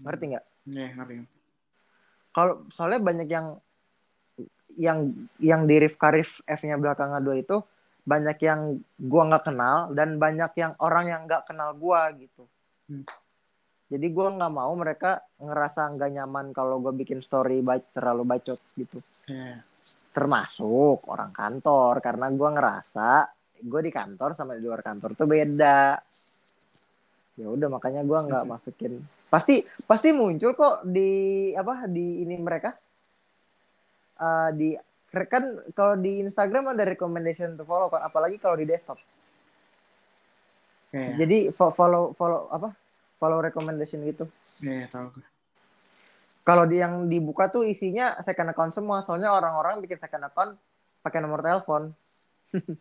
Ngerti nggak? Iya, ngerti. kalau soalnya banyak yang yang yang di Rif Karif F-nya belakangan dua itu banyak yang gua nggak kenal dan banyak yang orang yang nggak kenal gua gitu. Hmm. Jadi gua nggak mau mereka ngerasa nggak nyaman kalau gua bikin story baik terlalu bacot gitu. Iya. Termasuk orang kantor karena gua ngerasa gue di kantor sama di luar kantor tuh beda. Ya udah makanya gua nggak masukin. Pasti pasti muncul kok di apa di ini mereka Eh, di kan kalau di Instagram ada recommendation to follow kan apalagi kalau di desktop. Iya, Jadi fo- follow follow apa? Follow recommendation gitu. iya, tahu gue. Kalau di yang dibuka tuh isinya second account semua, soalnya orang-orang bikin second account pakai nomor telepon.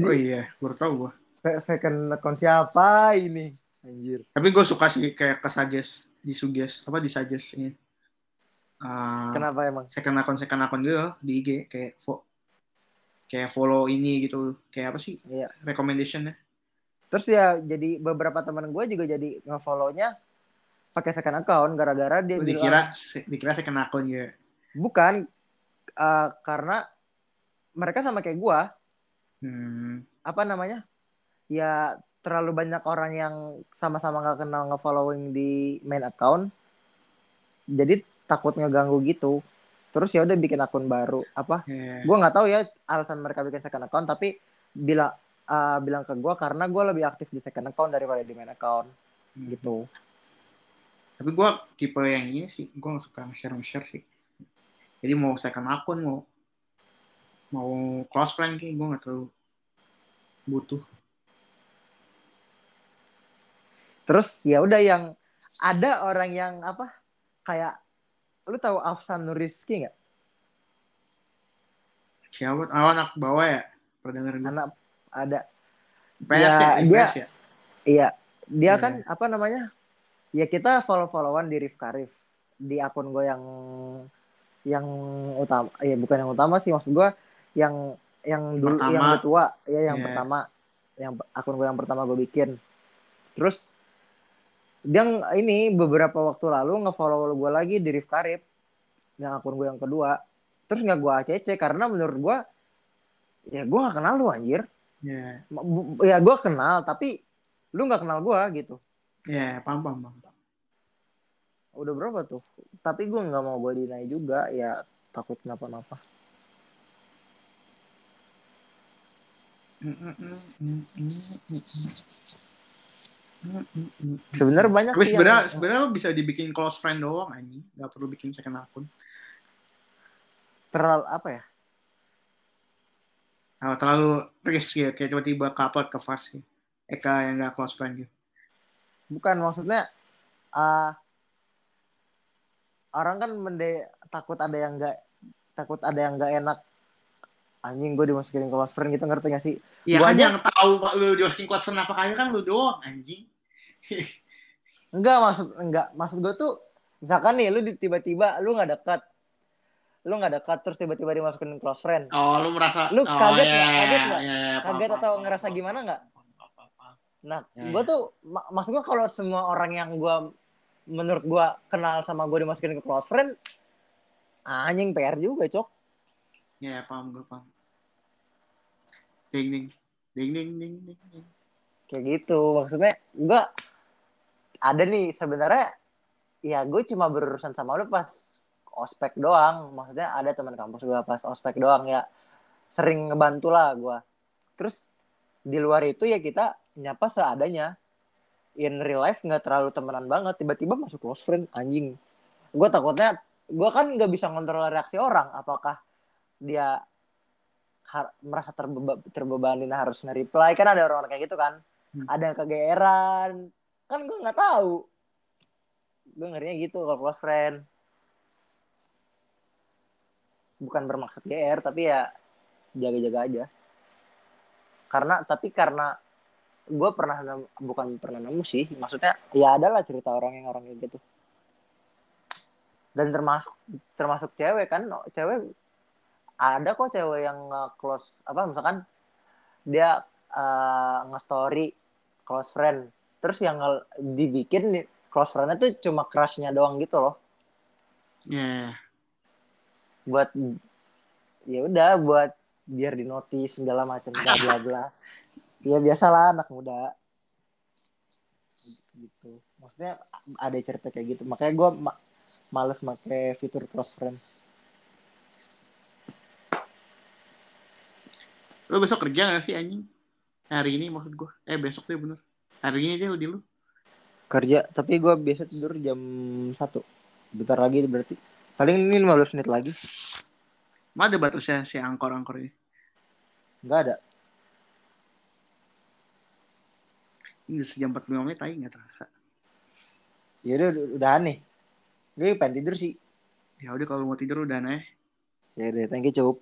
Oh iya, baru tahu se- second account siapa ini? Anjir. Tapi gue suka sih kayak kesajes, disuges, apa disuggest ini. Uh, Kenapa emang? second akun second akun gitu di IG kayak fo kayak follow ini gitu. Kayak apa sih? Iya. recommendationnya. Terus ya jadi beberapa teman gue juga jadi nge-follow-nya pakai second account gara-gara dia Oh, bilang- dikira se- dikira second akun ya. Bukan eh, karena mereka sama kayak gua. Hmm. apa namanya? Ya terlalu banyak orang yang sama-sama nggak kenal nge-following di main account. Jadi takut ngeganggu gitu. Terus ya udah bikin akun baru. Apa? Ya. gua nggak tahu ya alasan mereka bikin second account tapi bilang eh, bilang ke gua karena gua lebih aktif di second account daripada di main account Hmm. gitu. Tapi gue tipe yang ini sih gue gak suka share share sih. Jadi mau second akun mau mau close friend kayak gue gak terlalu butuh. Terus ya udah yang ada orang yang apa kayak lu tahu Afsan Nuriski nggak? Siapa? Oh, anak bawah ya? Gue anak ada. PS ya, Ya, dia- PS ya? Iya, dia Iya. kan apa namanya? Ya kita follow-followan di Rif Karif di akun gue yang yang utama, ya bukan yang utama sih maksud gue yang yang dulu Pertama. yang tua, ya yang Iya. pertama, yang akun gue yang pertama gue bikin. Terus dia ini beberapa waktu lalu nge-follow gue lagi di Rif Karif yang akun gue yang kedua. Terus nggak gue ACC karena menurut gue ya gue gak kenal lu anjir. ya Bu- Ya gue kenal tapi lu nggak kenal gue gitu. ya paham paham paham udah berapa tuh tapi gue nggak mau gue deny juga ya takut kenapa-napa sebenarnya banyak Tapi sih sebenarnya yang- sebenarnya bisa dibikin close friend doang anjing, nggak perlu bikin second akun. terlalu apa ya Nah, terlalu risk ya, kayak tiba-tiba couple ke fast gitu. Eka yang nggak close friend gitu. bukan maksudnya ah orang kan mende takut ada yang nggak takut ada yang nggak enak anjing gue dimasukin close friend gitu ngerti gak sih Iya kan aja- yang tahu lu dimasukin close friend apa kali kan lu doang anjing. enggak maksud enggak maksud gue tuh misalkan nih lu tiba-tiba lu nggak dekat lu nggak dekat terus tiba-tiba dimasukin close friend Oh, lu merasa Lu oh, kaget iya, nggak? Kaget iya, nggak? iya, iya, paham, Kaget paham, atau paham, ngerasa paham, gimana nggak? Nah, Ya, gue tuh mak maksud gue kalau semua orang yang gue menurut gue kenal sama gue dimasukin ke close friend, anjing PR juga cok. Iya, paham gue paham. Ding ding. Ding ding ding ding. ding. Kayak gitu. Maksudnya gue ada nih sebenarnya ya gue cuma berurusan sama lu pas ospek doang. Maksudnya ada teman kampus gue pas ospek doang ya sering ngebantu lah gue. Terus di luar itu ya kita nyapa seadanya. In real life nggak terlalu temenan banget. Tiba-tiba masuk close friend anjing. Gue takutnya gue kan nggak bisa kontrol reaksi orang. Apakah dia merasa terbeba terbebanin harus nge-reply kan ada orang-orang kayak gitu kan Hmm. ada yang kegeeran kan gue nggak tahu. Gue ngerinya gitu kalau close friend. Bukan bermaksud GR tapi ya jaga-jaga aja. Karena tapi karena gue pernah bukan pernah nemu sih maksudnya ya ada lah cerita orang yang orang kayak gitu. Dan termasuk termasuk cewek kan cewek ada kok cewek yang close apa misalkan dia eh, nge-story close friend terus yang dibikin close friendnya tuh cuma crushnya doang gitu loh. Ya, buat ya udah buat biar di notice segala macam bla bla bla. Ya biasalah anak muda. Gitu. Maksudnya ada cerita kayak gitu. Makanya gue ma- males make fitur close friends Lu besok kerja gak sih anjing? Hari ini maksud gua. Eh besok deh bener. Hari ini aja lu di lu. kerja tapi gue biasa tidur jam satu bentar lagi berarti paling ini 15 menit lagi Mana ada batasnya si angkor-angkor ini? nggak ada Ini sejam 45 menit aja gak terasa. ya udah udah aneh gue pengen tidur sih Ya udah kalau mau tidur udah aneh. ya udah thank you cup